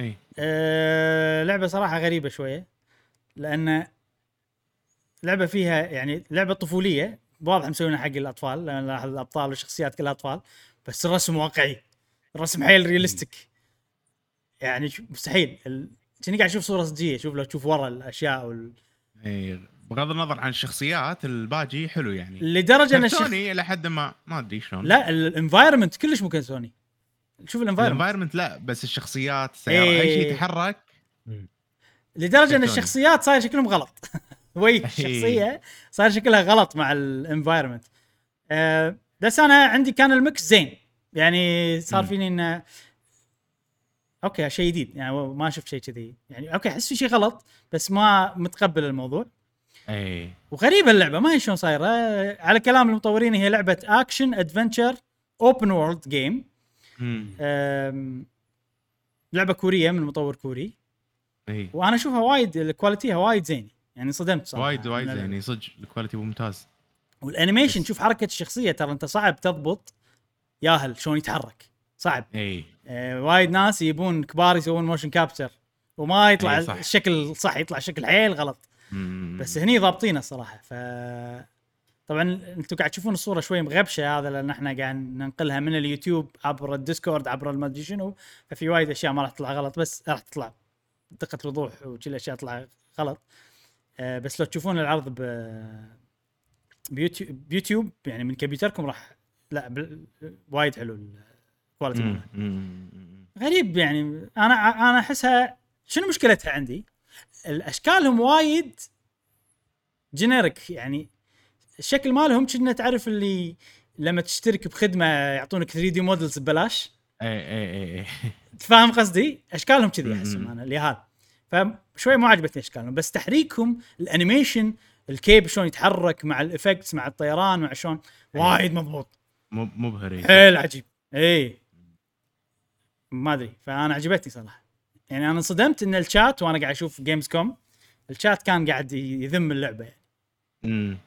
اي آه لعبة صراحة غريبة شوية لأن لعبة فيها يعني لعبة طفولية واضح مسوينها حق الأطفال لأن لاحظ الأبطال والشخصيات كلها اطفال بس الرسم واقعي الرسم حيل ريالستيك يعني مستحيل. ال- كأني قاعد أشوف صورة صجيه شوف لو تشوف ورا الأشياء وال... اي بغض النظر عن الشخصيات الباجي حلو يعني. لدرجة إن الشخ... كرتوني إلى حد ما ما أدري شلون. لا ال environment كلش مو كرتوني شوف ال environment ال environment لا بس الشخصيات السياره أي إيه. شيء يتحرك لدرجة إن. الشخصيات صاير شكلهم غلط. <laughs> وجه الشخصيه صار شكلها غلط مع ال environment أه بس أنا عندي كان ال mix زين. يعني صار. فيني انه okay شيء جديد. يعني ما شفت شيء كذي. يعني okay أحس في شيء غلط بس ما متقبل الموضوع. اي وغريبة اللعبة ما هي شلون صايرة. على كلام المطورين هي لعبة action adventure open world game لعبة كورية من مطور كوري. اي وأنا أشوفها وايد quality ها وايد زين يعني صدمت صراحة. وايد وايد يعني صدق ال quality ممتاز. وال animation شوف حركة الشخصية ترى أنت صعب تضبط ياهل شلون يتحرك. صعب. إي. آه وايد ناس يبون كبار يسوون motion capture وما يطلع صح. الشكل صح يطلع شكل حيل غلط. مم. بس هني ضابطينه الصراحه ف طبعا أنتم قاعد تشوفون الصورة شوي مغبشة هذا لأن إحنا قاعد ننقلها من اليوتيوب عبر ال Discord عبر المدري شنو. ففي وايد أشياء ما راح تطلع غلط بس راح تطلع. دقة وضوح وكل الاشياء تطلع غلط. بس لو تشوفون العرض ب بيوتيوب بيوتيوب يعني من كمبيوتركم راح لا بال- وايد حلو ال quality. غريب يعني أنا أنا أحسها شنو مشكلتها عندي؟ الاشكالهم وايد generic يعني الشكل مالهم كنا تعرف اللي لما تشترك بخدمة يعطونك 3D models ببلاش اي اي اي اي فاهم قصدي؟ أشكالهم كذي. أحسهم أنا اليهال فشوي ما عجبتني أشكالهم بس تحريكهم ال animation ال cape شلون يتحرك مع ال effects مع الطيران مع شلون وايد مضبوط مو- مبهر. حيل عجيب اي ما أدري فأنا عجبتني صراحة يعني أنا انصدمت إن الشات وأنا قاعد أشوف Gamescom الشات كان قاعد يذم اللعبة يعني. مم.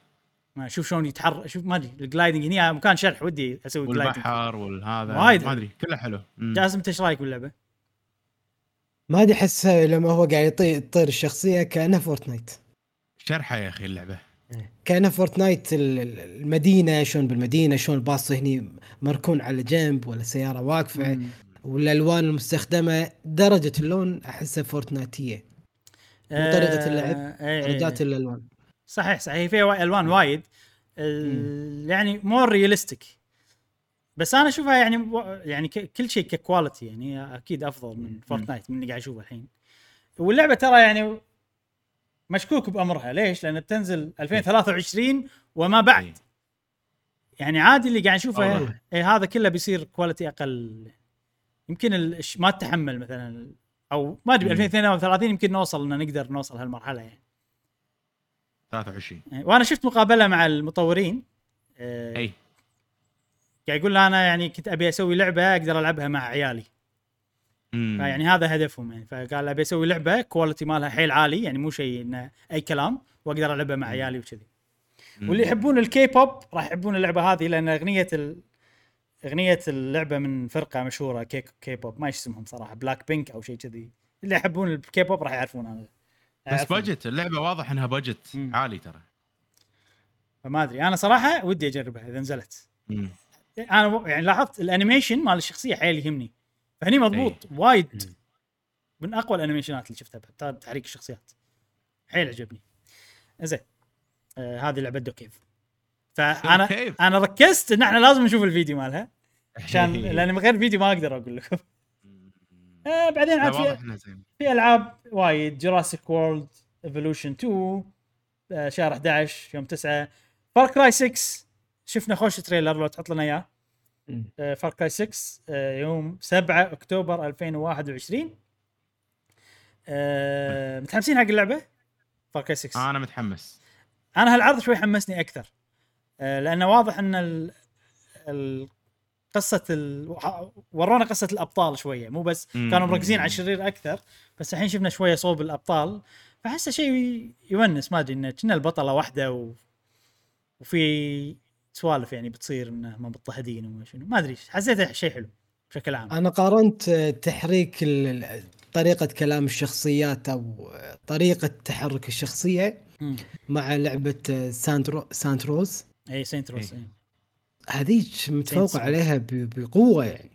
ما أشوف شلون يتحرك أشوف ما أدري ال gliding هنا مكان شرح ودي أسوي gliding والبحر والهذا وايد ما أدري كله حلو. جاسم أنت إيش رأيك باللعبة؟ ما أدري أحس لما هو قاعد يطير تطير الشخصية كأنها Fortnite. شرحه يا أخي اللعبة. كأنها Fortnite ال- ال- المدينة شلون بالمدينة شلون الباص هني مركون على جنب ولا سيارة واقفة مم. والالوان المستخدمة. درجة اللون أحسها Fortnite ية. اللعب، آه، إيه، إيه، درجات إيه. الألوان. صحيح صحيح. فيها وا- الوان وايد. يعني more realistic بس أنا أشوفها يعني يعني كل شيء ك quality يعني أكيد أفضل من Fortnite من اللي قاعد أشوفه الحين. واللعبة ترى يعني مشكوك بأمرها. ليش؟ لأن بتنزل 2023 وما بعد. يعني عادي اللي قاعد نشوفه. إيه هذا كله بيصير quality أقل. يمكن ما تتحمل مثلا أو ما أدري مم. 2032 يمكن نوصل إن نقدر نوصل هالمرحلة يعني. 23 يعني وأنا شفت مقابلة مع المطورين. آه، أي. قاعد يقول أنا يعني كنت أبي أسوي لعبة أقدر ألعبها مع عيالي مم. فيعني هذا هدفهم يعني فقال أبي أسوي لعبة quality مالها حيل عالي يعني مو شيء إنه أي كلام وأقدر ألعبها مع عيالي وكذي. واللي يحبون الكي بوب راح يحبون اللعبة هذه لأن أغنية ال... أغنية اللعبة من فرقة مشهورة K K-pop ما اسمهم صراحة بلاك بينك أو شيء كذي اللي يحبون الكي بوب راح يعرفون هذا بس. budget اللعبة واضح إنها budget. عالي ترى فما أدري أنا صراحة ودي أجربها إذا نزلت مم. أنا يعني لاحظت ال animation مال الشخصية حيل يهمني. فهني مضبوط إيه. وايد من أقوى ال animation ات اللي شفتها بتاع تحريك الشخصيات. حيل عجبني. زين آه هذه لعبة DokeV فأنا DokeV. أنا ركزت إن إحنا لازم نشوف الفيديو مالها <laughs> عشان لأن من غير الفيديو ما أقدر أقول لكم. آه بعدين عاد في, في ألعاب وايد Jurassic World Evolution 2 آه، شهر 11 يوم 9 Far Cry 6 شفنا خوش trailer لو تحط لنا إياه. مم. Far Cry 6 آه، يوم 7 أكتوبر 2021 آه، متحمسين حق اللعبة؟ Far Cry 6 أنا متحمس. أنا هالعرض شوي حمسني أكثر. آه، لأنه واضح إن ال... ال... قصة ال... ورونا قصة الأبطال شوية. مو بس. كانوا مركزين على الشرير أكثر بس الحين شفنا شوية صوب الأبطال. فحسه شيء يونس ما أدري انه كنا البطلة واحدة و... وفي سوالف يعني بتصير انهم مضطهدين وما شنو ما أدري حسيته شيء حلو بشكل عام أنا قارنت آه، تحريك طريقة كلام الشخصيات أو آه، طريقة تحرك الشخصية. مع لعبة آه، Saints Row Saints Row اي Saints Row إي. إي. هذيك متفوقة. عليها ب- بقوة يعني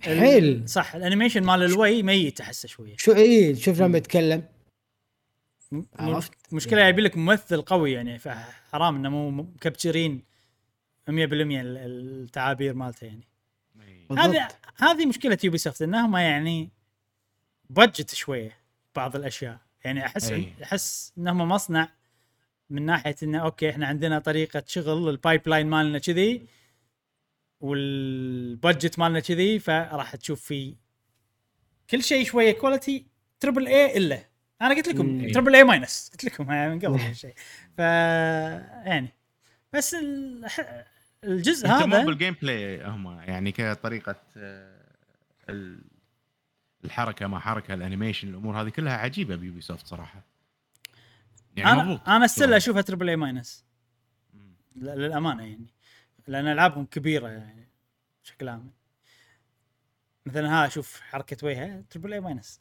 حيل صح ال animation مال الويه ميت أحسه شوية شو إيه شوف لما يتكلم عرفت؟ مشكلة يبي لك ممثل قوي يعني فحرام إنه مو مكبتشرين 100% ال- التعابير مالته يعني. هذه بالضبط. هذه مشكلة Ubisoft انهم يعني budget شوية بعض الأشياء. يعني أحس أي. أحس انهم مصنع من ناحية إنه okay إحنا عندنا طريقة شغل ال pipeline مالنا كذي وال budget مالنا كذي فراح تشوف في كل شيء شوية quality triple A إلا. أنا قلت لكم مم. triple A minus قلت لكم ها من قبل <laughs> شيء ف يعني. بس ال- الجزء هذا بال game play هم يعني كطريقة آه، ال- الحركة ما حركة ال animation الأمور هذه كلها عجيبة ب Ubisoft صراحة. يعني أنا أنا شلون. أشوفها triple A minus. للأمانة يعني. لأن ألعابهم كبيرة يعني بشكل عام. مثلا ها أشوف حركة وجهه triple A minus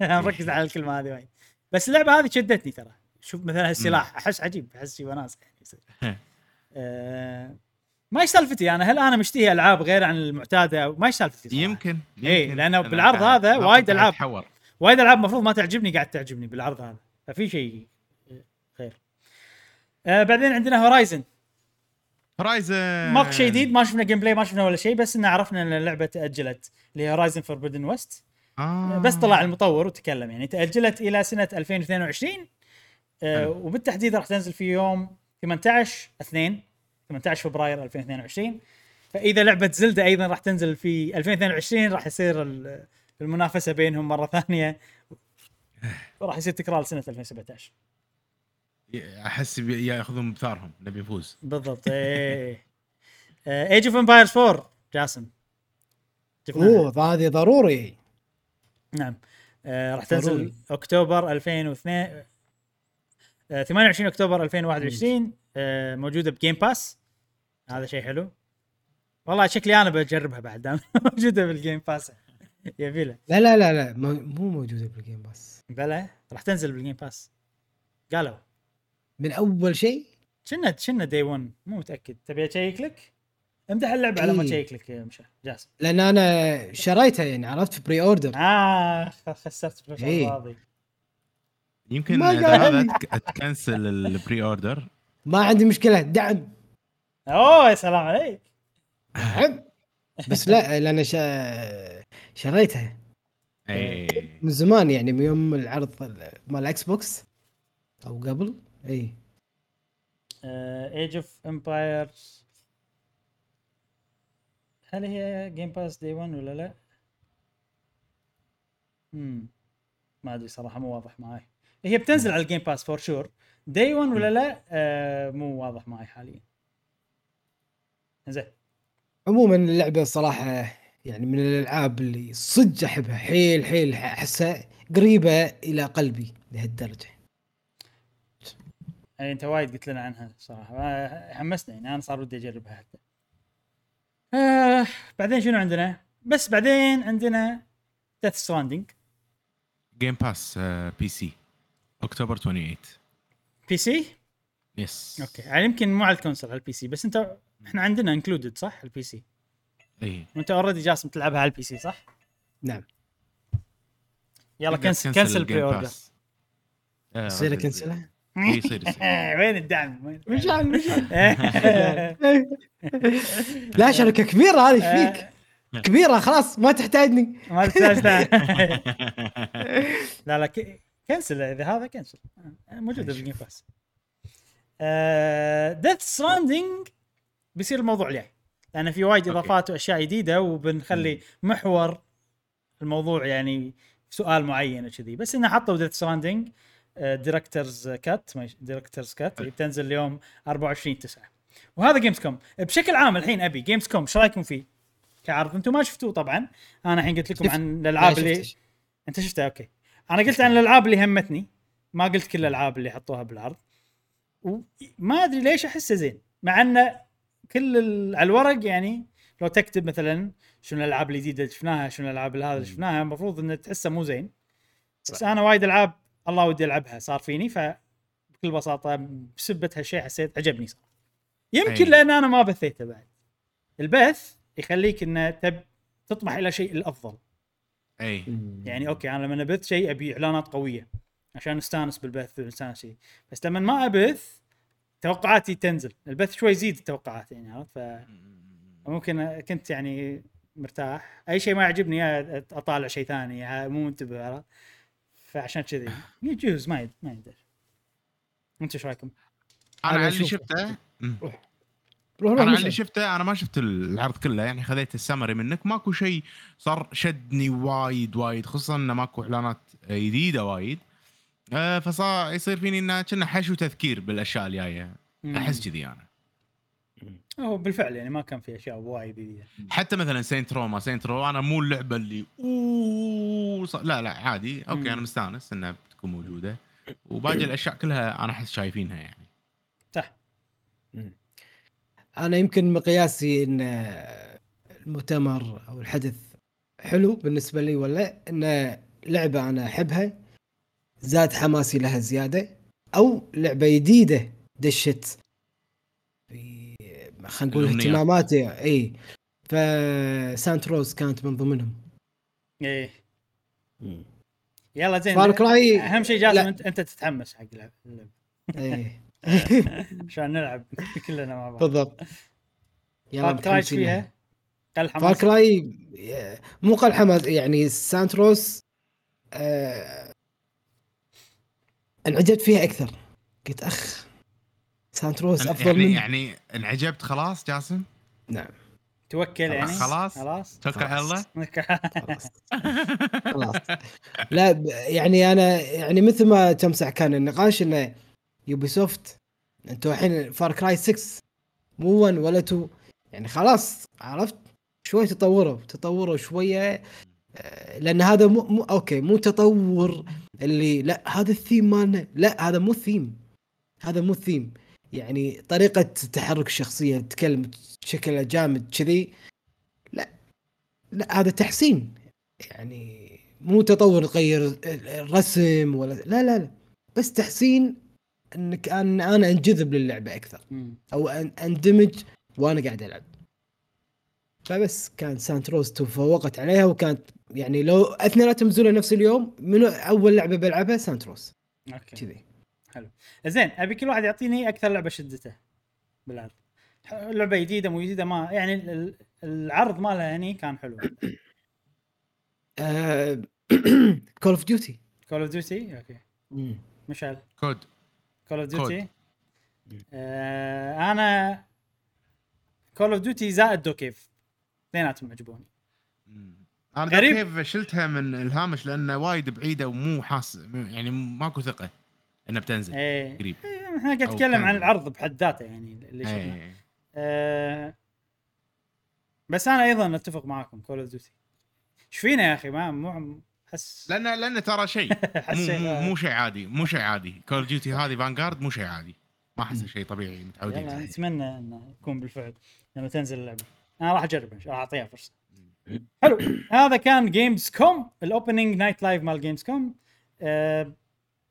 مركز على الكلمة هذه وايد. بس اللعبة هذه شدتني ترى. شوف مثلا هالسلاح أحس عجيب أحس شي وناس يعني. يصير. <laughs> ما إيش سالفتي أنا هل أنا مشتهي ألعاب غير عن المعتادة ما إيش سالفتي. يمكن إيه، يمكن. لأنه أنا بالعرض هذا وايد. يتحور. وايد ألعاب المفروض ما تعجبني قاعد تعجبني بالعرض هذا ففي شيء خير آه بعدين عندنا Horizon Horizon ماكو شيء جديد ما شفنا gameplay ما شفنا ولا شيء بس إن عرفنا إن اللعبة تأجلت اللي Horizon Forbidden West آه. بس طلع المطور وتكلم يعني تأجلت إلى سنة 2022 آه. وبالتحديد راح تنزل في يوم 18 2 18 فبراير 2022 فإذا لعبة Zelda أيضا راح تنزل في 2022 راح يصير ال- المنافسة بينهم مرة ثانية. وراح يصير تكرار سنه 2017 أحس يأخذون بثارهم نبي نفوز. بالضبط إيه Age of Empires 4 جاسم. أوه هذه ضروري. نعم. آه راح تنزل ضروري. أكتوبر 2002 آه 28 أكتوبر 2021 آه موجودة ب Game Pass هذا شيء حلو. والله شكلي أنا بجربها بعد دام <laughs> موجودة بال Game Pass يبي له لا لا لا لا مو مو موجودة بالجيم باس بلا راح تنزل بال Game Pass قالوا. من أول شيء؟ شنا شنا day 1 مو متأكد. تبي اشيك لك امدح اللعبة على ما إيه. اشيك لك يا مشا. جاسم. لأن أنا شريتها يعني عرفت في pre-order آه خسرت فلوس إيه. الفاضي يمكن ما إذا قال هذا لي. تك- تكنسل ال pre-order ما عندي مشكلة دعم. أوه يا سلام عليك. دعم بس لا لأن شا... شريتها. اي من زمان يعني من يوم العرض مال Xbox أو قبل إي. Age of Empires هل هي Game Pass day 1 ولا لا؟ امم ما أدري صراحة مو واضح معي هي بتنزل على ال Game Pass for sure day 1 ولا لا؟ آه مو واضح معي حاليا. زين عموما اللعبة صراحة يعني من الألعاب اللي صدق أحبها حيل حيل أحسها قريبة إلى قلبي لهالدرجة. يعني أنت وايد قلت لنا عنها صراحة. آه، حمسنا يعني أنا صار ودي أجربها حتى. آه بعدين شنو عندنا؟ بس بعدين عندنا Death Stranding جيم باس بي سي اكتوبر 28 بي سي يس أوكي. يعني يمكن مو على ال console على ال PC بس انت إحنا عندنا included صح؟ ال PC اي وأنت already جاسم تلعبها على ال PC صح؟ نعم. يلا cancel cancel pre-order يصير اكنسلها إيه، يصير يصير. <laughs> وين الدعم؟ وين مش. <laughs> لا شركة كبيرة هذه إيش فيك؟ <laughs> كبيرة خلاص ما تحتاجني. ما تحتاج. لا لا cancel إذا هذا cancel موجوده. بال Game Pass Death Stranding بيصير الموضوع الجاي لأن في وايد. إضافات وأشياء جديدة وبنخلي محور الموضوع يعني سؤال معين وكذي بس إنه حطوا Death Stranding Director's Cut Director's Cut حلو. بتنزل اليوم 24 9 وهذا Gamescom بشكل عام الحين أبي Gamescom إيش رأيكم فيه؟ كعرض أنتم ما شفتوه طبعا أنا الحين قلت لكم. عن الألعاب لا، اللي. أنت شفتها okay أنا قلت عن الألعاب اللي همتني. ما قلت كل الألعاب اللي حطوها بالعرض. وما أدري ليش أحسه زين. مع انه كل ال- على الورق يعني لو تكتب مثلا شنو الألعاب الجديدة اللي شفناها شنو الألعاب هذا اللي شفناها المفروض إنه تحسه مو زين. بس صح. أنا وايد ألعاب الله ودي ألعبها صار فيني فبكل بساطة بسبة هالشيء حسيت عجبني صار. يمكن أي. لأن أنا ما بثيته بعد. البث يخليك إنه تب تطمح إلى شيء الأفضل. اي. يعني okay أنا لما ابث شيء ابي اعلانات قوية عشان نستانس بالبث ونستانس شيء. بس لما ما ابث توقعاتي تنزل. البث شوي يزيد التوقعات يعني عرفت؟ فممكن كنت يعني مرتاح. اي شيء ما يعجبني اطالع شيء ثاني مو منتبه عرفت؟ فعشان كذي. <laughs> يجوز ما يد- ما يدري أنتم إيش رايكم؟ أنا أنا على اللي شفته. روح روح أنا. اللي شفته أنا ما شفت العرض كله يعني خذيت السمري منك. ماكو شيء صار شدني وايد وايد خصوصا انه ماكو إعلانات جديدة وايد. آه فصار يصير فيني انه كنا حشو تذكير بالأشياء الجاية. أحس كذي أنا. هو بالفعل يعني ما كان في أشياء وايد جديدة. حتى مثلا Saints Row ما Saints Row أنا مو اللعبة اللي أوه لا لا عادي. okay مم. أنا مستانس إنها بتكون موجودة. وباقي الأشياء كلها أنا أحس شايفينها يعني. صح. أنا يمكن مقياسي إن المؤتمر أو الحدث حلو بالنسبة لي ولا إن لعبة أنا أحبها زاد حماسي لها زيادة أو لعبة جديدة دشت في خلينا نقول. اهتماماتي. إي. فسانت روز كانت من ضمنهم. إيه يلا زين. فار كراي أهم شيء جاسم. أنت أنت تتحمس حق اللعبة. اللعبة. إيه <laughs> <laughs> عشان نلعب <laughs> كلنا مع بعض. بالضبط. لها. فيها؟ قل فار حماس كراي مو قل حماس يعني سانتروس آه انعجبت فيها أكثر. قلت أخ سانتروس أفضل يعني من يعني انعجبت خلاص جاسم؟ نعم. توكل يعني؟ خلاص. خلاص؟ توكل على الله؟ خلاص. خلاص. لا ب- يعني أنا يعني مثل ما تمسح كان النقاش إنه يوبي سوفت أنتوا الحين Far Cry 6 مو 1 ولا 2 يعني خلاص عرفت؟ شوي تطوروا تطوروا شوية. آه، لأن هذا مو, مو okay مو تطور اللي لا هذا الثيم مالنا. لا هذا مو الثيم هذا مو الثيم يعني طريقة تحرك الشخصية تتكلم بشكل جامد كذي. لا لا هذا تحسين. يعني مو تطور تغير الرسم ولا لا لا لا. بس تحسين إنك أن أنا أنجذب للعبة أكثر. أو أن أندمج وأنا قاعد ألعب. فبس كان Saints Row تفوقت عليها وكانت يعني لو أثنيناتهم نزلوا نفس اليوم منو أول لعبة بلعبها؟ Saints Row. okay. كذي. زين أبي كل واحد يعطيني أكثر لعبة شدته بالعرض. لعبة جديدة مو جديدة ما يعني ال- العرض مالها هني كان حلو. Call of Duty Call of Duty okay. مشعل. COD Call of. Duty أنا Call of Duty زائد DokeV اثنيناتهم عجبوني. أنا غريب. كيف شلتها من الهامش لأنه وايد بعيدة ومو حاس يعني ماكو ثقة إنها بتنزل. إيه. قريب. إيه، إحنا قاعد أو نتكلم عن. العرض بحد ذاته يعني اللي شفناه. إيه. آه بس أنا أيضا أتفق معاكم Call of Duty إيش فينا يا أخي؟ ما مو احس لأن لأن ترى شيء. <laughs> مو مو, مو شيء عادي مو شيء عادي. Call Duty هذه Vanguard مو شيء عادي. ما أحسه شيء طبيعي متعودين يلا عليه. نتمنى إنه يكون بالفعل لما تنزل اللعبة. أنا راح اجرب إن شاء الله أعطيها فرصة. حلو. هذا كان Gamescom ال Opening Night Live مال Gamescom آه،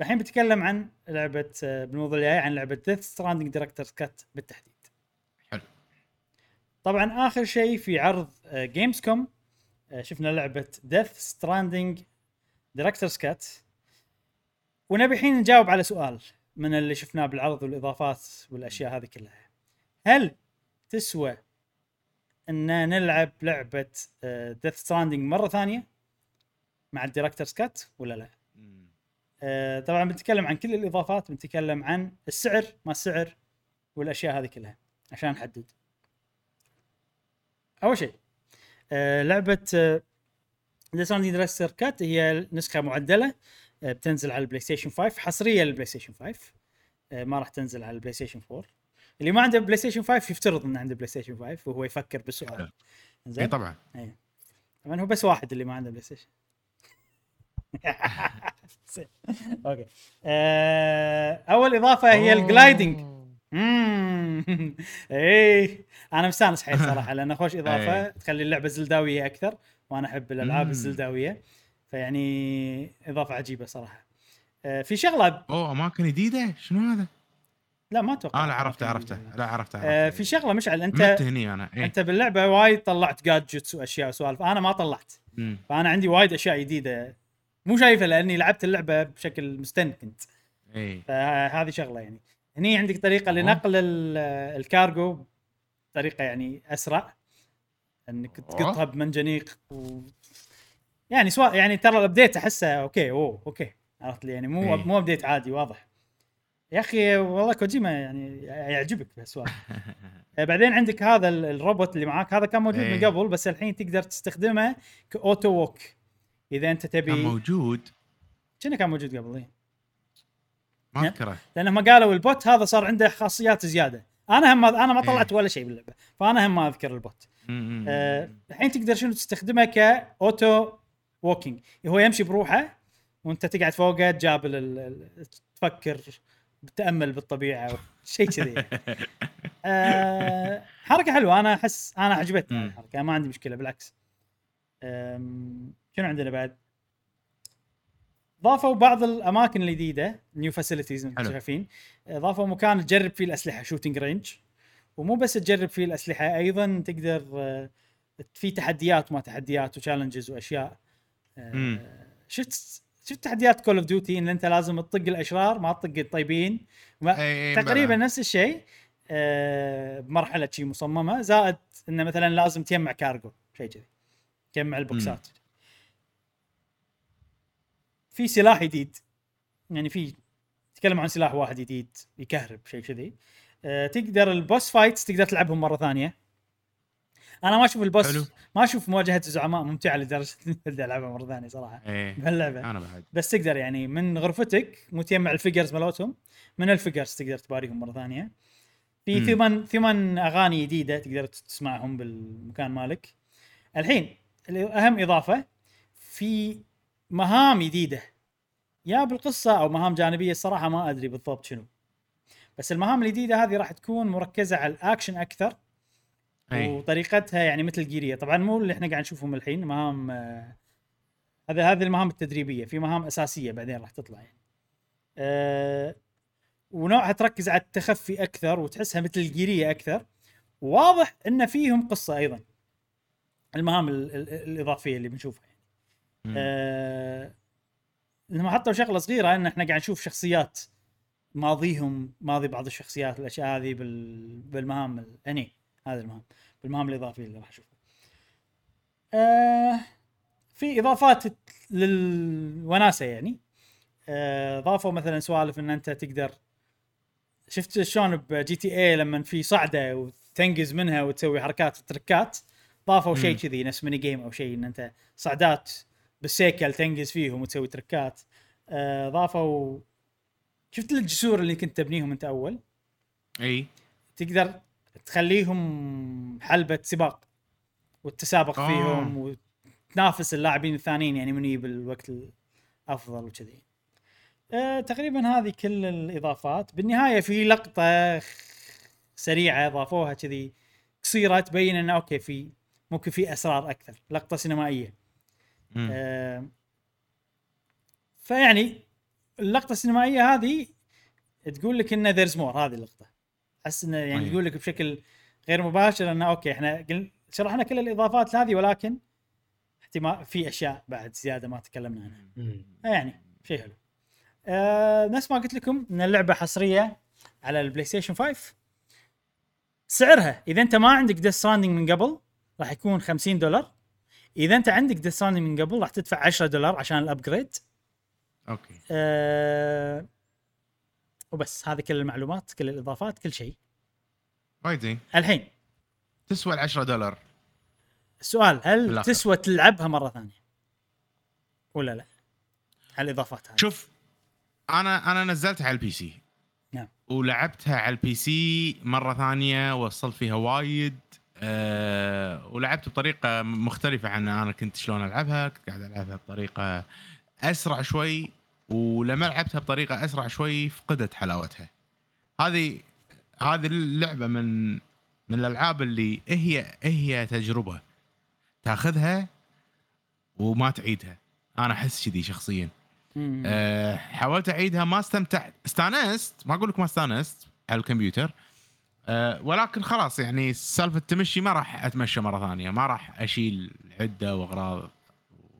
الحين بتكلم عن لعبة آه، بالموضوع الجاي عن لعبة Death Stranding Director's Cut بالتحديد. حلو. طبعا آخر شيء في عرض Gamescom شفنا لعبة Death Stranding Director's Cut ونبي الحين نجاوب على سؤال من اللي شفناه بالعرض والإضافات والأشياء هذه كلها. هل تسوى إن نلعب لعبة Death Stranding مرة ثانية مع ال Director's Cut ولا لا؟ آه، طبعا بنتكلم عن كل الإضافات بنتكلم عن السعر ما السعر والأشياء هذه كلها عشان نحدد. أول شيء آه، لعبة Death Stranding Director's Cut هي نسخة معدلة آه، بتنزل على ال PlayStation 5 حصرية لل PlayStation 5 آه، ما راح تنزل على ال PlayStation 4 اللي ما عنده PlayStation 5 يفترض إنه عنده PlayStation 5 وهو يفكر بالسؤال. اي زين؟ طبعا. طبعا هو بس واحد اللي ما عنده PlayStation. <laughs> <laughs> okay. آه، أول إضافة هي ال gliding <laughs> إيه. أنا مستانس حيل صراحة لأنه خوش <laughs> إضافة إيه. تخلي اللعبة زلداوية أكثر وأنا أحب الألعاب. الزلداوية فيعني إضافة عجيبة صراحة. آه، في شغلة أوه أماكن جديدة؟ شنو هذا؟ لا ما أتوقع آه لا عرفته عرفته. لا عرفته آه، عرفته. في شغلة مشعل أنت هني أنا إيه. أنت باللعبة وايد طلعت gadgets وأشياء وسوالف أنا ما طلعت. مم. فأنا عندي وايد أشياء جديدة. مو شايفها لأني لعبت اللعبة بشكل مستند كنت اي فهذه شغلة يعني. هني عندك طريقة لنقل ال- الكارغو بطريقه يعني أسرع إنك تقطها بمنجنيق و... يعني سواء يعني ترى ال update أحسه okay أوه okay عرفت لي؟ يعني مو إيه. مو update عادي واضح. يا أخي والله كوجيما يعني يعجبك بهالسوالف. <laughs> آه، بعدين عندك هذا ال- الروبوت اللي معاك هذا كان موجود من إيه. قبل بس الحين تقدر تستخدمه ك auto walk. إذا أنت كان تبي موجود. كنا كان موجود قبل إيه. ما نعم. أذكره لأنهم قالوا ال bot هذا صار عنده خاصيات زيادة أنا هم أنا ما إيه. طلعت ولا شيء باللعبة فأنا هم ما أذكر ال bot. آه، الحين تقدر شنو تستخدمه ك auto walking هو يمشي بروحه وأنت تقعد فوقه تجابل تفكر تتامل بالطبيعة شيء كذي <laughs> آه، حركة حلوة أنا احس أنا عجبتني. الحركة ما عندي مشكلة بالعكس شنو عندنا بعد؟ ضافوا بعض الأماكن الجديدة new facilities أنتم. شايفين ضافوا مكان تجرب فيه الأسلحة shooting range ومو بس تجرب فيه الأسلحة أيضا تقدر آه، في تحديات وما تحديات و challenges وأشياء. آه، مم. شفت شفت تحديات Call of Duty إن أنت لازم تطق الأشرار ما تطق الطيبين. ما إيه، تقريبا بلى. نفس الشيء آه، بمرحلة شي مصممة زائد انه مثلا لازم تجمع كارجو شيء كذي. تجمع البوكسات. في سلاح جديد يعني في تكلم عن سلاح واحد جديد يكهرب شيء كذي. آه، تقدر ال boss fights تقدر تلعبهم مرة ثانية. أنا ما أشوف ال boss حلو. ما أشوف مواجهة الزعماء ممتعة لدرجة <laughs> إني ألعبها مرة ثانية صراحة. إيه بهاللعبة. أنا بعد. بس تقدر يعني من غرفتك مو تجمع ال figures مالتهم من ال figures تقدر تباريهم مرة ثانية. في. ثمان ثمان أغاني جديدة تقدر تسمعهم بالمكان مالك. الحين اهم إضافة في مهام جديده يا بالقصة أو مهام جانبية الصراحه ما أدري بالضبط شنو. بس المهام الجديده هذه راح تكون مركزة على الأكشن أكثر. أي. وطريقتها يعني مثل جيريه طبعا مو اللي إحنا قاعد نشوفهم الحين مهام آه، هذا هذه المهام التدريبية. في مهام أساسية بعدين راح تطلع يعني. أه ونوعها تركز على التخفي أكثر وتحسها مثل الجيريه أكثر. واضح إن فيهم قصة أيضا. المهام ال- ال- الإضافية اللي بنشوفها. يعني. أه لما حطوا شغلة صغيرة إن إحنا قاعد نشوف شخصيات ماضيهم ماضي بعض الشخصيات الأشياء هذه بال... بالمهام ال- هني هذه المهام بالمهام الإضافية اللي راح نشوفها. آه في إضافات للوناسة يعني آه ضافوا مثلا سوالف إن أنت تقدر شفت شلون ب GTA لما في صعدة وتنقز منها وتسوي حركات وتركات ضافوا شيء. كذي نفس mini game أو شيء إن أنت صعدات بالسيكل تنقز فيهم وتسوي تركات آه ضافوا شفت الجسور اللي كنت تبنيهم انت أول إي تقدر تخليهم حلبة سباق والتسابق آه. فيهم وتنافس اللاعبين الثانيين يعني من يجيب الوقت الأفضل وكذي. أه تقريبا هذه كل الإضافات، بالنهاية في لقطة سريعة اضافوها كذي قصيرة تبين انه أوكي في ممكن في أسرار أكثر، لقطة سينمائية. آه، فيعني اللقطة السينمائية هذه تقول لك انه there's more هذه اللقطة. أحس إنه يعني. تقول لك بشكل غير مباشر إنه okay إحنا قل... شرحنا كل الإضافات هذه ولكن احتمال في أشياء بعد زيادة ما تكلمنا عنها. يعني شيء حلو. آه نفس ما قلت لكم إن اللعبة حصرية على ال PlayStation 5 سعرها إذا أنت ما عندك Death Stranding من قبل راح يكون 50 دولار. إذا أنت عندك Death من قبل راح تدفع 10 دولار عشان ال upgrade okay. أه وبس هذه كل المعلومات كل الإضافات كل شيء. وايد زين الحين. تسوى ال 10 دولار. السؤال هل بالآخر. تسوى تلعبها مرة ثانية؟ ولا لا؟ هالاضافات هذه. شوف أنا أنا نزلتها على ال PC نعم. ولعبتها على ال PC مرة ثانية وصلت فيها وايد. أه ولعبت بطريقة مختلفة عن أنا كنت شلون ألعبها. كنت قاعد ألعبها بطريقة أسرع شوي ولما لعبتها بطريقة أسرع شوي فقدت حلاوتها. هذه هذه اللعبة من من الألعاب اللي هي هي تجربة تاخذها وما تعيدها. أنا أحس كذي شخصيا. أه حاولت أعيدها ما استمتعت استانست ما أقول لك ما استانست على الكمبيوتر. أه ولكن خلاص يعني سالفة التمشي ما راح أتمشى مرة ثانية ما راح أشيل عدة وأغراض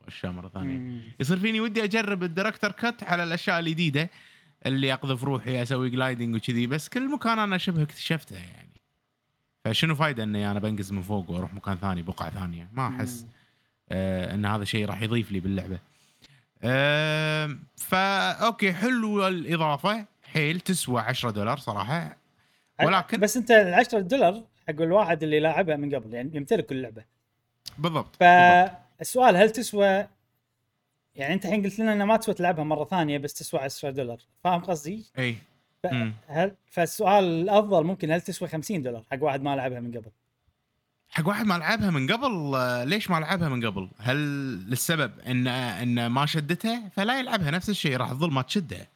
وأشياء مرة ثانية. مم. يصير فيني ودي أجرب ال Director's Cut على الأشياء الجديدة اللي أقذف روحي أسوي gliding وكذي بس كل مكان أنا شبه اكتشفته يعني. فشنو فايدة إني أنا بنقز من فوق وأروح مكان ثاني بقعة ثانية؟ ما أحس. آه إن هذا شيء راح يضيف لي باللعبة. آه فا okay حلو الإضافة. حيل تسوى 10 دولار صراحة. ولكن بس انت ال 10 دولار حق الواحد اللي لاعبها من قبل يعني يمتلك اللعبه بالضبط. فالسؤال هل تسوى يعني انت الحين قلت لنا انها ما تسوى تلعبها مرة ثانية بس تسوى 10 دولار فاهم قصدي؟ إي ف-. هل فالسؤال الأفضل ممكن هل تسوى 50 دولار حق واحد ما لعبها من قبل؟ حق واحد ما لعبها من قبل ليش ما لعبها من قبل؟ هل للسبب ان إن ما شدته فلا يلعبها نفس الشيء راح تظل ما تشده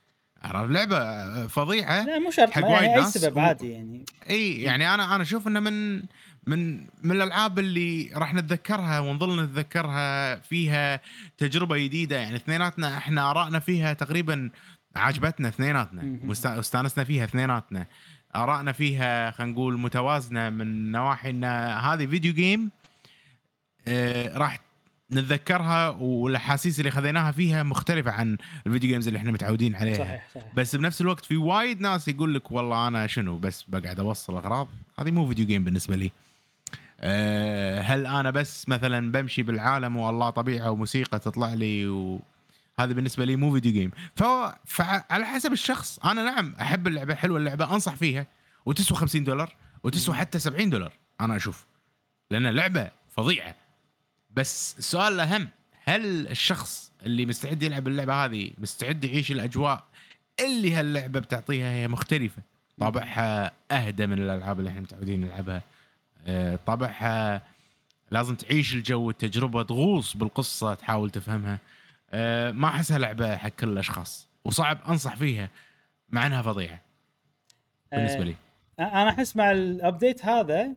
عرفت؟ لعبة فظيعة. لا مو شرط. حق وايد يعني أي ناس سبب عادي يعني. إي يعني أنا أنا أشوف إنه من من من الألعاب اللي راح نتذكرها ونظل نتذكرها فيها تجربة جديدة. يعني اثنيناتنا إحنا آرائنا فيها تقريبا عجبتنا اثنيناتنا. واستانسنا فيها اثنيناتنا. آرائنا فيها خلينا نقول متوازنة من نواحي ان هذه video game آه راح نتذكرها والأحاسيس اللي خذيناها فيها مختلفة عن ال video games اللي إحنا متعودين عليها. صحيح صحيح. بس بنفس الوقت في وايد ناس يقول لك والله أنا شنو بس بقعد أوصل أغراض؟ هذه مو فيديو جيم بالنسبة لي. أه هل أنا بس مثلا بمشي بالعالم والله طبيعة وموسيقى تطلع لي وهذا بالنسبة لي مو فيديو جيم فهو فعلى حسب الشخص أنا نعم أحب اللعبة حلوة اللعبة أنصح فيها. وتسوى 50 دولار وتسوى حتى 70 دولار أنا أشوف. لأن لعبه فظيعة. بس السؤال الأهم هل الشخص اللي مستعد يلعب اللعبة هذه مستعد يعيش الأجواء اللي هاللعبة بتعطيها هي مختلفة؟ طابعها أهدى من الألعاب اللي إحنا متعودين نلعبها. آه، طابعها لازم تعيش الجو التجربة تغوص بالقصة تحاول تفهمها. آه، ما أحسها لعبة حق كل الأشخاص وصعب أنصح فيها مع إنها فظيعة. بالنسبة لي. أنا أحس مع ال update هذا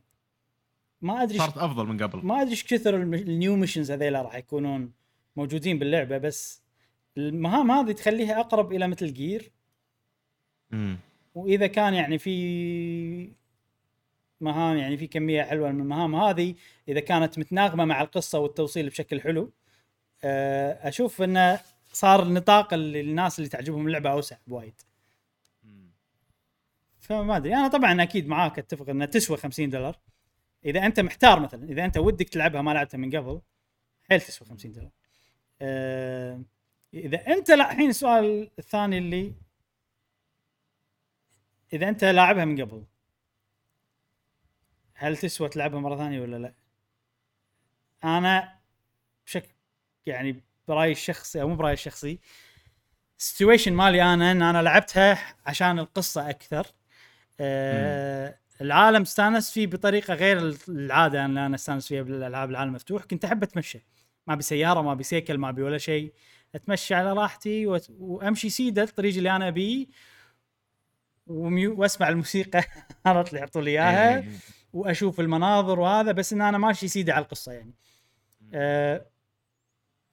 ما أدري صارت أفضل من قبل ما أدري إيش كثر ال new missions هذيلا راح يكونون موجودين باللعبة بس المهام هذه تخليها أقرب إلى مثل جير مم. وإذا كان يعني في مهام يعني في كمية حلوة من المهام هذه إذا كانت متناغمة مع القصة والتوصيل بشكل حلو آه، أشوف إنه صار النطاق اللي الناس اللي تعجبهم اللعبة أوسع بوايد. فما أدري أنا طبعا أكيد معاك أتفق انها تسوى 50 دولار إذا أنت محتار مثلا إذا أنت ودك تلعبها ما لعبتها من قبل حيل تسوى 50 دولار. آه، إذا أنت لا الحين السؤال الثاني اللي إذا أنت لاعبها من قبل هل تسوى تلعبها مرة ثانية ولا لا؟ أنا بشكل يعني برأيي الشخصي أو مو برأيي الشخصي السيتويشن مالي أنا إن أنا لعبتها عشان القصة أكثر. آه العالم استانس فيه بطريقة غير العادة اللي أنا أستانس فيها بالألعاب العالم مفتوح كنت أحب أتمشى. ما بسيارة ما بسيكل ما بي ولا شيء. أتمشى على راحتي وأمشي سيدة الطريق اللي أنا أبيه وميو وأسمع الموسيقى. <laughs> عرفت اللي يحطوا لي إياها. إيه. وأشوف المناظر وهذا بس إن أنا ماشي سيدة على القصة يعني. أه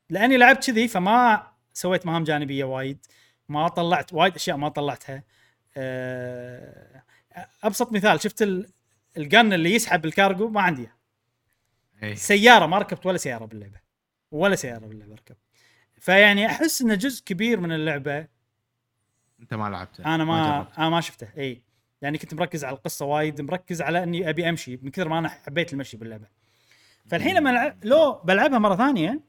لأني لعبت كذي فما سويت مهام جانبية وايد. ما طلعت وايد أشياء ما طلعتها. أه أبسط مثال شفت ال- الجن اللي يسحب الكارجو؟ ما عندي. إيه. سيارة ما ركبت ولا سيارة باللعبة. ولا سيارة باللعبة ركب. فيعني أحس ان جزء كبير من اللعبة. أنت ما لعبته. أنا ما. أنا ما شفته. إي. يعني كنت مركز على القصة وايد مركز على إني أبي أمشي من كثر ما أنا حبيت المشي باللعبة. فالحين لما ألعب لو بلعبها مرة ثانية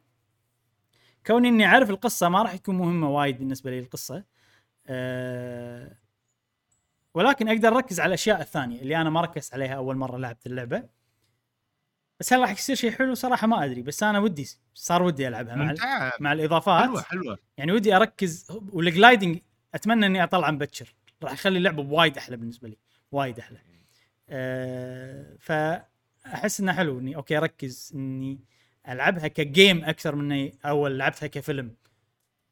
كوني إني أعرف القصة ما راح يكون مهمة وايد بالنسبة لي القصة. أه ولكن أقدر أركز على الأشياء الثانية اللي أنا ما ركزت عليها أول مرة لعبت اللعبة. بس هل راح يصير شيء حلو؟ صراحة ما أدري بس أنا ودي صار ودي ألعبها مع, مع الإضافات. حلوة حلوة. يعني ودي أركز وال gliding أتمنى إني أطلع مبكر. راح يخلي اللعبة وايد أحلى بالنسبة لي وايد أحلى. أه فأحس انه حلو إني okay أركز إني ألعبها ك game أكثر من إني أول لعبتها كفيلم.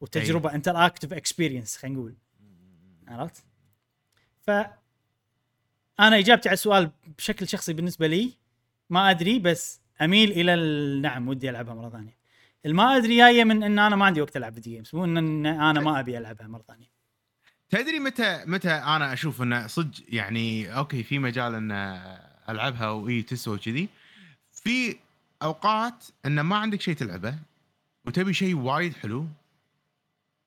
وتجربة interactive experience خلينا نقول. عرفت؟ ف أنا إجابتي على السؤال بشكل شخصي بالنسبة لي ما أدري بس أميل إلى ال- نعم ودي ألعبها مرة ثانية. الما أدري جاية من إن أنا ما عندي وقت ألعب video games مو إن أنا ما أبي ألعبها مرة ثانية. تدري متى متى أنا أشوف انه صدق يعني okay في مجال إن ألعبها وايد تسوى كذي في أوقات إن ما عندك شيء تلعبه وتبي شيء وايد حلو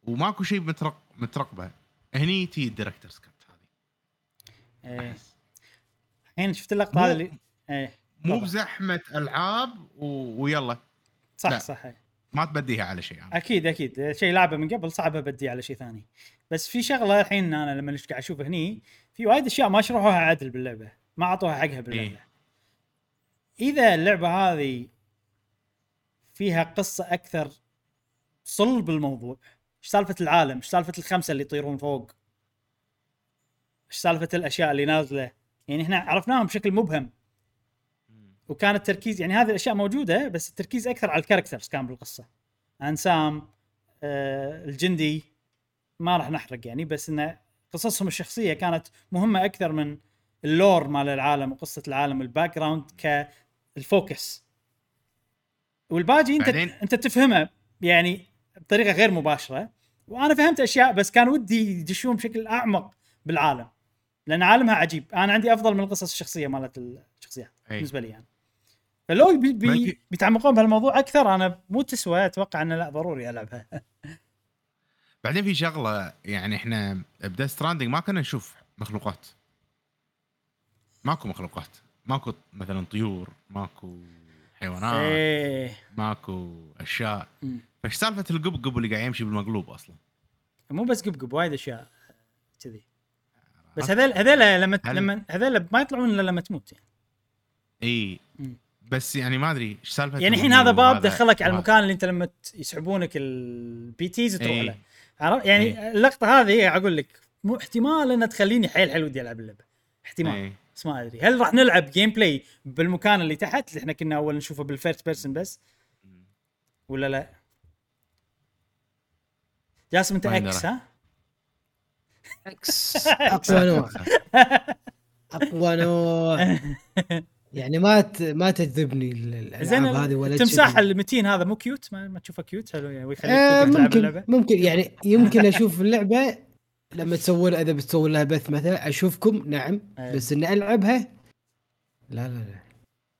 وماكو شيء مترق مترقبة هني تي ال Director's Cut إيه. أحس. الحين شفت اللقطة هذه اللي إيه مو. بزحمة ألعاب و... ويلا صح لا. صح إيه. ما تبديها على شيء يعني. أكيد أكيد شيء لعبة من قبل صعب ابدي على شيء ثاني بس في شغلة الحين أنا لما قاعد أشوف هني في وايد أشياء ما شرحوها عدل باللعبة ما أعطوها حقها باللعبة إيه. إذا اللعبة هذه فيها قصة أكثر صلب الموضوع إيش سالفة العالم إيش سالفة الخمسة اللي يطيرون فوق إيش سالفة الأشياء اللي نازلة؟ يعني إحنا عرفناهم بشكل مبهم. وكان التركيز يعني هذه الأشياء موجودة بس التركيز أكثر على الكاركترز كان بالقصة. انسام آه الجندي ما راح نحرق يعني بس انه قصصهم الشخصية كانت مهمة أكثر من ال lore مال العالم وقصة العالم وال background كان ال focus والباقي أنت بعدين- أنت تفهمه يعني بطريقة غير مباشرة. وأنا فهمت أشياء بس كان ودي يدشون بشكل أعمق بالعالم. لأن عالمها عجيب. أنا عندي أفضل من القصص الشخصية مالت الشخصيات. بالنسبة لي يعني. فلو بي بي بيتعمقون بهالموضوع أكثر أنا مو تسوى أتوقع إنه لا ضروري ألعبها. <laughs> بعدين في شغلة يعني إحنا ب Death Stranding ما كنا نشوف مخلوقات. ماكو مخلوقات. ماكو مثلا طيور ماكو حيوانات إيه. ماكو أشياء. فايش سالفة القبقب اللي قاعد يمشي بالمقلوب أصلا؟ مو بس قبقب وايد أشياء كذي. بس هذول هذول لما هل- لما هذول ما يطلعون إلا لما تموت يعني, إي. بس يعني ما أدري إيش سالفة يعني الحين هذا باب دخلك على. المكان اللي أنت لما يسحبونك ال BTs تروح. له يعني إيه. اللقطة هذه أقول لك مو احتمال إنها تخليني حيل حيل ودي ألعب اللعبة احتمال إي. بس ما أدري هل راح نلعب gameplay بالمكان اللي تحت اللي إحنا كنا أول نشوفه بال first person بس ولا لا جاسم أنت X. ها X <laughs> أقوى نوع. أقوى نوع. يعني ما ت... ما تجذبني الألعاب هذه ولا التمساح. المتين هذا مو cute ما, ما تشوفه cute حلو يعني ويخليك آه ممكن اللعبة؟ ممكن يعني يمكن أشوف اللعبة لما تسوون إذا بتسوون لها بث مثلا أشوفكم نعم أي. بس إني ألعبها لا لا لا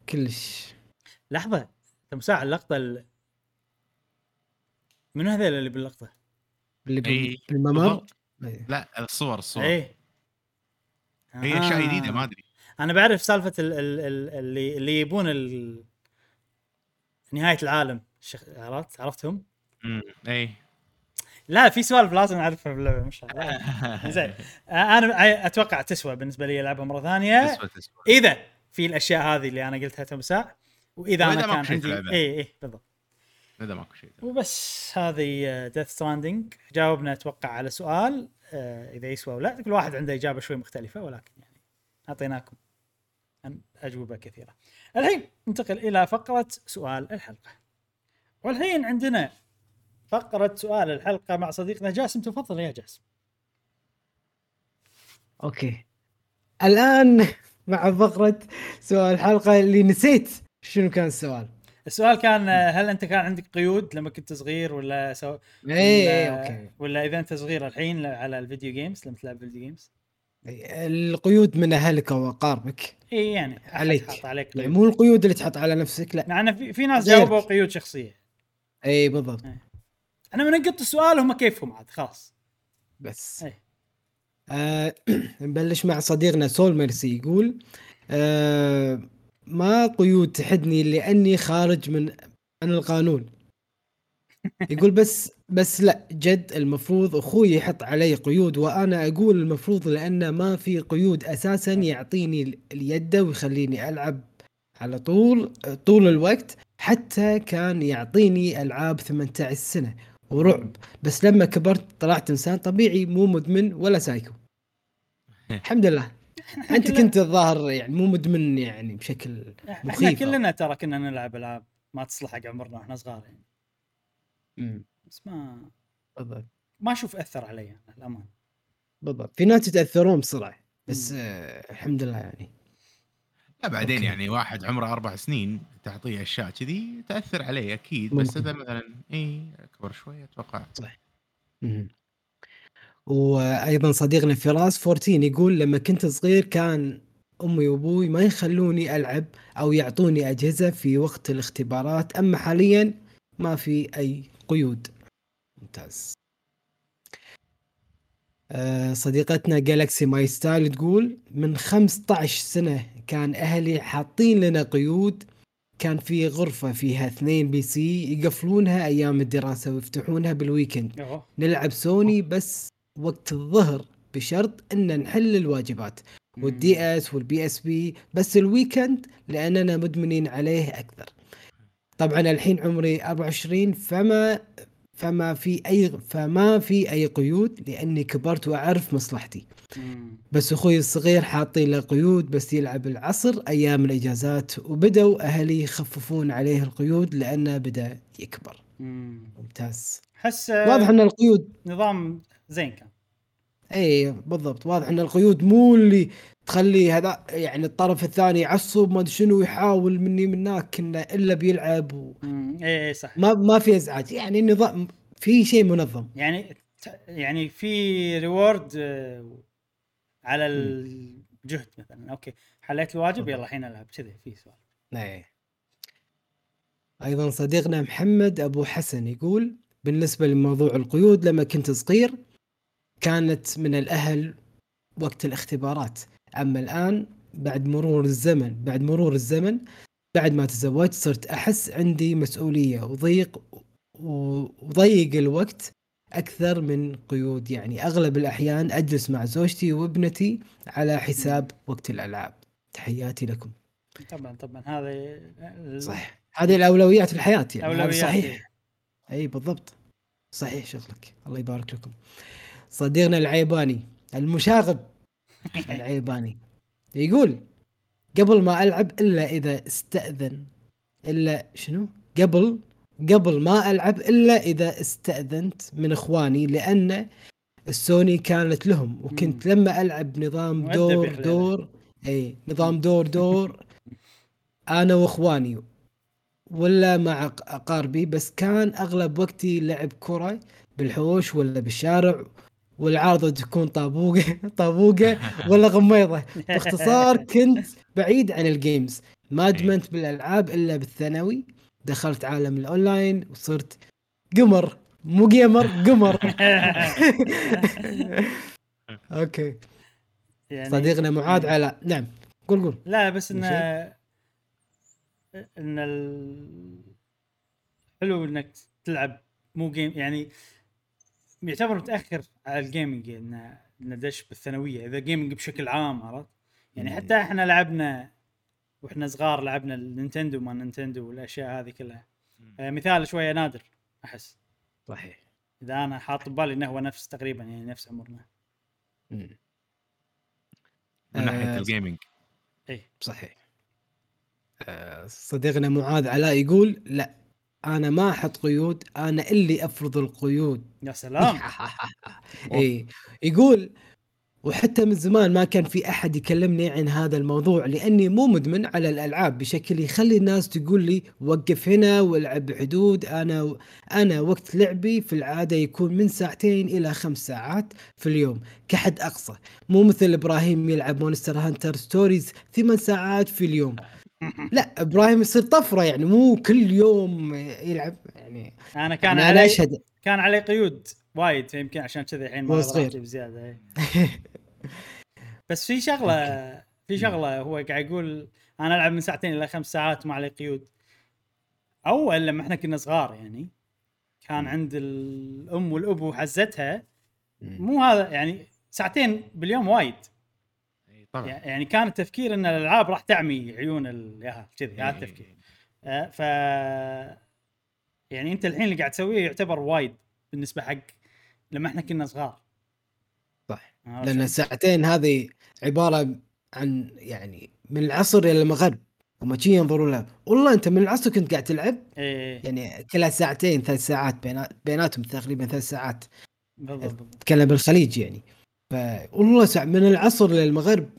كلش. لحظة تمساح اللقطة ال... منو هذول اللي باللقطة؟ اللي بال-. بالممر؟ أي. لا الصور الصور. إيه. هي أشياء جديدة ما أدري. أنا بعرف سالفة ال ال ال اللي اللي يبون ال... نهاية العالم. الشخ... عرفت؟ عرفتهم؟ امم اي لا في سوالف لازم نعرفها باللعبة ما شاء الله. <laughs> زين. أنا أتوقع تسوى بالنسبة لي ألعبها مرة ثانية. تسوى تسوى. إذا في الأشياء هذه اللي أنا قلتها تمساح وإذا وإذا أنا كان عندي. اي اي بالضبط. اذا ماكو شيء وبس هذه Death Stranding جاوبنا أتوقع على سؤال آه، إذا يسوى أو لا كل واحد عنده إجابة شوي مختلفة ولكن يعني أعطيناكم أجوبة كثيرة. الحين ننتقل إلى فقرة سؤال الحلقة. والحين عندنا فقرة سؤال الحلقة مع صديقنا جاسم تفضل يا جاسم. okay الآن مع فقرة سؤال الحلقة اللي نسيت شنو كان السؤال السؤال كان هل أنت كان عندك قيود لما كنت صغير ولا سو... اي اي ولا- okay ولا إذا أنت صغير الحين على ال video games لما تلعب video games؟ القيود من أهلك واقاربك اي يعني عليك. عليك يعني قيود. مو القيود اللي تحط على نفسك لا مع في, في ناس. جاوبوا قيود شخصية اي بالضبط أنا منقط السؤال هم كيفهم عاد خلاص بس أي. آه <clears throat> نبلش مع صديقنا سول ميرسي يقول آه ما قيود تحدني لأني خارج من عن القانون. يقول بس بس لا جد المفروض أخوي يحط علي قيود وأنا أقول المفروض لأنه ما في قيود أساسا يعطيني ال- اليد ويخليني ألعب على طول طول الوقت حتى كان يعطيني ألعاب 18 سنة. ورعب. بس لما كبرت طلعت إنسان طبيعي مو مدمن ولا سايكو. <laughs> الحمد لله. أنت كنت الظاهر يعني مو مدمن يعني بشكل إحنا مخيف. كلنا ترى كنا نلعب ألعاب ما تصلح حق عمرنا وإحنا صغار يعني مم. بس ما بالضبط ما أشوف أثر علي أنا الامان بالضبط في ناس يتأثرون بسرعة بس آه الحمد لله يعني لا بعدين أوكي. يعني واحد عمره أربع سنين تعطيه أشياء كذي تأثر عليه أكيد بس. إذا مثلا اي أكبر شوي أتوقع مم. وأيضا صديقنا فراس 14 يقول لما كنت صغير كان أمي وأبوي ما يخلوني ألعب أو يعطوني أجهزة في وقت الاختبارات أما حاليا ما في أي قيود. ممتاز. آه، صديقتنا Galaxy My Style تقول من 15 سنة كان أهلي حاطين لنا قيود كان في غرفة فيها اثنين PC يقفلونها أيام الدراسة ويفتحونها بال weekend. نلعب سوني بس وقت الظهر بشرط إن نحل الواجبات. وال DS وال PSP بس ال weekend لأننا مدمنين عليه أكثر. طبعا الحين عمري 24 فما فما في أي فما في أي قيود لأني كبرت وأعرف مصلحتي. بس أخوي الصغير حاطين له قيود بس يلعب العصر أيام الإجازات وبدوا أهلي يخففون عليه القيود لأنه بدأ يكبر. مم. ممتاز. احس واضح إن القيود نظام زين كان. اي بالضبط. واضح إن القيود مو اللي تخلي هذا يعني الطرف الثاني يعصب ما أدري شنو يحاول مني منك إنه إلا بيلعب مم. اي اي صح. ما في إزعاج. يعني النظام في شيء منظم. يعني يعني في reward آه، على الجهد مثلا. okay. حليت الواجب يلا الحين ألعب. كذي في سؤال. اي أيضا صديقنا محمد أبو حسن يقول بالنسبة لموضوع القيود لما كنت صغير كانت من الأهل وقت الاختبارات. أما الآن بعد مرور الزمن بعد مرور الزمن بعد ما تزوجت صرت أحس عندي مسؤولية وضيق وضيق الوقت أكثر من قيود. يعني أغلب الأحيان أجلس مع زوجتي وابنتي على حساب وقت الألعاب. تحياتي لكم. طبعا طبعا. هذا ال- صح هذه الأولويات في الحياة يعني. هذا أولويات. صحيح. أي بالضبط. صحيح شغلك. الله يبارك لكم. صديقنا العيباني المشاغب <laughs> العيباني. يقول قبل ما ألعب إلا إذا استأذن. إلا شنو؟ قبل قبل ما ألعب إلا إذا استأذنت من إخواني لأن السوني كانت لهم. وكنت لما ألعب نظام دور. دور إي نظام دور دور أنا وإخواني. ولا مع أقاربي بس كان أغلب وقتي لعب كرة بالحوش ولا بالشارع. والعارضه تكون طابوقة طابوقة ولا غميضة. باختصار كنت بعيد عن ال games ما ادمنت بالألعاب إلا بالثانوي. دخلت عالم الأونلاين وصرت gamer مو gamer gamer <laughs> okay. يعني صديقنا معاذ علاء نعم قول قول. لا بس انه إن ال... حلو إنك تلعب مو game يعني يعتبر متأخر على ال gaming انه إنه دش بالثانوية إذا gaming بشكل عام عرفت؟ يعني. حتى إحنا لعبنا وإحنا صغار لعبنا ال Nintendo ما Nintendo والأشياء هذه كلها. آه، مثال شوية نادر أحس. صحيح. إذا أنا حاط ببالي إنه هو نفس تقريبا يعني نفس عمرنا. من ناحية آه، ال gaming اي صحيح. آه، صديقنا معاذ علاء يقول لا أنا ما أحط قيود أنا اللي أفرض القيود. يا سلام. <laughs> إي يقول وحتى من زمان ما كان في أحد يكلمني عن هذا الموضوع لأني مو مدمن على الألعاب بشكل يخلي الناس تقول لي وقف هنا والعب بحدود أنا أنا وقت لعبي في العادة يكون من ساعتين إلى خمس ساعات في اليوم كحد أقصى. مو مثل إبراهيم يلعب Monster Hunter Stories ثمان ساعات في اليوم. لا إبراهيم يصير طفرة يعني مو كل يوم يلعب يعني أنا كان يعني علي أشهد كان علي قيود وايد فيمكن عشان كذا الحين ما صغير. بزيادة. <laughs> بس في شغلة في شغلة هو قاعد يقول أنا ألعب من ساعتين إلى خمس ساعات وما علي قيود أول لما إحنا كنا صغار يعني كان عند الأم والأبو حزتها. مو هذا يعني ساعتين باليوم وايد طبعا. يعني كان التفكير إن الألعاب راح تعمي عيون الياهال كذي هذا إي. التفكير. آه، ف يعني أنت الحين اللي قاعد تسويه يعتبر وايد بالنسبة حق لما إحنا كنا صغار. صح. لأن؟ الساعتين هذه عبارة عن يعني من العصر إلى المغرب. هم شي ينظرون لها. والله أنت من العصر كنت قاعد تلعب إيه يعني كلها ساعتين ثلاث ساعات بينات بيناتهم تقريبا ثلاث ساعات. بالضبط بالضبط. تتكلم بالخليج يعني. ف والله من العصر للمغرب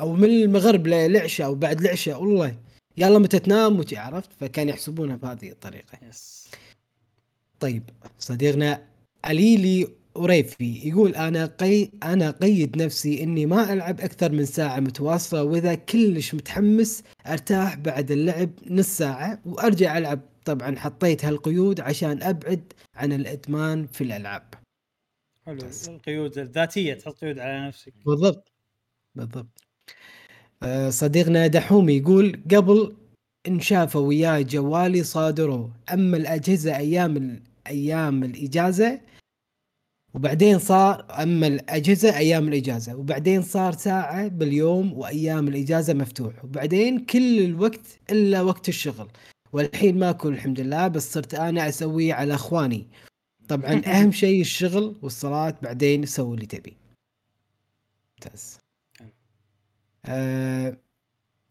أو من المغرب للعشاء أو بعد العشاء والله. يلا متى تنام وتي عرفت؟ فكان يحسبونها بهذه الطريقة. يس. طيب صديقنا عليلي أوريفي يقول أنا قي... أنا قيد نفسي إني ما ألعب أكثر من ساعة متواصلة وإذا كلش متحمس أرتاح بعد اللعب نص ساعة وأرجع ألعب. طبعا حطيت هالقيود عشان أبعد عن الإدمان في الألعاب. حلو. القيود الذاتية تحط قيود على نفسك. بالضبط. بالضبط. صديقنا دحومي يقول قبل إن شافوا وياي جوالي صادروا أما الأجهزة أيام أيام الإجازة وبعدين صار أما الأجهزة أيام الإجازة وبعدين صار ساعة باليوم وأيام الإجازة مفتوح وبعدين كل الوقت إلا وقت الشغل والحين ماكو الحمد لله بس صرت أنا أسويه على إخواني. طبعا <laughs> أهم شيء الشغل والصلاة بعدين سوي اللي تبي. ممتاز. آه،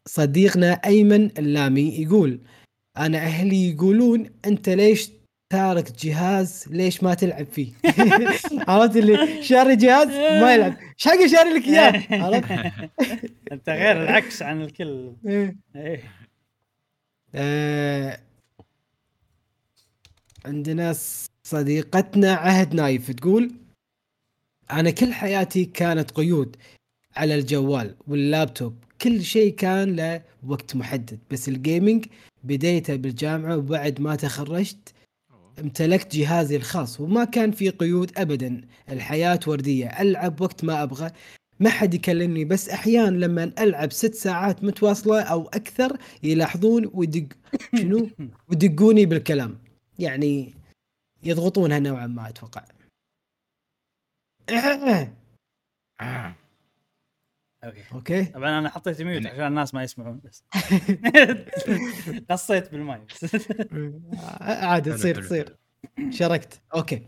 صديقنا أيمن اللامي يقول أنا أهلي يقولون أنت ليش تارك جهاز؟ ليش ما تلعب فيه؟ <laughs> عرفت اللي شاري جهاز ما يلعب. إيش حق شاري لك إياه عرفت؟ <laughs> أنت غير العكس عن الكل. إيه. إيه. آه، عندنا صديقتنا عهد نايف تقول أنا كل حياتي كانت قيود. على الجوال واللابتوب. كل شيء كان له وقت محدد. بس ال gaming بديته بالجامعة وبعد ما تخرجت امتلكت جهازي الخاص. وما كان في قيود ابدا. الحياة وردية. ألعب وقت ما أبغى. ما حد يكلمني. بس أحيانا لما ألعب ست ساعات متواصلة أو أكثر يلاحظون ويدق <coughs> شنو؟ ويدقوني بالكلام. يعني يضغطونها نوعا ما أتوقع. <coughs> آه. okay. okay. طبعا أنا حطيت mute يعني- عشان الناس ما يسمعون بس. <laughs> غصيت بالماي <laughs> عاد حلو، تصير تصير. شاركت. okay.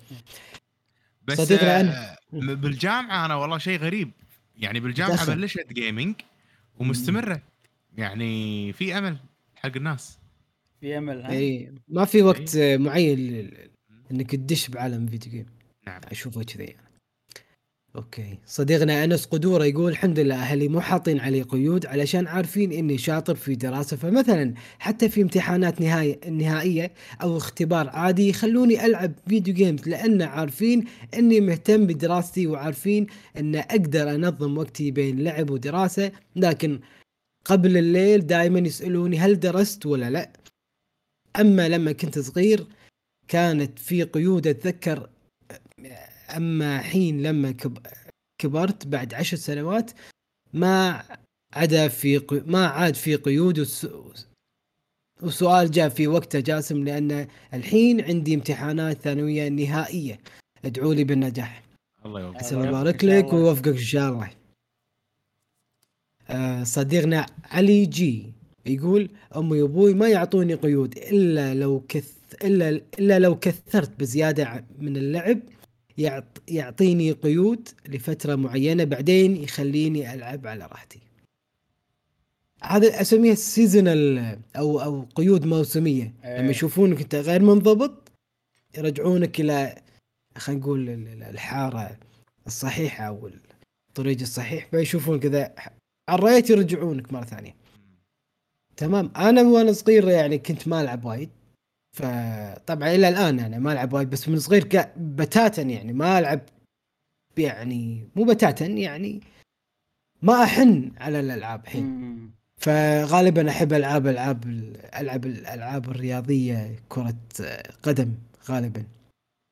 بس صديقنا آه، أنا. بالجامعة أنا والله شيء غريب. يعني بالجامعة. بلشت gaming ومستمرة. يعني في أمل حق الناس. في أمل ها؟ اي ما في وقت آه، معين إنك تدش بعالم video game نعم. أشوفه كذا يعني. okay. صديقنا أنس قدورة يقول الحمد لله أهلي مو حاطين علي قيود علشان عارفين إني شاطر في دراسة. فمثلا حتى في امتحانات نهايه النهائيه أو اختبار عادي يخلوني ألعب video games لأن عارفين إني مهتم بدراستي وعارفين إن أقدر أنظم وقتي بين لعب ودراسة. لكن قبل الليل دائما يسألوني هل درست ولا لا. أما لما كنت صغير كانت في قيود أتذكر أما حين لما كب- كبرت بعد عشر سنوات ما عدا في قي- ما عاد في قيود وس- وسؤال جاء في وقته جاسم لأن الحين عندي امتحانات ثانوية نهائية. ادعوا لي بالنجاح. الله يوفقك. عسى يبارك لك. ويوفقك إن شاء الله. آه، صديقنا علي جي يقول امي وأبوي ما يعطوني قيود إلا لو كث الا إلا لو كثرت بزيادة من اللعب يعطيني قيود لفترة معينة بعدين يخليني ألعب على راحتي. هذا اسميها seasonal أو أو قيود موسمية. إيه. لما يشوفونك أنت غير منضبط يرجعونك إلى خلينا نقول ال- ال- الحارة الصحيحة أو الطريق الصحيح فيشوفون كذا ال right يرجعونك مرة ثانية. تمام؟ أنا وأنا صغير يعني كنت ما ألعب وايد. فطبعا إلى الآن يعني ما العب وايد بس من صغير بتاتا يعني ما العب يعني مو بتاتا يعني ما أحن على الألعاب الحين. فغالبا أحب العاب ألعاب العب الالعاب الرياضية كرة قدم غالبا.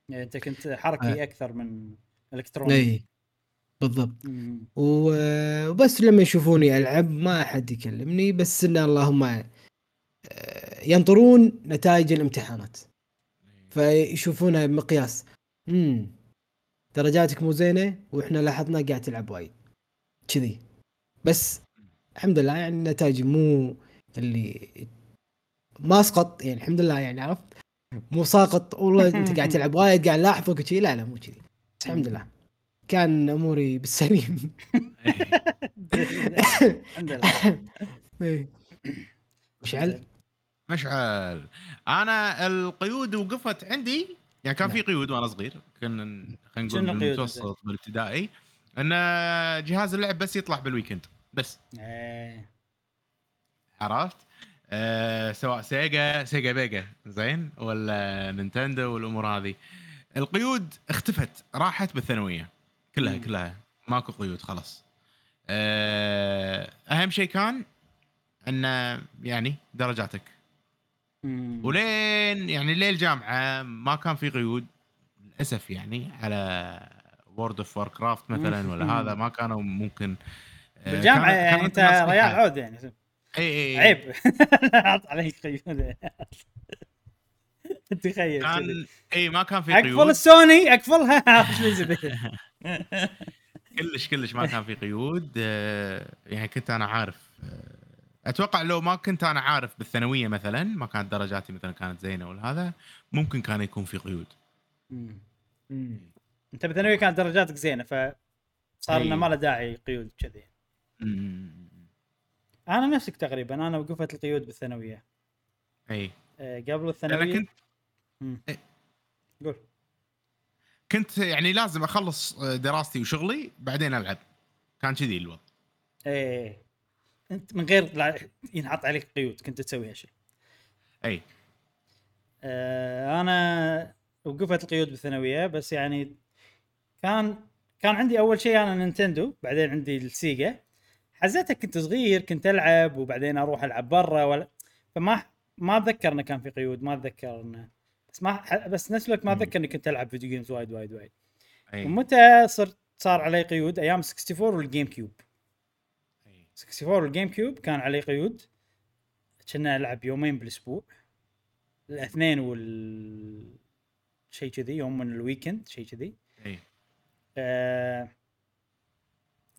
يعني أنت كنت حركي أكثر من إلكتروني. إي بالضبط. مم. وبس لما يشوفوني ألعب ما أحد يكلمني بس إن اللهم آه، ينطرون نتائج الامتحانات. فيشوفونها بمقياس. امم درجاتك مو زينة وإحنا لاحظنا قاعد تلعب وايد. كذي. بس الحمد لله يعني نتائجي مو اللي ما اسقط يعني الحمد لله يعني عرفت؟ مو ساقط والله انت <laughs> قاعد تلعب وايد قاعد لاحظك وشي. لا لا مو كذي. الحمد لله. كان أموري بالسليم. <laughs> الحمد لله. <laughs> مشعل مشعل. أنا القيود وقفت عندي. يعني كان في قيود وأنا صغير. كنا خلينا نقول القيود؟ بالمتوسط بالابتدائي. إن جهاز اللعب بس يطلع بال weekend. بس. إيه. عرفت؟ أه سواء سيجا سيجا بيجا. زين؟ ولا Nintendo والأمور هذه. القيود اختفت. راحت بالثانوية. كلها مم. كلها. ماكو قيود خلاص. أه أهم شيء كان انه يعني درجاتك. ولين يعني ليه الجامعة ما كان في قيود للأسف يعني على World of Warcraft مثلا ولا. هذا ما كانوا ممكن آه، بالجامعة كانت- يعني كانت انت ريال. عود يعني إي إي. عيب <laughs> حط عليك قيود <laughs> تخيل. كان إي ما كان في أقفل قيود السوني اقفلها؟ <laughs> كلش كلش ما كان في قيود آه، يعني كنت أنا عارف آه، أتوقع لو ما كنت أنا عارف بالثانوية مثلا ما كانت درجاتي مثلا كانت زينة ولا هذا ممكن كان يكون في قيود مم. مم. أنت بالثانوية كانت درجاتك زينة فصار أي. انه ما له داعي قيود كذي. أنا نفسك تقريبا أنا وقفت القيود بالثانوية اي آه، قبل أنا الثانويه كنت مم. إيه. قول كنت يعني لازم أخلص آه، دراستي وشغلي بعدين ألعب كان كذي الوضع إيه أنت من غير لا ينحط عليك قيود كنت تسوي هالشيء أي. آه، أنا وقفت القيود بالثانوية بس يعني كان كان عندي أول شيء أنا Nintendo بعدين عندي ال Sega. حزتها كنت صغير كنت ألعب وبعدين أروح ألعب برا ولا فما ما أتذكر إنه كان في قيود ما أتذكر إنه بس ما ح- بس نفس الوقت ما. أتذكر إني كنت ألعب video games وايد وايد وايد. أي. ومتى صرت صار علي قيود؟ أيام 64 وال GameCube أي. 64 وال GameCube كان عليه قيود. كنا العب يومين بالأسبوع. الاثنين وال شيء كذي يوم من ال weekend شيء كذي. إي. أه...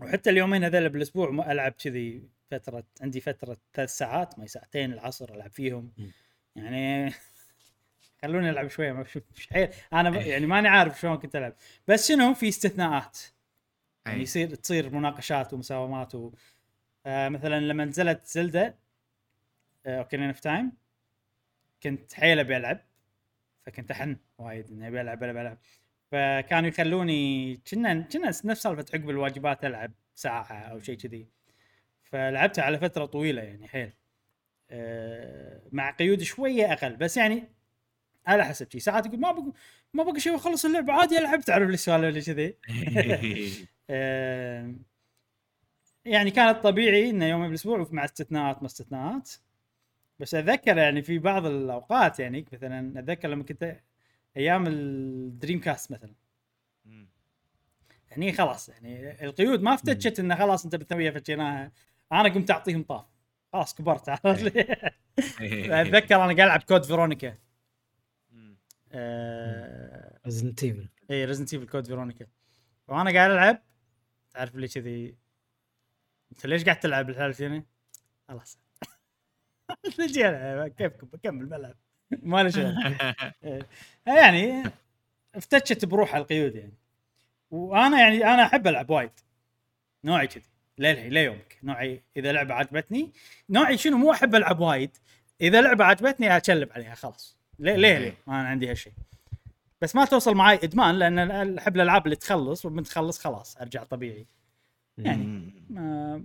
وحتى اليومين هذول بالأسبوع م- ألعب كذي فترة عندي فترة ثلاث ساعات ما ساعتين العصر ألعب فيهم. مم. يعني <laughs> خلوني ألعب شوية ما مش حيل. أنا. يعني ماني عارف شلون كنت ألعب. بس شنو في استثناءات. يعني يصير تصير مناقشات ومساومات و... آه مثلا لما نزلت Zelda Ocarina of Time كنت حيل أبي ألعب فكنت أحن وايد إني أبي ألعب ابي ألعب. فكانوا يخلوني كنا كنا نفس سالفة عقب الواجبات ألعب ساعة أو شيء كذي. فلعبتها على فترة طويلة يعني حيل. آه مع قيود شوية أقل. بس يعني على حسب شي. ساعات يقول ما بقى ما بقى شيء اخلص اللعبة عادي ألعب تعرف لي السؤال اللي كذي. <laughs> <laughs> آه، يعني كانت طبيعي إنه يوم بالأسبوع مع استثناءات ما استثناءات. بس أتذكر يعني في بعض الأوقات يعني مثلا أتذكر لما كنت أيام الدريم كاست مثلا. أمم. يعني خلاص يعني القيود ما افتتشت إنه خلاص أنت بالثانويه فتشيناها أنا قمت أعطيهم طاف. خلاص كبرت. <laughs> عرفت لي؟ أتذكر أنا قاعد ألعب Code Veronica Resident Evil اي Resident Evil Code Veronica وأنا قاعد ألعب. تعرف لي كذي انت ليش قاعد تلعب الحال فيني؟ خلاص نجي كيفكم بكمل بلعب ما له شغل. <laughs> إيه. يعني افتتشت بروحها القيود يعني. وأنا يعني أنا أحب ألعب وايد. نوعي كذي. للحين ليومك نوعي إذا لعبة عجبتني نوعي شنو؟ مو أحب ألعب وايد. إذا لعبة عجبتني اشلب عليها خلاص. ليه ليه, ليه؟ ما أنا عندي هالشيء بس ما توصل معي إدمان لأن أحب الألعاب اللي تخلص ومن تخلص خلاص أرجع طبيعي. يعني. ما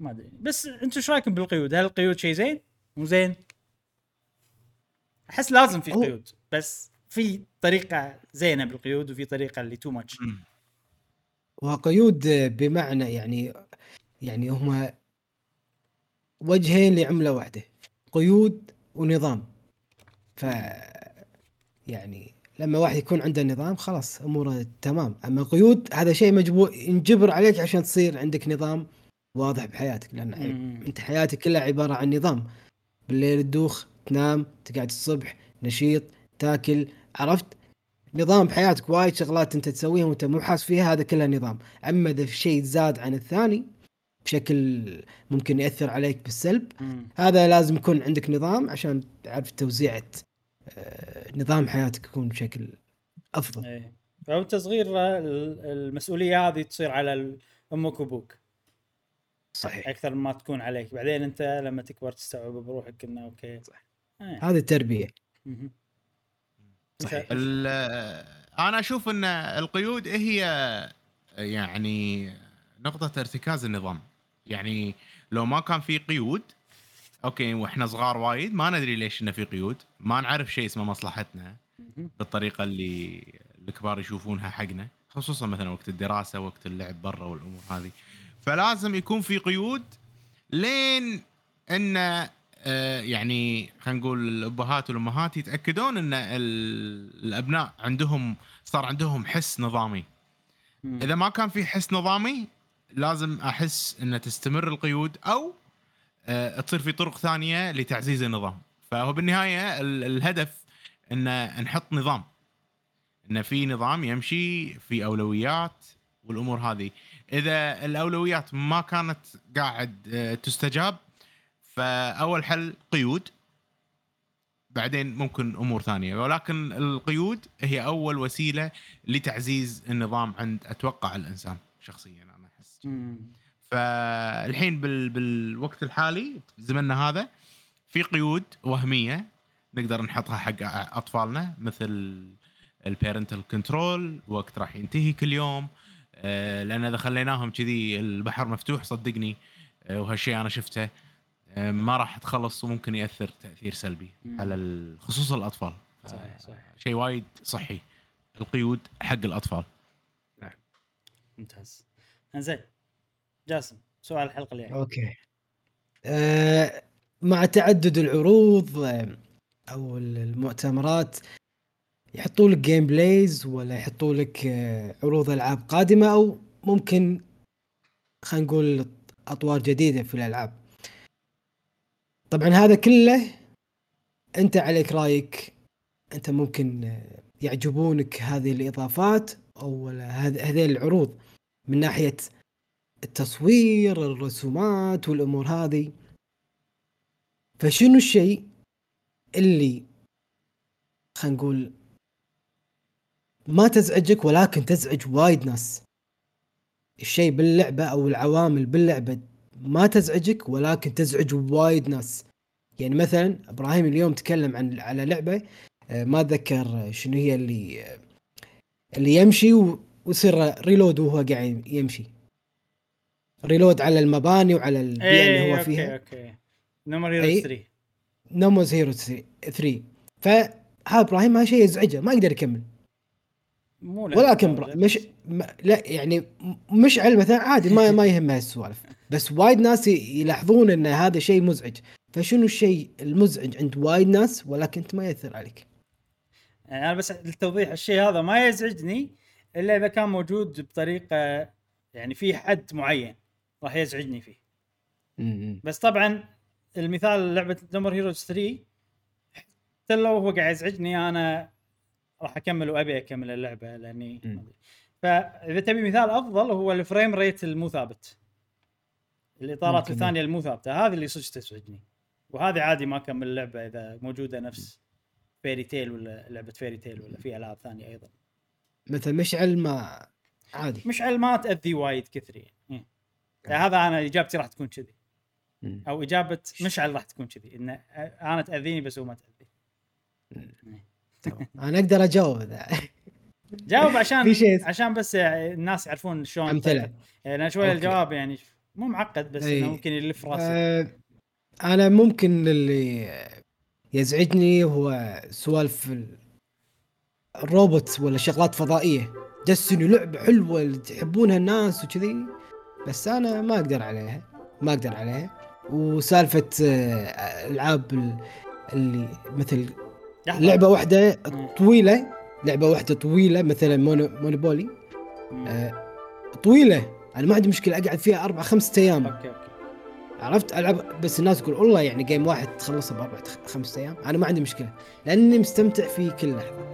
ما أدري بس أنتم إيش رأيكم بالقيود؟ هل القيود شيء زين؟ مو زين؟ أحس لازم في قيود بس في طريقة زينة بالقيود وفي طريقة اللي تو ماتش. وقيود بمعنى يعني يعني هما وجهين لعملة واحدة قيود ونظام ف يعني لما واحد يكون عنده نظام خلاص أموره تمام. أما قيود هذا شيء مجبور ينجبر عليك عشان تصير عندك نظام واضح بحياتك. لأن مم. أنت حياتك كلها عبارة عن نظام. بالليل تدوخ تنام تقعد الصبح نشيط تاكل. عرفت؟ نظام بحياتك وايد شغلات أنت تسويها وأنت مو حاس فيها هذا كله نظام. أما إذا في شيء زاد عن الثاني بشكل ممكن يأثر عليك بالسلب مم. هذا لازم يكون عندك نظام عشان تعرف توزيعة آه، نظام حياتك يكون بشكل أفضل. إيه. فانت صغير ال- المسؤولية هذه تصير على أمك وأبوك. صحيح. أكثر ما تكون عليك. بعدين أنت لما تكبر تستوعب بروحك إنه أوكي. صح هذه التربية. صحيح. أنا أشوف إن القيود هي يعني نقطة ارتكاز النظام. يعني لو ما كان في قيود أوكي وإحنا صغار وايد ما ندري ليش إنه في قيود ما نعرف شيء اسمه مصلحتنا. بالطريقة اللي الكبار يشوفونها حقنا خصوصا مثلا وقت الدراسة وقت اللعب برا والأمور هذه فلازم يكون في قيود لين إن آه، يعني خلينا نقول الأبهات والأمهات يتأكدون إن ال- الأبناء عندهم صار عندهم حس نظامي. إذا ما كان في حس نظامي لازم أحس ان تستمر القيود أو تصير في طرق ثانية لتعزيز النظام. فهو بالنهاية ال- الهدف إن نحط نظام. إن في نظام يمشي في أولويات والأمور هذه. إذا الأولويات ما كانت قاعد آه، تستجاب فأول حل قيود. بعدين ممكن أمور ثانية. ولكن القيود هي أول وسيلة لتعزيز النظام عند أتوقع الإنسان شخصيا أنا أحس. فالحين بال... بالوقت الحالي زمننا هذا في قيود وهمية نقدر نحطها حق أطفالنا مثل ال parental control وقت راح ينتهي كل يوم. آه، لأن إذا خليناهم كذي البحر مفتوح صدقني آه، وهالشيء أنا شفته آه، ما راح تخلص وممكن يأثر تأثير سلبي مم. على خصوصا الأطفال. صحيح صحيح. شيء وايد صحي القيود حق الأطفال. ممتاز. إنزين. جاسم سؤال الحلقة الجاية. أوكي. آه مع تعدد العروض أو المؤتمرات يحطوا لك gameplays ولا يحطوا لك آه، عروض ألعاب قادمة أو ممكن خلينا نقول أطوار جديدة في الألعاب. طبعا هذا كله أنت عليك رأيك أنت ممكن آه، يعجبونك هذه الإضافات أو هذ- هذه العروض من ناحية التصوير الرسومات والأمور هذه. فشنو الشيء اللي خلينا نقول ما تزعجك ولكن تزعج وايد ناس؟ الشيء باللعبة أو العوامل باللعبة ما تزعجك ولكن تزعج وايد ناس. يعني مثلا إبراهيم اليوم تكلم عن على لعبة آه، ما أتذكر شنو هي اللي آه، اللي يمشي ويصير ريلود وهو قاعد يمشي. reload على المباني وعلى البيئة اللي هو أوكي فيها. أوكي. No More Heroes أي. 3 No More Heroes 3 فهذا إبراهيم هذا شيء يزعجه. ما يقدر يكمل. مو ولكن برا- مش ما لا يعني مشعل مثلا عادي ما ما يهمه هالسوالف. بس وايد ناس يلاحظون إن هذا شيء مزعج. فشنو الشيء المزعج عند وايد ناس ولكن أنت ما يأثر عليك؟ يعني أنا بس للتوضيح الشيء هذا ما يزعجني إلا إذا كان موجود بطريقة يعني في حد معين. راح يزعجني فيه. بس طبعا المثال لعبة نمر هيروز 3 حتى لو هو قاعد يزعجني أنا راح أكمل وأبي أكمل اللعبة لأني. فإذا تبي مثال أفضل هو الفريم ريت المو ثابت. الإطارات. الثانية المو ثابتة. هذه اللي صدق تزعجني. وهذه عادي ما أكمل اللعبة إذا موجودة نفس Fairy Tail ولا لعبة Fairy Tail ولا في ألعاب ثانية أيضا. مثلا مشعل ما عادي. مشعل ما تأذي وايد كثري إيه. هذا أنا إجابتي راح تكون كذي. أو إجابة مشعل راح تكون كذي إن أنا تأذيني بس هو ما تاذي تمام. أنا أقدر أجاوب ذا جاوب عشان <laughs> عشان بس الناس يعرفون شلون أمثلة. يعني أنا شوي. الجواب يعني مو معقد بس أي. انه ممكن يلف راسي آه، أنا ممكن اللي يزعجني هو سوالف ال- الروبوت ولا شغلات فضائية دستني لعبه حلوة تحبونها الناس وكذي بس أنا ما أقدر عليها ما أقدر عليها. وسالفة آه، ألعاب ال- اللي مثل. لعبة واحدة. طويلة لعبة واحدة طويلة مثلا مونو مونوبولي. آه، طويلة. أنا ما عندي مشكلة أقعد فيها أربع خمسة أيام. أوكي أوكي. عرفت؟ ألعب بس الناس تقول والله يعني game واحد تخلصه بأربع خ- خمسة أيام. أنا ما عندي مشكلة لأني مستمتع في كل لحظة.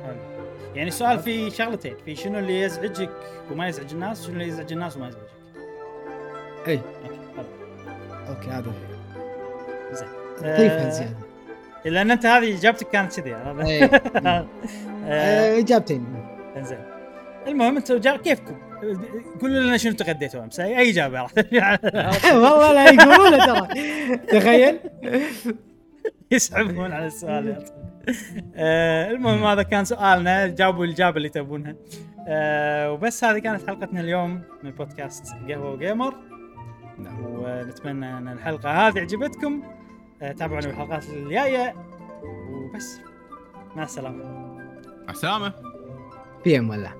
يعني السؤال في شغلتين في شنو اللي يزعجك وما يزعج الناس شنو اللي يزعج الناس وما يزعجك؟ إي. أوكي هذا زين. ضيفها آه، زيادة. لأن أنت هذه إجابتك كانت كذي هذا. <laughs> آه، آه، إجابتين. زين المهم أنتم جا... كيفكم؟ قولوا لنا شنو تغديتوا أمس؟ اي أي إجابة؟ <laughs> والله لا يقولون ترى. تخيل. يسحبون على السؤال. المهم هذا كان سؤالنا. جاوبوا الإجابة اللي تبونها. وبس هذه كانت حلقتنا اليوم من بودكاست قهوه وجيمر نعم. ونتمنى أن الحلقة هذه عجبتكم. آه تابعونا بالحلقات الجاية. وبس. مع السلامة. مع السلامة. في ام ولا